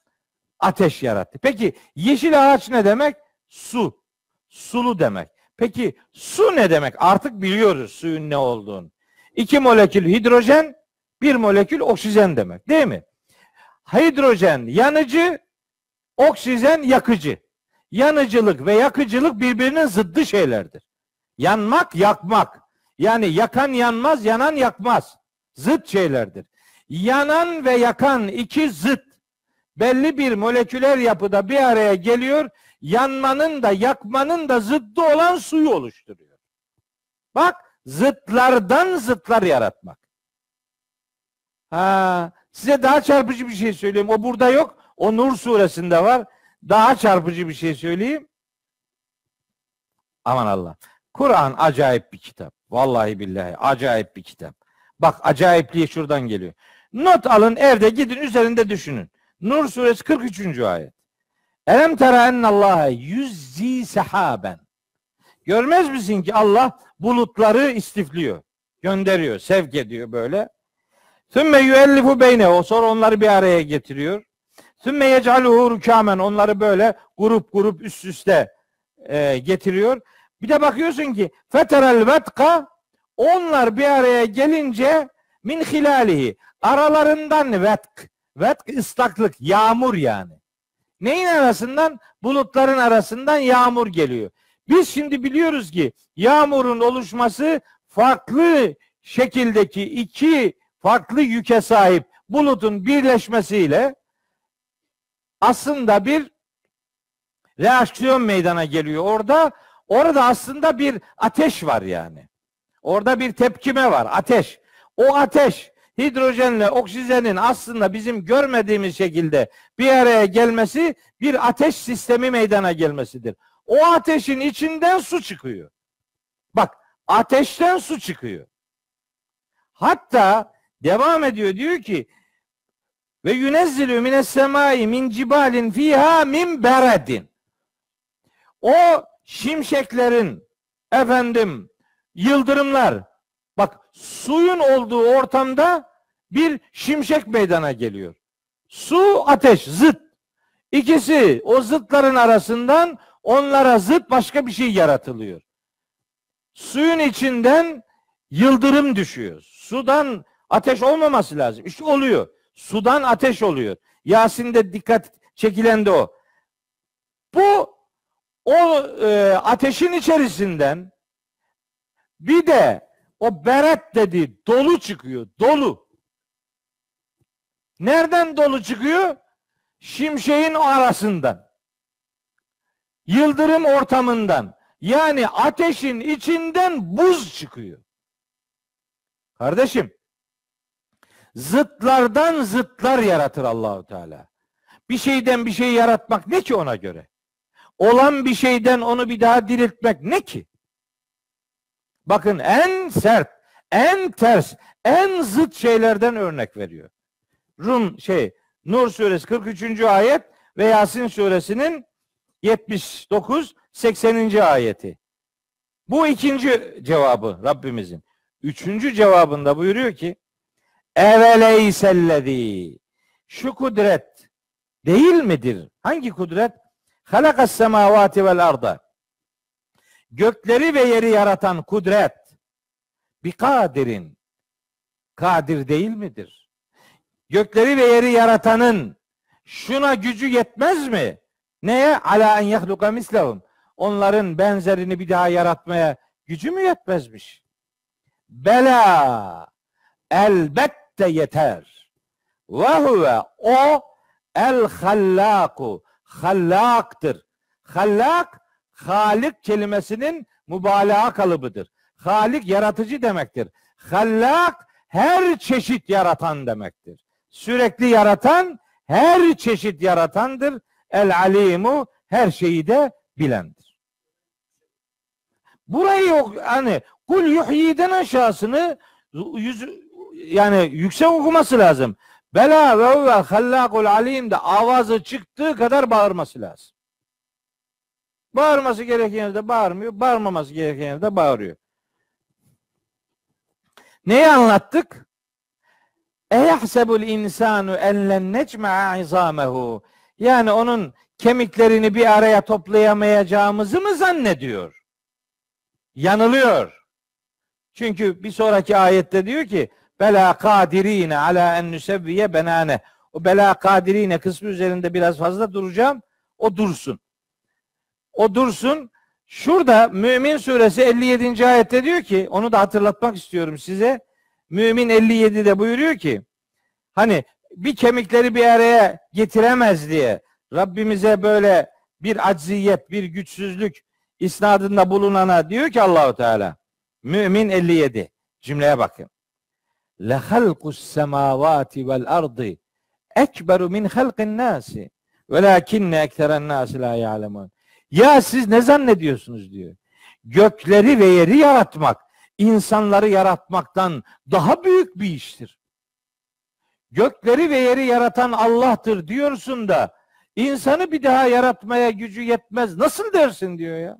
ateş yarattı. Peki yeşil ağaç ne demek? Su. Sulu demek. Peki su ne demek? Artık biliyoruz suyun ne olduğunu. İki molekül hidrojen, bir molekül oksijen demek. Değil mi? Hidrojen yanıcı, oksijen yakıcı. Yanıcılık ve yakıcılık birbirinin zıddı şeylerdir. Yanmak, yakmak. Yani yakan yanmaz, yanan yakmaz. Zıt şeylerdir. Yanan ve yakan iki zıt belli bir moleküler yapıda bir araya geliyor. Yanmanın da yakmanın da zıttı olan suyu oluşturuyor. Bak zıtlardan zıtlar yaratmak. Ha, size daha çarpıcı bir şey söyleyeyim. O burada yok. O Nur suresinde var. Daha çarpıcı bir şey söyleyeyim. Aman Allah. Kur'an acayip bir kitap. Vallahi billahi acayip bir kitap. Bak acayipliği şuradan geliyor. Not alın evde gidin üzerinde düşünün. Nur suresi 43. ayet. Elem tera ennallaha yüzzi sehaben. Görmez misin ki Allah bulutları istifliyor. Gönderiyor, sevk ediyor böyle. Sümme yüellifu beyne. O sonra onları bir araya getiriyor. Sümme yec'aluhu rükâmen. Onları böyle grup grup üst üste e, getiriyor. Bir de bakıyorsun ki feterel vetka onlar bir araya gelince min hilalihi aralarından vetk vetk ıslaklık yağmur yani. Neyin arasından? Bulutların arasından yağmur geliyor. Biz şimdi biliyoruz ki yağmurun oluşması farklı şekildeki iki farklı yüke sahip bulutun birleşmesiyle aslında bir reaksiyon meydana geliyor. Orada orada aslında bir ateş var yani. Orada bir tepkime var. Ateş. O ateş hidrojenle oksijenin aslında bizim görmediğimiz şekilde bir araya gelmesi bir ateş sistemi meydana gelmesidir. O ateşin içinden su çıkıyor. Bak ateşten su çıkıyor. Hatta devam ediyor diyor ki ve yunezzilü mines semai min cibalin fiha min beredin. O şimşeklerin efendim yıldırımlar bak suyun olduğu ortamda bir şimşek meydana geliyor. Su ateş zıt. İkisi o zıtların arasından onlara zıt başka bir şey yaratılıyor. Suyun içinden yıldırım düşüyor. Sudan ateş olmaması lazım. İşte oluyor. Sudan ateş oluyor. Yasin'de dikkat çekilen de o. Bu o e, ateşin içerisinden bir de o beret dedi dolu çıkıyor. Dolu. Nereden dolu çıkıyor? Şimşeğin arasından. Yıldırım ortamından. Yani ateşin içinden buz çıkıyor. Kardeşim, zıtlardan zıtlar yaratır Allahu Teala. Bir şeyden bir şey yaratmak ne ki ona göre? Olan bir şeyden onu bir daha diriltmek ne ki? Bakın en sert, en ters, en zıt şeylerden örnek veriyor. Rum şey Nur suresi 43. ayet ve Yasin suresinin 79 80. ayeti. Bu ikinci cevabı Rabbimizin. Üçüncü cevabında buyuruyor ki Eveleysellezî şu kudret değil midir? Hangi kudret? Halakas semavati vel arda. Gökleri ve yeri yaratan kudret bir kadirin kadir değil midir? Gökleri ve yeri yaratanın şuna gücü yetmez mi? Neye? Ala en yahluka mislahum. Onların benzerini bir daha yaratmaya gücü mü yetmezmiş? Bela elbette yeter. Ve huve o el hallaku hallaktır. Hallak Halik kelimesinin mübalağa kalıbıdır. Halik yaratıcı demektir. Hallak her çeşit yaratan demektir. Sürekli yaratan her çeşit yaratandır. El alimu her şeyi de bilendir. Burayı yok hani kul yuhyiden aşağısını yüz, yani yüksek okuması lazım. Bela ve huve hallakul alim de avazı çıktığı kadar bağırması lazım. Bağırması gereken yerde bağırmıyor, bağırmaması gereken yerde bağırıyor. Neyi anlattık? Eyahsebul insanu en len necma'a izamehu. Yani onun kemiklerini bir araya toplayamayacağımızı mı zannediyor? Yanılıyor. Çünkü bir sonraki ayette diyor ki bela kadirine ala en nusevviye benane. O bela kadirine kısmı üzerinde biraz fazla duracağım. O dursun. O dursun. Şurada Mümin suresi 57. ayette diyor ki onu da hatırlatmak istiyorum size. Mümin 57'de buyuruyor ki hani bir kemikleri bir araya getiremez diye Rabbimize böyle bir acziyet, bir güçsüzlük isnadında bulunana diyor ki Allahu Teala Mümin 57 cümleye bakın. Semavati vel ardı ekberu min halqin nasi velakinne ekseren nasi la ya'lemun. Ya siz ne zannediyorsunuz diyor. Gökleri ve yeri yaratmak insanları yaratmaktan daha büyük bir iştir. Gökleri ve yeri yaratan Allah'tır diyorsun da insanı bir daha yaratmaya gücü yetmez. Nasıl dersin diyor ya.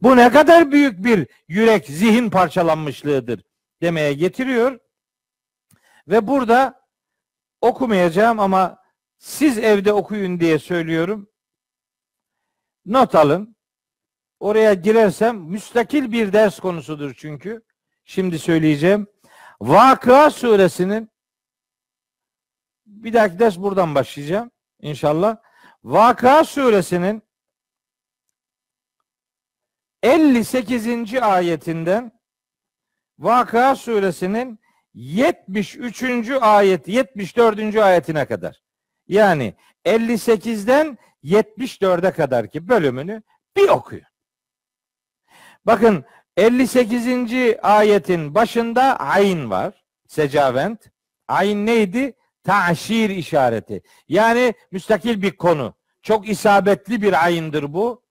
Bu ne kadar büyük bir yürek, zihin parçalanmışlığıdır demeye getiriyor. Ve burada okumayacağım ama siz evde okuyun diye söylüyorum. Not alın. Oraya girersem müstakil bir ders konusudur çünkü. Şimdi söyleyeceğim. Vakıa suresinin bir dahaki ders buradan başlayacağım inşallah. Vakıa suresinin 58. ayetinden Vakıa suresinin 73. ayet 74. ayetine kadar. Yani 58'den 74'e kadar ki bölümünü bir okuyun. Bakın 58. ayetin başında ayn var. Secavent. Ayn neydi? Taşir işareti. Yani müstakil bir konu. Çok isabetli bir ayındır bu.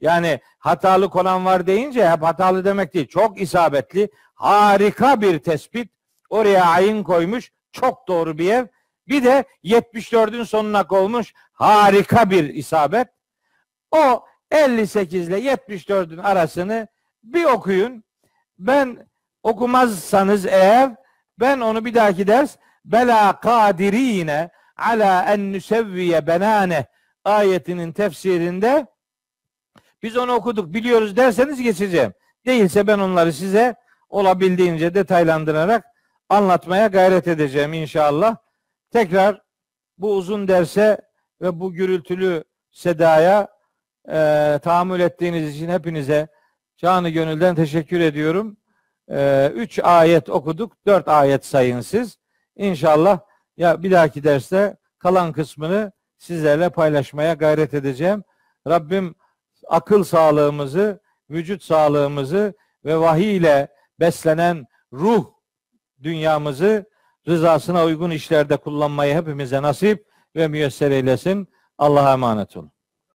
Yani hatalı konan var deyince hep hatalı demek değil. Çok isabetli, harika bir tespit. Oraya ayın koymuş. Çok doğru bir yer. Bir de 74'ün sonuna koymuş. Harika bir isabet. O 58 ile 74'ün arasını bir okuyun. Ben okumazsanız eğer ben onu bir dahaki ders bela kadirine ala en nusevviye benane ayetinin tefsirinde biz onu okuduk biliyoruz derseniz geçeceğim. Değilse ben onları size olabildiğince detaylandırarak anlatmaya gayret edeceğim inşallah. Tekrar bu uzun derse ve bu gürültülü sedaya e, tahammül ettiğiniz için hepinize canı gönülden teşekkür ediyorum. E, üç ayet okuduk. Dört ayet sayın siz. İnşallah Ya bir dahaki derste kalan kısmını sizlerle paylaşmaya gayret edeceğim. Rabbim akıl sağlığımızı, vücut sağlığımızı ve vahiy ile beslenen ruh dünyamızı rızasına uygun işlerde kullanmayı hepimize nasip ve müyesser eylesin. Allah'a emanet olun.